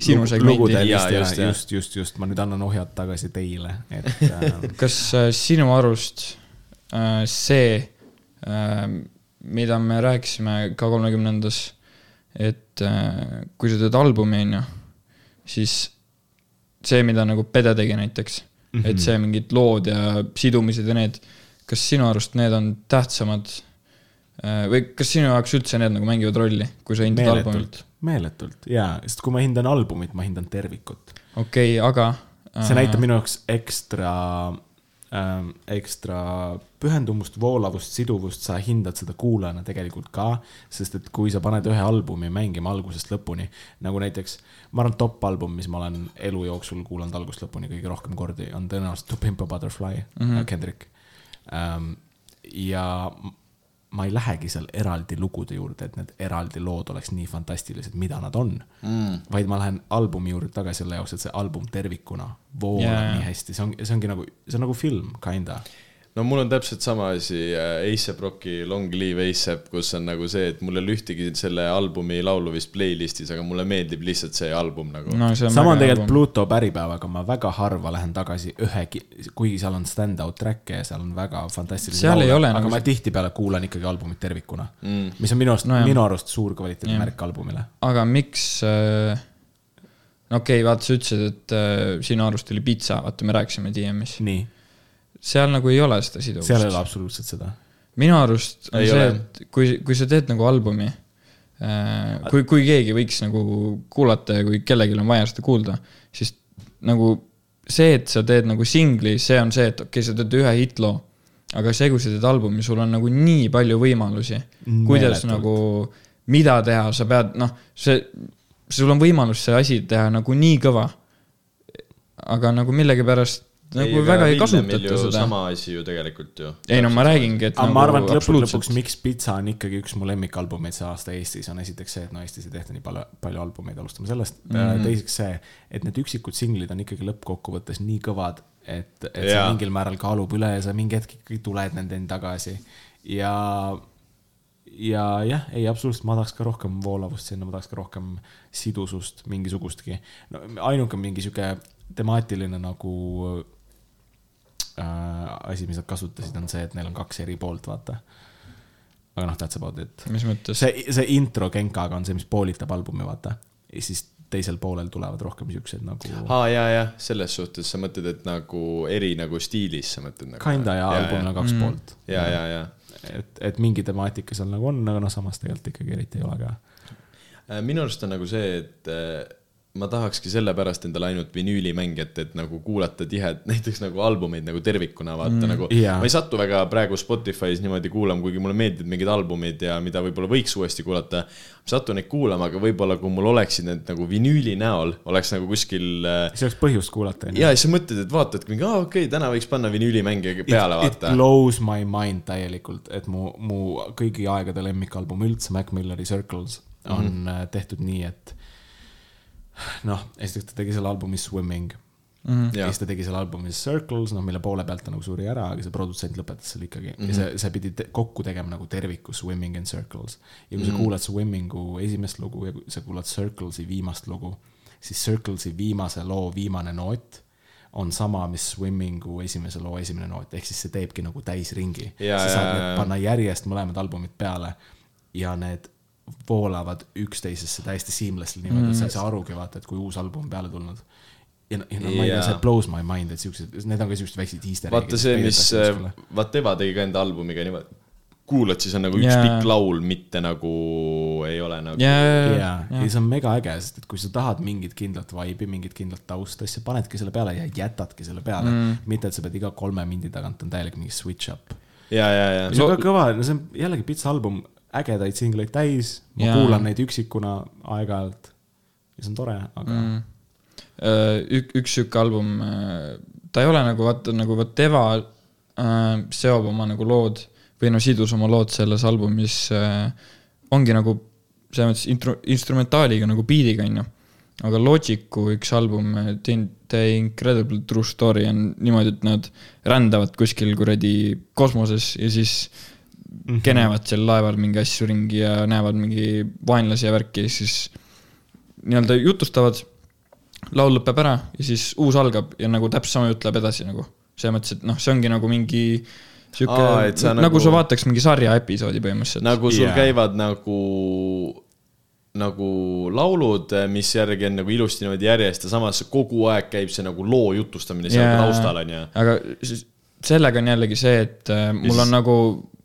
[SPEAKER 5] Sinu segmendi.
[SPEAKER 3] just,, jah.
[SPEAKER 4] just, just, just, ma nüüd annan ohjad tagasi teile, et äh,
[SPEAKER 5] kas äh, sinu arust äh, see äh,, mida me rääkisime ka kolmekümnendas, et äh, kui sa teed albumi, on ju, siis see, mida nagu Pede tegi näiteks mm, -hmm. et see mingid lood ja sidumised ja need, kas sinu arust need on tähtsamad äh, või kas sinu jaoks üldse need nagu mängivad rolli, kui sa hindad albumit
[SPEAKER 4] meeletult?, meeletult jaa, sest kui ma hindan albumit, ma hindan tervikut.
[SPEAKER 5] okei okay,, aga
[SPEAKER 4] see näitab minu jaoks ekstra ähm,, ekstra pühendumust, voolavust, siduvust, sa hindad seda kuulajana tegelikult ka, sest et kui sa paned ühe albumi mängima algusest lõpuni, nagu näiteks, ma arvan, top album, mis ma olen elu jooksul kuulanud algusest lõpuni kõige rohkem kordi, on tõenäoliselt To Pimp a Butterfly mm, -hmm. Kendrick ähm,. ja ma ei lähegi seal eraldi lugude juurde, et need eraldi lood oleks nii fantastilised, mida nad on mm.. vaid ma lähen albumi juurde tagasi selle jaoks, et see album tervikuna voolab yeah. nii hästi, see on, see ongi nagu, see on nagu film, kinda.
[SPEAKER 3] No mul on täpselt sama asi äh, A$AP Rocki Long Live A$AP, kus on nagu see, et mul ei ole ühtegi selle albumi laulu vist playlist'is, aga mulle meeldib lihtsalt see album nagu no..
[SPEAKER 4] sama on tegelikult. Pluto päripäevaga, ma väga harva lähen tagasi ühe, kuigi seal on stand-out track'e ja seal on väga fantastilisi
[SPEAKER 5] Seal ei ole
[SPEAKER 4] aga
[SPEAKER 5] nagu
[SPEAKER 4] ma
[SPEAKER 5] see-
[SPEAKER 4] tihtipeale kuulan ikkagi albumit tervikuna mm.. mis on minu arust
[SPEAKER 5] No
[SPEAKER 4] minu arust suur kvaliteedimärk albumile.
[SPEAKER 5] aga miks äh,, no okei okay,, vaata, sa ütlesid, et äh, sinu arust oli pitsa, vaata, me rääkisime DM-is.
[SPEAKER 4] nii,
[SPEAKER 5] seal nagu ei ole seda
[SPEAKER 4] seal ei ole
[SPEAKER 5] siduvust.
[SPEAKER 4] absoluutselt seda.
[SPEAKER 5] minu arust on
[SPEAKER 3] Ei
[SPEAKER 5] see et kui, kui sa teed nagu albumi äh,, kui, kui keegi võiks nagu kuulata ja kui kellelgi on vaja seda kuulda, siis nagu see, et sa teed nagu singli, see on see, et okei okay,, sa teed ühe hitloo, aga see, kui sa teed albumi, sul on nagu nii palju võimalusi, kuidas nagu, mida teha, sa pead, noh, see, sul on võimalus see asi teha nagu nii kõva, aga nagu millegipärast nagu väga ei kasutata seda.
[SPEAKER 3] sama asi ju tegelikult ju.
[SPEAKER 5] ei no ma räägingi, et
[SPEAKER 4] aga
[SPEAKER 5] nagu
[SPEAKER 4] ma arvan, et lõppude lõpuks, miks Pitsa on ikkagi üks mu lemmikalbumeid see aasta Eestis, on esiteks see, et no Eestis ei tehta nii palju, palju albumeid, alustame sellest mm. -hmm. teiseks see, et need üksikud singlid on ikkagi lõppkokkuvõttes nii kõvad, et, et see
[SPEAKER 3] Jaa.
[SPEAKER 4] mingil määral kaalub üle ja sa mingi hetk ikkagi tuled nendeni tagasi. ja, ja jah, ei absoluutselt, ma tahaks ka rohkem voolavust sinna, ma tahaks ka rohkem sidusust mingisugustki. no ainuke mingi sihuke temaatiline nagu asi, mis nad kasutasid, on see, et neil on kaks eri poolt, vaata. aga noh, that's about it.
[SPEAKER 5] mis mõttes?
[SPEAKER 4] see, see intro Genkaga on see, mis poolitab albumi, vaata. ja siis teisel poolel tulevad rohkem siuksed nagu
[SPEAKER 3] aa, ja, jah, selles suhtes sa mõtled, et nagu eri nagu stiilis sa mõtled nagu.
[SPEAKER 4] kinda ja albumil on kaks mm. poolt.
[SPEAKER 3] ja, ja, ja.
[SPEAKER 4] et, et mingi temaatika seal nagu on, aga noh, samas tegelikult ikkagi eriti ei ole ka.
[SPEAKER 3] Äh, minu arust on nagu see, et äh, ma tahakski sellepärast endale ainult vinüülimängijat, et nagu kuulata tihed, näiteks nagu albumeid nagu tervikuna vaata mm, nagu
[SPEAKER 4] jaa.
[SPEAKER 3] ma ei satu väga praegu Spotify's niimoodi kuulama, kuigi mulle meeldivad mingid albumid ja mida võib-olla võiks uuesti kuulata. satun neid kuulama, aga võib-olla kui mul oleksid need nagu vinüüli näol, oleks nagu kuskil äh,
[SPEAKER 4] siis oleks põhjust kuulata,
[SPEAKER 3] ja siis sa mõtled, et vaatad mingi, aa okei okay,, täna võiks panna vinüülimängija peale,
[SPEAKER 4] It
[SPEAKER 3] vaata.
[SPEAKER 4] blows my mind täielikult, et mu, mu kõigi aegade lemmikalbum üldse, Mac Milleri Circles, on mm -hmm. tehtud nii, et noh, esiteks ta tegi selle albumi Swimming mm. -hmm. ja siis ta tegi selle albumi Circles, noh, mille poole pealt ta nagu suri ära, aga see produtsent lõpetas selle ikkagi mm. -hmm. ja see, see pidi te kokku tegema nagu terviku Swimming and Circles. ja kui sa kuulad Swimmingu esimest lugu ja kui sa kuulad Circles'i viimast lugu, siis Circles'i viimase loo viimane noot on sama, mis Swimmingu esimese loo esimene noot, ehk siis see teebki nagu täisringi. Sa saad need
[SPEAKER 3] jaa.
[SPEAKER 4] panna järjest mõlemad albumid peale ja need voolavad üksteisesse täiesti seamlessly niimoodi mm., et sa ei saa arugi vaata, et kui uus album on peale tulnud. ja, ja noh, ma ei tea, see blows my mind, et siuksed, need on ka siuksed väiksed easter
[SPEAKER 3] vaata see, mis, Vateva tegi ka enda albumiga niimoodi, kuulad, siis on nagu üks
[SPEAKER 5] Jaa.
[SPEAKER 3] pikk laul, mitte nagu ei ole nagu
[SPEAKER 5] ja,
[SPEAKER 4] ja,
[SPEAKER 5] ja,
[SPEAKER 4] ja see on mega äge, sest et kui sa tahad mingit kindlat vibe'i, mingit kindlat tausta, siis sa panedki selle peale ja jätadki selle peale mm.. mitte, et sa pead iga kolme mindi tagant on täielik mingi switch up.
[SPEAKER 3] ja, ja, ja.
[SPEAKER 4] see on ka kõva, no see on jällegi pitsa album, ägedaid singleid täis, ma
[SPEAKER 5] Jaa.
[SPEAKER 4] kuulan neid üksikuna aeg-ajalt ja see on tore, aga mm.
[SPEAKER 5] ük-, üks sihuke album, ta ei ole nagu vaata nagu vot Eva äh, seob oma nagu lood või no sidus oma lood selles albumis äh, ongi nagu selles mõttes intro, instrumentaaliga nagu beat'iga onju. aga Logicu üks album, The Incredible True Story on niimoodi, et nad rändavad kuskil kuradi kosmoses ja siis mm -hmm. kenevad seal laeval mingi asju ringi ja näevad mingi vaenlasi ja värki ja siis nii-öelda jutustavad laul lõpeb ära ja siis uus algab ja nagu täpselt sama jutt läheb edasi nagu. selles mõttes, et noh, see ongi nagu mingi sihuke nagu,
[SPEAKER 3] nagu-
[SPEAKER 5] sa vaataks mingi sarja episoodi põhimõtteliselt.
[SPEAKER 3] nagu sul yeah. käivad nagu, nagu laulud, mis järgi on nagu ilusti niimoodi järjest ja samas kogu aeg käib see nagu loo jutustamine seal yeah. taustal onju.
[SPEAKER 5] aga siis sellega on jällegi see, et äh, mul
[SPEAKER 3] siis-
[SPEAKER 5] on nagu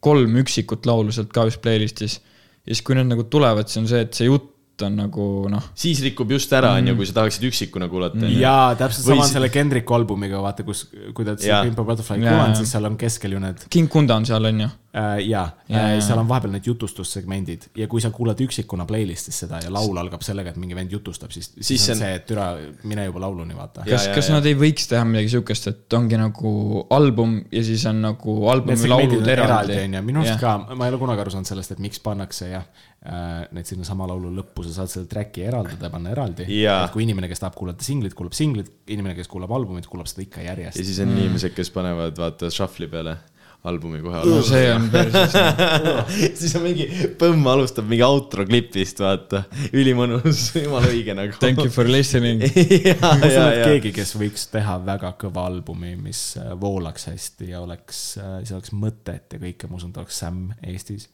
[SPEAKER 5] kolm üksikut laulu sealt ka vist playlist'is. Ja siis, kui need nagu tulevad, siis on see, et see jutt on nagu noh,
[SPEAKER 3] siis rikub just ära onju, kui sa tahaksid üksikuna kuulata onju.
[SPEAKER 4] jaa, täpselt sama on selle Kendricku albumiga, vaata, kus, kui te olete
[SPEAKER 3] Jaa.
[SPEAKER 4] seda Pimp a Butterfly kuulanud, siis seal on keskel ju need
[SPEAKER 5] King Kunda on seal on ju.
[SPEAKER 4] äh, jaa äh,,
[SPEAKER 5] jaa.
[SPEAKER 4] seal on vahepeal need jutustussegmendid ja kui sa kuulad üksikuna playlist'is seda ja laul algab sellega, et mingi vend jutustab, siis, siis, on
[SPEAKER 3] see on-
[SPEAKER 4] et türa, mine juba lauluni, vaata.
[SPEAKER 5] Kas, kas nad ei võiks teha midagi siukest, et ongi nagu album ja siis on nagu albumi laulud
[SPEAKER 4] on eraldi, minu arust ka, ma ei ole kunagi aru saanud sellest, et miks pannakse jah, need sinna sama laulu lõppu, sa saad selle track'i eraldada ja panna eraldi. Kui inimene, kes tahab kuulata singlit, kuulab singlit, inimene, kes kuulab albumit, kuulab seda ikka järjest
[SPEAKER 3] ja. siis on mm. inimesed, kes panevad vaata shuffle'i peale albumi kohe
[SPEAKER 5] no see on päris,
[SPEAKER 3] siis on mingi, Põmm alustab mingi outro klipist, vaata, ülimõnus, jumala õige nagu.
[SPEAKER 5] thank you for listening.
[SPEAKER 3] ja,
[SPEAKER 4] ma usun,
[SPEAKER 3] ja,
[SPEAKER 4] et
[SPEAKER 3] ja,
[SPEAKER 4] keegi, kes võiks teha väga kõva albumi, mis äh, voolaks hästi ja oleks, siis oleks mõtet ja kõike, ma usun, ta oleks Sam Eestis.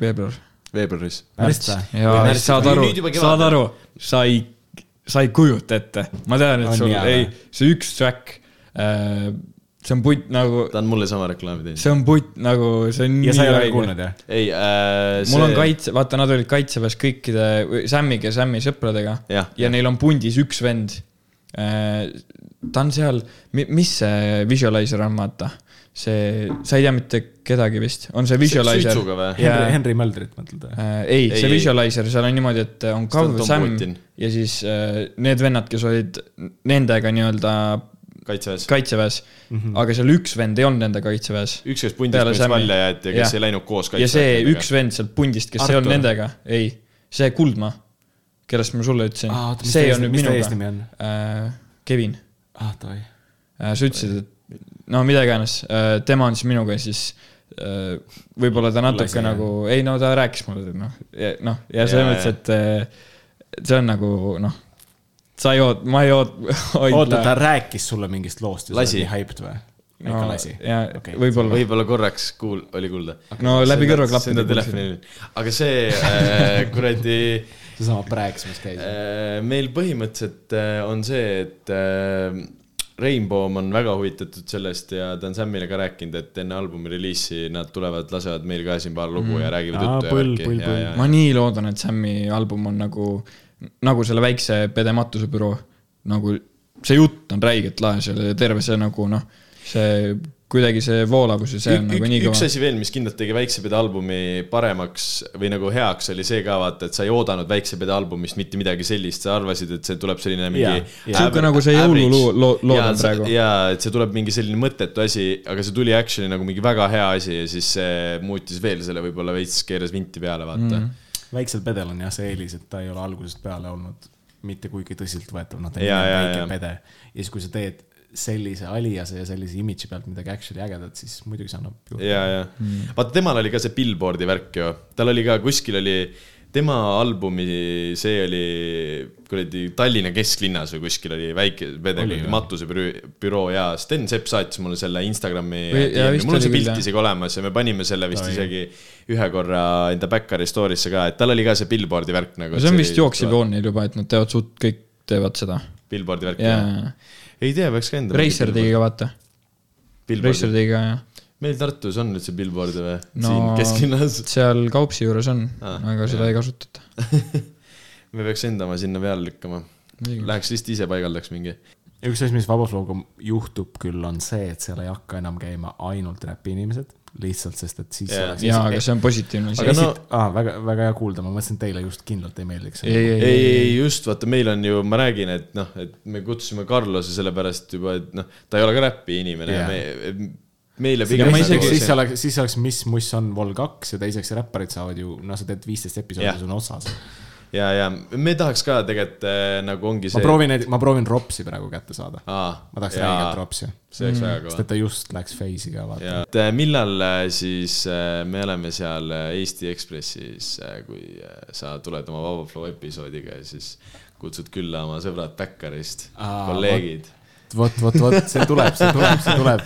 [SPEAKER 5] veebruar.
[SPEAKER 3] veebruaris.
[SPEAKER 5] saad aru saad aru, sa ei, sa ei kujuta ette, ma tean,
[SPEAKER 4] On
[SPEAKER 5] et sul
[SPEAKER 4] jaa
[SPEAKER 5] ei see üks track, see on putt nagu,
[SPEAKER 3] ta on mulle sama reklaami teinud.
[SPEAKER 5] see on putt nagu, see on
[SPEAKER 4] ja
[SPEAKER 5] nii
[SPEAKER 4] sa ei ole kuulnud jah?
[SPEAKER 3] ei äh,,
[SPEAKER 5] mul on kaitse, vaata, nad olid kaitseväes kõikide, Sammiga ja Sammi sõpradega
[SPEAKER 3] Jah,
[SPEAKER 5] ja
[SPEAKER 3] jah.
[SPEAKER 5] neil on pundis üks vend. ta on seal, mis see visualizer on, vaata, see, sa ei tea mitte kedagi vist, on see Visualizer.
[SPEAKER 4] Henry, Henry Möldrit mõtled või?
[SPEAKER 5] äh,. ei,
[SPEAKER 3] Ei,
[SPEAKER 5] see
[SPEAKER 3] ei.
[SPEAKER 5] Visualizer, seal on niimoodi, et on
[SPEAKER 3] See on
[SPEAKER 5] Kav, Sam
[SPEAKER 3] Putin.
[SPEAKER 5] ja siis äh, need vennad, kes olid nendega nii-öelda
[SPEAKER 3] kaitseväes.
[SPEAKER 5] kaitseväes mm. -hmm. aga seal üks vend ei olnud nende kaitseväes.
[SPEAKER 3] üks, kes pundist
[SPEAKER 5] Sam'i.
[SPEAKER 3] välja jäeti ja kes
[SPEAKER 5] Jah.
[SPEAKER 3] ei läinud koos
[SPEAKER 5] ja see
[SPEAKER 3] kaitseväe.
[SPEAKER 5] üks vend sealt pundist, kes Artur. ei olnud nendega, ei, see Kuldma, kellest ma sulle ütlesin
[SPEAKER 4] mis
[SPEAKER 5] see
[SPEAKER 4] ta
[SPEAKER 5] on nüüd minuga
[SPEAKER 4] eesnimi on?
[SPEAKER 5] äh,. Kevin
[SPEAKER 4] ah, davai.
[SPEAKER 5] äh,, sa ütlesid, et no mida iganes äh,, tema on siis minuga siis äh, võib-olla ta natuke
[SPEAKER 4] Lasi,
[SPEAKER 5] nagu, ei no ta rääkis mulle, noh, noh, ja selles
[SPEAKER 3] Jaa,
[SPEAKER 5] mõttes, et äh, see on nagu noh, sa ei oot-, ma ei oot-,
[SPEAKER 4] oota, ta rääkis sulle mingist loost ja sa oled nii hyped või? ikka
[SPEAKER 5] no,
[SPEAKER 4] lasi?
[SPEAKER 5] ja
[SPEAKER 4] Okei.
[SPEAKER 5] võib-olla,
[SPEAKER 3] võib-olla korraks kuul-, oli kuulda.
[SPEAKER 5] no läbi kõrvaklappide
[SPEAKER 3] seda telefoni, aga see äh, kuradi
[SPEAKER 4] seesama Praeks, mis käis.
[SPEAKER 3] äh, meil põhimõtteliselt äh, on see, et äh, Rainbow on väga huvitatud sellest ja ta on Samile ka rääkinud, et enne albumi reliisi nad tulevad, lasevad meil ka siin paar lugu mm. ja räägivad
[SPEAKER 4] Aa,
[SPEAKER 3] juttu ja värki
[SPEAKER 5] ma nii loodan, et Sammi album on nagu, nagu selle väikse Pede Matuse büroo. nagu see jutt on räigelt lahe seal ja terve see nagu noh, see kuidagi see voolavus ja see on
[SPEAKER 3] Ük,
[SPEAKER 5] nagu nii
[SPEAKER 3] ük, üks
[SPEAKER 5] kõva.
[SPEAKER 3] asi veel, mis kindlalt tegi Väiksepede albumi paremaks või nagu heaks, oli see ka vaata, et sa ei oodanud Väiksepede albumist mitte midagi sellist, sa arvasid, et see tuleb selline mingi.
[SPEAKER 5] Sihuke nagu see jõululoo- loo- lood on praegu.
[SPEAKER 3] ja et see tuleb mingi selline mõttetu asi, aga see tuli actually nagu mingi väga hea asi ja siis see muutis veel selle võib-olla veits keeras vinti peale, vaata mm..
[SPEAKER 4] väiksel pedel on jah see eelis, et ta ei ole algusest peale olnud mitte kuigi tõsiseltvõetav, noh ta on väike pede. ja siis, kui sa teed sellise aliase ja sellise imidži pealt midagi actually ägedat, siis muidugi see annab juurde.
[SPEAKER 3] ja, ja mm. vaata, temal oli ka see Billboardi värk ju, tal oli ka kuskil oli, tema albumi, see oli kuradi Tallinna kesklinnas või kuskil oli väike pede
[SPEAKER 4] Oli
[SPEAKER 3] kuradi
[SPEAKER 4] või?
[SPEAKER 3] matuse büroo, büroo ja Sten Sepp saatis mulle selle Instagrami mul on see pilt isegi olemas ja me panime selle vist
[SPEAKER 4] Oi.
[SPEAKER 3] isegi ühe korra enda Backari story'sse ka, et tal oli ka see Billboardi värk nagu.
[SPEAKER 5] see on vist jooksev joon neil juba, et nad teevad suht, kõik teevad seda.
[SPEAKER 3] Billboardi värk
[SPEAKER 5] jaa
[SPEAKER 3] jah., ei tea, peaks ka enda.
[SPEAKER 5] Racer tegi ka vaata, Racer tegi ka jah.
[SPEAKER 3] meil Tartus on üldse Billboard või
[SPEAKER 5] No-
[SPEAKER 3] no,? siin kesklinnas
[SPEAKER 5] seal Kaupsi juures on ah,, aga seda
[SPEAKER 3] jah.
[SPEAKER 5] ei kasutata.
[SPEAKER 3] me peaks enda oma sinna peale lükkama. Läheks lihtsalt ise paigaldaks mingi.
[SPEAKER 4] üks asi, mis Vabaflowga juhtub küll, on see, et seal ei hakka enam käima ainult räpi inimesed, lihtsalt sest et siis
[SPEAKER 3] Jaa.
[SPEAKER 5] jaa, aga see on positiivne asi
[SPEAKER 3] Aga. no-
[SPEAKER 4] ah, väga, väga hea kuulda, ma mõtlesin, et teile just kindlalt ei meeldiks.
[SPEAKER 5] ei, ei,
[SPEAKER 3] ei,
[SPEAKER 5] ei,
[SPEAKER 3] just vaata, meil on ju, ma räägin, et noh, et me kutsusime Carlose sellepärast juba, et noh, ta ei ole ka räpi inimene yeah., me, meile
[SPEAKER 5] Ja
[SPEAKER 3] pigem nagu
[SPEAKER 4] siis oleks, siis oleks Mis Muss on Vol kaks ja teiseks räpparid saavad ju, noh, sa teed viisteist episoodi, sul on otsas.
[SPEAKER 3] ja, ja me tahaks ka tegelikult äh, nagu ongi
[SPEAKER 4] ma
[SPEAKER 3] see.
[SPEAKER 4] proovin, ma proovin Ropsi praegu kätte saada.
[SPEAKER 3] Aa,
[SPEAKER 4] ma tahaks räigelt Ropsi,
[SPEAKER 3] see oleks väga
[SPEAKER 4] sest
[SPEAKER 3] kõva
[SPEAKER 4] et ta just läks Face'i ka, vaata.
[SPEAKER 3] et äh, millal äh, siis äh, me oleme seal äh, Eesti Ekspressis, kui äh, sa tuled oma Vaba Flow episoodiga ja siis kutsud külla oma sõbrad Backerist, kolleegid.
[SPEAKER 4] vot, vot, vot see tuleb, see tuleb, see tuleb.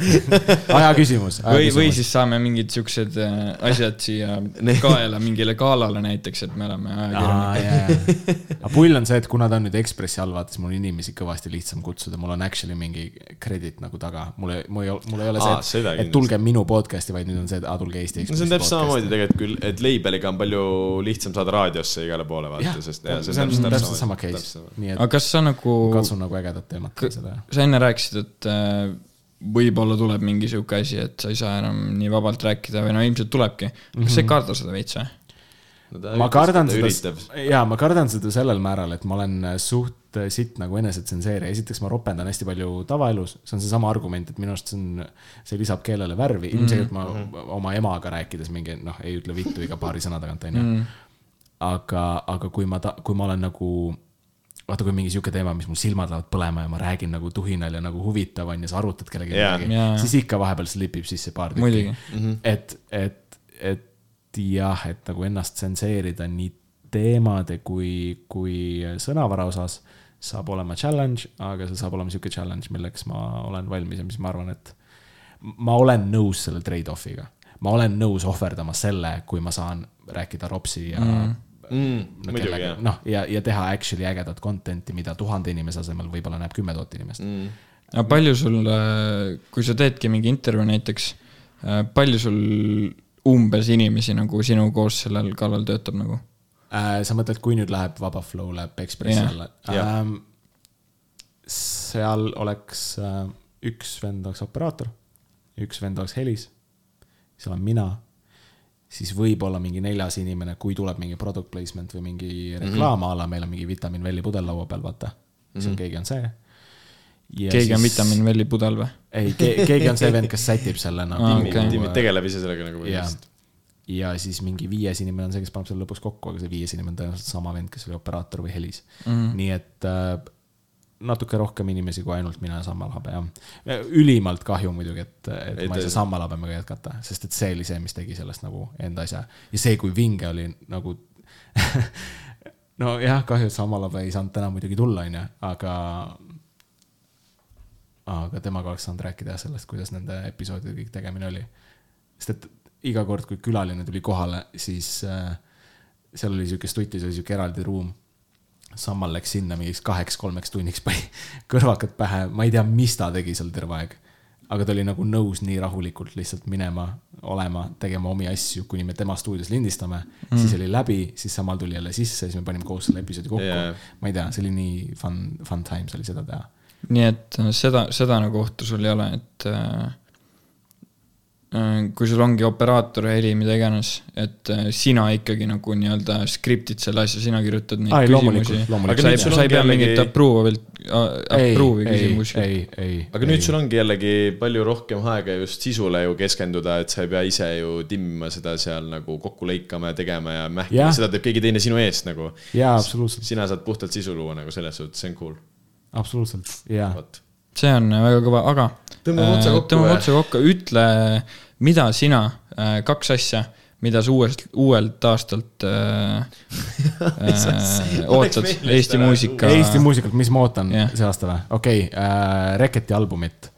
[SPEAKER 4] aja küsimus.
[SPEAKER 5] või, või siis saame mingid siuksed äh, asjad siia kaela mingile galale näiteks, et me oleme ajakirjanikud.
[SPEAKER 4] aga pull on see, et kuna ta on nüüd Ekspressi all, vaata, siis mul on inimesi kõvasti lihtsam kutsuda, mul on actually mingi credit nagu taga, mul ei, mul ei, mul ei ole see,
[SPEAKER 3] seda
[SPEAKER 4] et, et tulge minu podcast'i, vaid nüüd on see, et aa, tulge Eesti
[SPEAKER 3] no
[SPEAKER 4] Ekspressi
[SPEAKER 3] see on täpselt samamoodi. tegelikult küll, et label'iga on palju lihtsam saada raadiosse igale poole vaata,, sest
[SPEAKER 4] see on täpselt sama case, nii
[SPEAKER 5] aga kas sa nagu,
[SPEAKER 4] katsun nagu ägedat teemat teha seda.
[SPEAKER 5] sa enne rääkisid, et äh, võib-olla tuleb mingi sihuke asi, et sa ei saa enam nii vabalt rääkida või no ilmselt tulebki. kas sa ei karda seda veits või?
[SPEAKER 4] ma kardan seda
[SPEAKER 3] üritab.,
[SPEAKER 4] jaa, ma kardan seda sellel määral, et ma olen suht sitt nagu enesetsenseerija, esiteks ma ropendan hästi palju tavaelus, see on seesama argument, et minu arust see on, see lisab keelele värvi, ilmselgelt ma oma emaga rääkides mingi noh, ei ütle vittu iga paari sõna tagant, onju. aga, aga kui ma ta-, kui ma olen nagu vaata, kui mingi sihuke teema, mis mul silmad lähevad põlema ja ma räägin nagu tuhinal ja nagu huvitav on ja sa arutad kellelegi
[SPEAKER 3] Jaa.
[SPEAKER 4] midagi
[SPEAKER 5] Jaa.
[SPEAKER 4] siis ikka vahepeal slipib sisse paar tükki
[SPEAKER 5] muidugi.
[SPEAKER 4] et, et, et jah, et nagu ennast tsenseerida nii teemade kui, kui sõnavara osas saab olema challenge, aga see saab olema sihuke challenge, milleks ma olen valmis ja mis ma arvan, et ma olen nõus selle trade-off'iga. ma olen nõus ohverdama selle, kui ma saan rääkida Ropsi ja mm.
[SPEAKER 3] mm,.
[SPEAKER 4] no, kellega- noh, ja, ja teha actually ägedat content'i, mida tuhande inimese asemel võib-olla näeb kümme tuhat inimest mm..
[SPEAKER 5] aga palju sul, kui sa teedki mingi intervjuu näiteks, palju sul umbes inimesi nagu sinu koos sellel kallal töötab nagu?
[SPEAKER 4] Äh, sa mõtled, kui nüüd läheb Vaba Flow läheb Ekspressi
[SPEAKER 5] Jah.
[SPEAKER 4] alla
[SPEAKER 3] Jah.
[SPEAKER 4] ähm,? seal oleks äh, üks vend oleks operaator üks vend oleks helis, siis olen mina, siis võib-olla mingi neljas inimene, kui tuleb mingi product placement või mingi reklaam mm -hmm. a la meil on mingi vitamiin Velli pudel laua peal, vaata. siis on keegi on see.
[SPEAKER 5] keegi on vitamiin Velli pudel või?
[SPEAKER 4] ei ke,, keegi on see vend, kes sätib selle nagu
[SPEAKER 5] Aa,
[SPEAKER 4] tiimi-
[SPEAKER 5] okei.
[SPEAKER 3] tiimid tegeleb ise sellega nagu
[SPEAKER 4] ja
[SPEAKER 3] põhimõtteliselt.,
[SPEAKER 4] ja siis mingi viies inimene on see, kes paneb selle lõpuks kokku, aga see viies inimene on tõenäoliselt sama vend, kes oli operaator või helis mm.
[SPEAKER 5] Mhm.
[SPEAKER 4] -hmm. nii et äh, natuke rohkem inimesi kui ainult mina ja Sammal Habe, jah. ülimalt kahju muidugi, et, et, et ma ei saa Sammal Habemega jätkata, sest et see oli see, mis tegi sellest nagu enda asja. ja see, kui vinge oli nagu nojah, kahju, et Sammal Habe ei saanud täna muidugi tulla, onju, aga aga temaga oleks saanud rääkida sellest, kuidas nende episoodide kõik tegemine oli. sest et iga kord, kui külaline tuli kohale, siis äh, seal oli sihuke stutis oli sihuke eraldi ruum. Sammal läks sinna mingiks kaheks-kolmeks tunniks, pani kõrvakad pähe, ma ei tea, mis ta tegi seal terve aeg. aga ta oli nagu nõus nii rahulikult lihtsalt minema, olema, tegema omi asju, kuni me tema stuudios lindistame mm.. siis oli läbi, siis Sammal tuli jälle sisse, siis me panime koos selle episoodi kokku yeah.. ma ei tea, see oli nii fun, fun times oli seda teha
[SPEAKER 5] nii et seda, seda nagu ohtu sul ei ole, et äh, kui sul ongi operaator, heli, mida iganes, et äh, sina ikkagi nagu nii-öelda skriptid selle asja, sina kirjutad neid
[SPEAKER 4] Ai,
[SPEAKER 5] küsimusi. sa ei sa ei pea
[SPEAKER 3] jällegi-
[SPEAKER 5] mingit approve'i
[SPEAKER 4] ei,
[SPEAKER 5] küsimusi.
[SPEAKER 4] ei, ei.
[SPEAKER 3] aga nüüd sul ongi jällegi palju rohkem aega just sisule ju keskenduda, et sa ei pea ise ju timmima seda seal nagu kokku lõikama ja tegema ja mähkima seda teeb keegi teine sinu eest nagu.
[SPEAKER 4] jaa, absoluutselt,
[SPEAKER 3] sina saad puhtalt sisu luua nagu selles suhtes, see on cool,
[SPEAKER 4] absoluutselt, jaa.
[SPEAKER 5] see on väga kõva, aga.
[SPEAKER 3] Tõmbame otsa kokku
[SPEAKER 5] tõmbame otsa kokku, ütle, mida sina, kaks asja, mida sa uuest, uuelt aastalt äh, äh, ootad Eesti muusika.
[SPEAKER 4] Eesti muusikat, mis ma ootan yeah. see aasta või? okei okay, äh,, Reketi albumit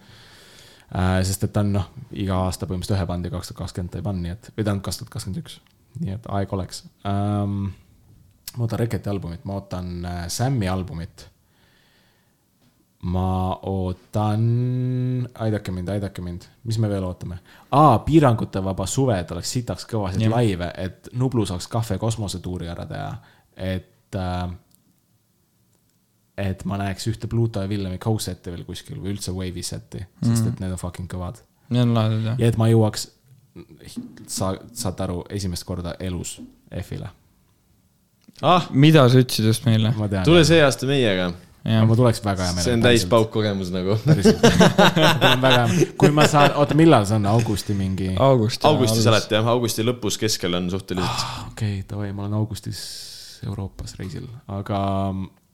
[SPEAKER 4] äh,. sest et ta on noh, iga aasta põhimõtteliselt ühe bandi kaks tuhat kakskümmend ta ei pannud, nii et, või tähendab kaks tuhat kakskümmend üks, nii et aeg oleks ähm,. ma ootan Reketi albumit, ma ootan äh, Sammi albumit. Ma ootan, aidake mind, aidake mind, mis me veel ootame? aa, piirangutevaba suve, et oleks sitaks kõvasid
[SPEAKER 5] Jah.
[SPEAKER 4] laive, et Nublu saaks Kahve kosmosetuuri ära teha, et äh, et ma näeks ühte Pluto ja Villemi co-set'i veel kuskil või üldse Wave'i set'i, sest et need on fucking kõvad.
[SPEAKER 5] Need on lahedad jah.
[SPEAKER 4] ja et ma jõuaks, sa saad aru, esimest korda elus F-ile.
[SPEAKER 3] ah,
[SPEAKER 5] mida sa ütlesid just meile?
[SPEAKER 3] tule see aasta meiega,
[SPEAKER 4] ma tuleks väga hea meelega.
[SPEAKER 3] see on täis. paukkogemus nagu.
[SPEAKER 4] kui ma saan, oota, millal see on, augusti mingi?
[SPEAKER 5] august.
[SPEAKER 3] augustis. alati jah, augusti lõpus, keskel on suhteliselt.
[SPEAKER 4] okei, davai, ma olen augustis Euroopas reisil, aga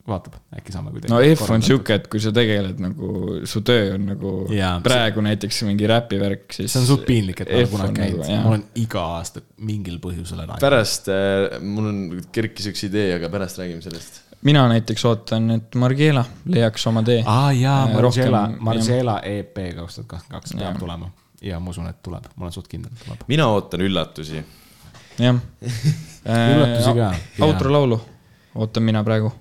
[SPEAKER 4] vaatab, äkki saame kuidagi.
[SPEAKER 5] no F on sihuke, et kui sa tegeled nagu, su töö on nagu
[SPEAKER 4] Jaa,
[SPEAKER 5] praegu näiteks mingi räpivärk, siis.
[SPEAKER 4] see on suht piinlik, et ma kunagi käinud
[SPEAKER 5] nagu,,
[SPEAKER 4] ma olen iga aasta mingil põhjusel ära.
[SPEAKER 3] pärast äh,, mul on, kerkis üks idee, aga pärast räägime sellest.
[SPEAKER 5] Mina näiteks ootan, et Margiela leiaks oma tee.
[SPEAKER 4] aa jaa,
[SPEAKER 5] Äh,
[SPEAKER 4] Margiela Margiela EP kaks tuhat kakskümmend kaks peab tulema ja ma usun, et tuleb, ma olen suht kindel, et tuleb.
[SPEAKER 3] mina ootan üllatusi.
[SPEAKER 5] jah.
[SPEAKER 4] Üllatusi ka,
[SPEAKER 5] outro laulu ootan mina praegu.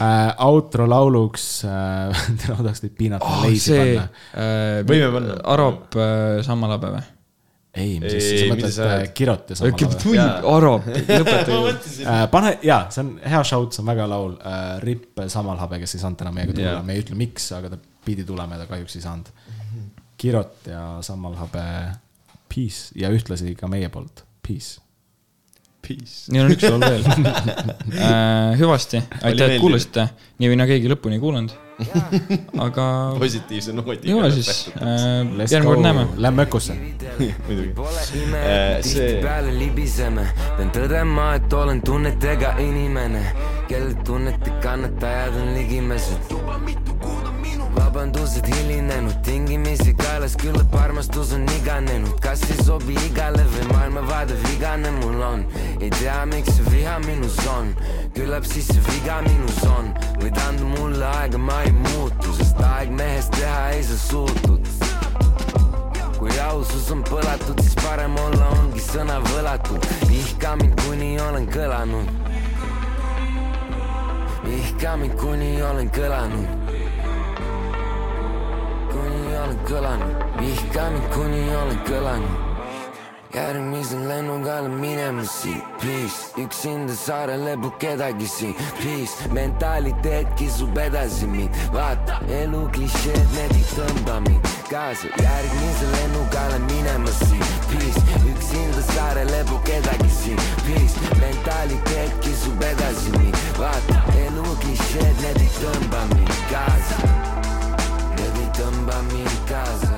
[SPEAKER 4] äh,. outro lauluks äh, tahaks teid piinata oh,, leisi
[SPEAKER 5] see
[SPEAKER 4] panna.
[SPEAKER 5] äh,
[SPEAKER 3] Võime panna.
[SPEAKER 5] Arop äh, Sammalabe või?
[SPEAKER 4] ei, mis
[SPEAKER 3] Ei,
[SPEAKER 4] siis, sa mõtled
[SPEAKER 3] sa
[SPEAKER 4] äh,
[SPEAKER 3] ajad?
[SPEAKER 4] Kirot ja sama laul.
[SPEAKER 3] Jaa.
[SPEAKER 5] Arop, lõpetage.
[SPEAKER 4] Äh, pane, jaa, see on hea shout, see on väga laul äh,. Ripp Samal Habe, kes ei saanud täna meiega tulla me ei ütle, miks, aga ta pidi tulema ja ta kahjuks ei saanud. Kirot ja Samal Habe, peace ja ühtlasi ka meie poolt, peace.
[SPEAKER 3] Peace.
[SPEAKER 5] Neil on üks laul veel äh,. hüvasti, aitäh, et kuulasite. nii või naa keegi lõpuni ei kuulanud. aga
[SPEAKER 3] positiivse noodiga.
[SPEAKER 5] ju siis äh,, järgmine kord näeme.,
[SPEAKER 4] lähme Ökosse.
[SPEAKER 3] muidugi. Äh,
[SPEAKER 2] tihtipeale libiseme. pean tõdema, et olen tunnetega inimene, kelle tunnete kannatajad on ligimesed. Vabandused hilinenud, tingimisi kaelas, küllap armastus on iganenud, kas ei sobi igale või maailmavaade vigane mul on. ei tea, miks see viha minus on, küllap siis see viga minus on, võid anda mulle aega, ma ei muutu, sest aeg mehest teha ei saa suutud kui ausus on põlatud, siis parem olla ongi sõna võlatud. vihka mind, kuni olen kõlanud. vihka mind, kuni olen kõlanud. Kuni olen kõlanud, vihka mind, kuni olen kõlanud. järgmise lennuga olen minemas siit, please, üksinda saarele pole kedagi siin, please, mentaliteet kisub edasi mind, vaata, elu klišeed, need ei tõmba mind, kaasa järgmise lennuga olen minemas siin Peace, üksinda saarele pole kedagi siin Peace, mentaliteet kisub edasi nii vaata elu klišeed, need ei tõmba mind house.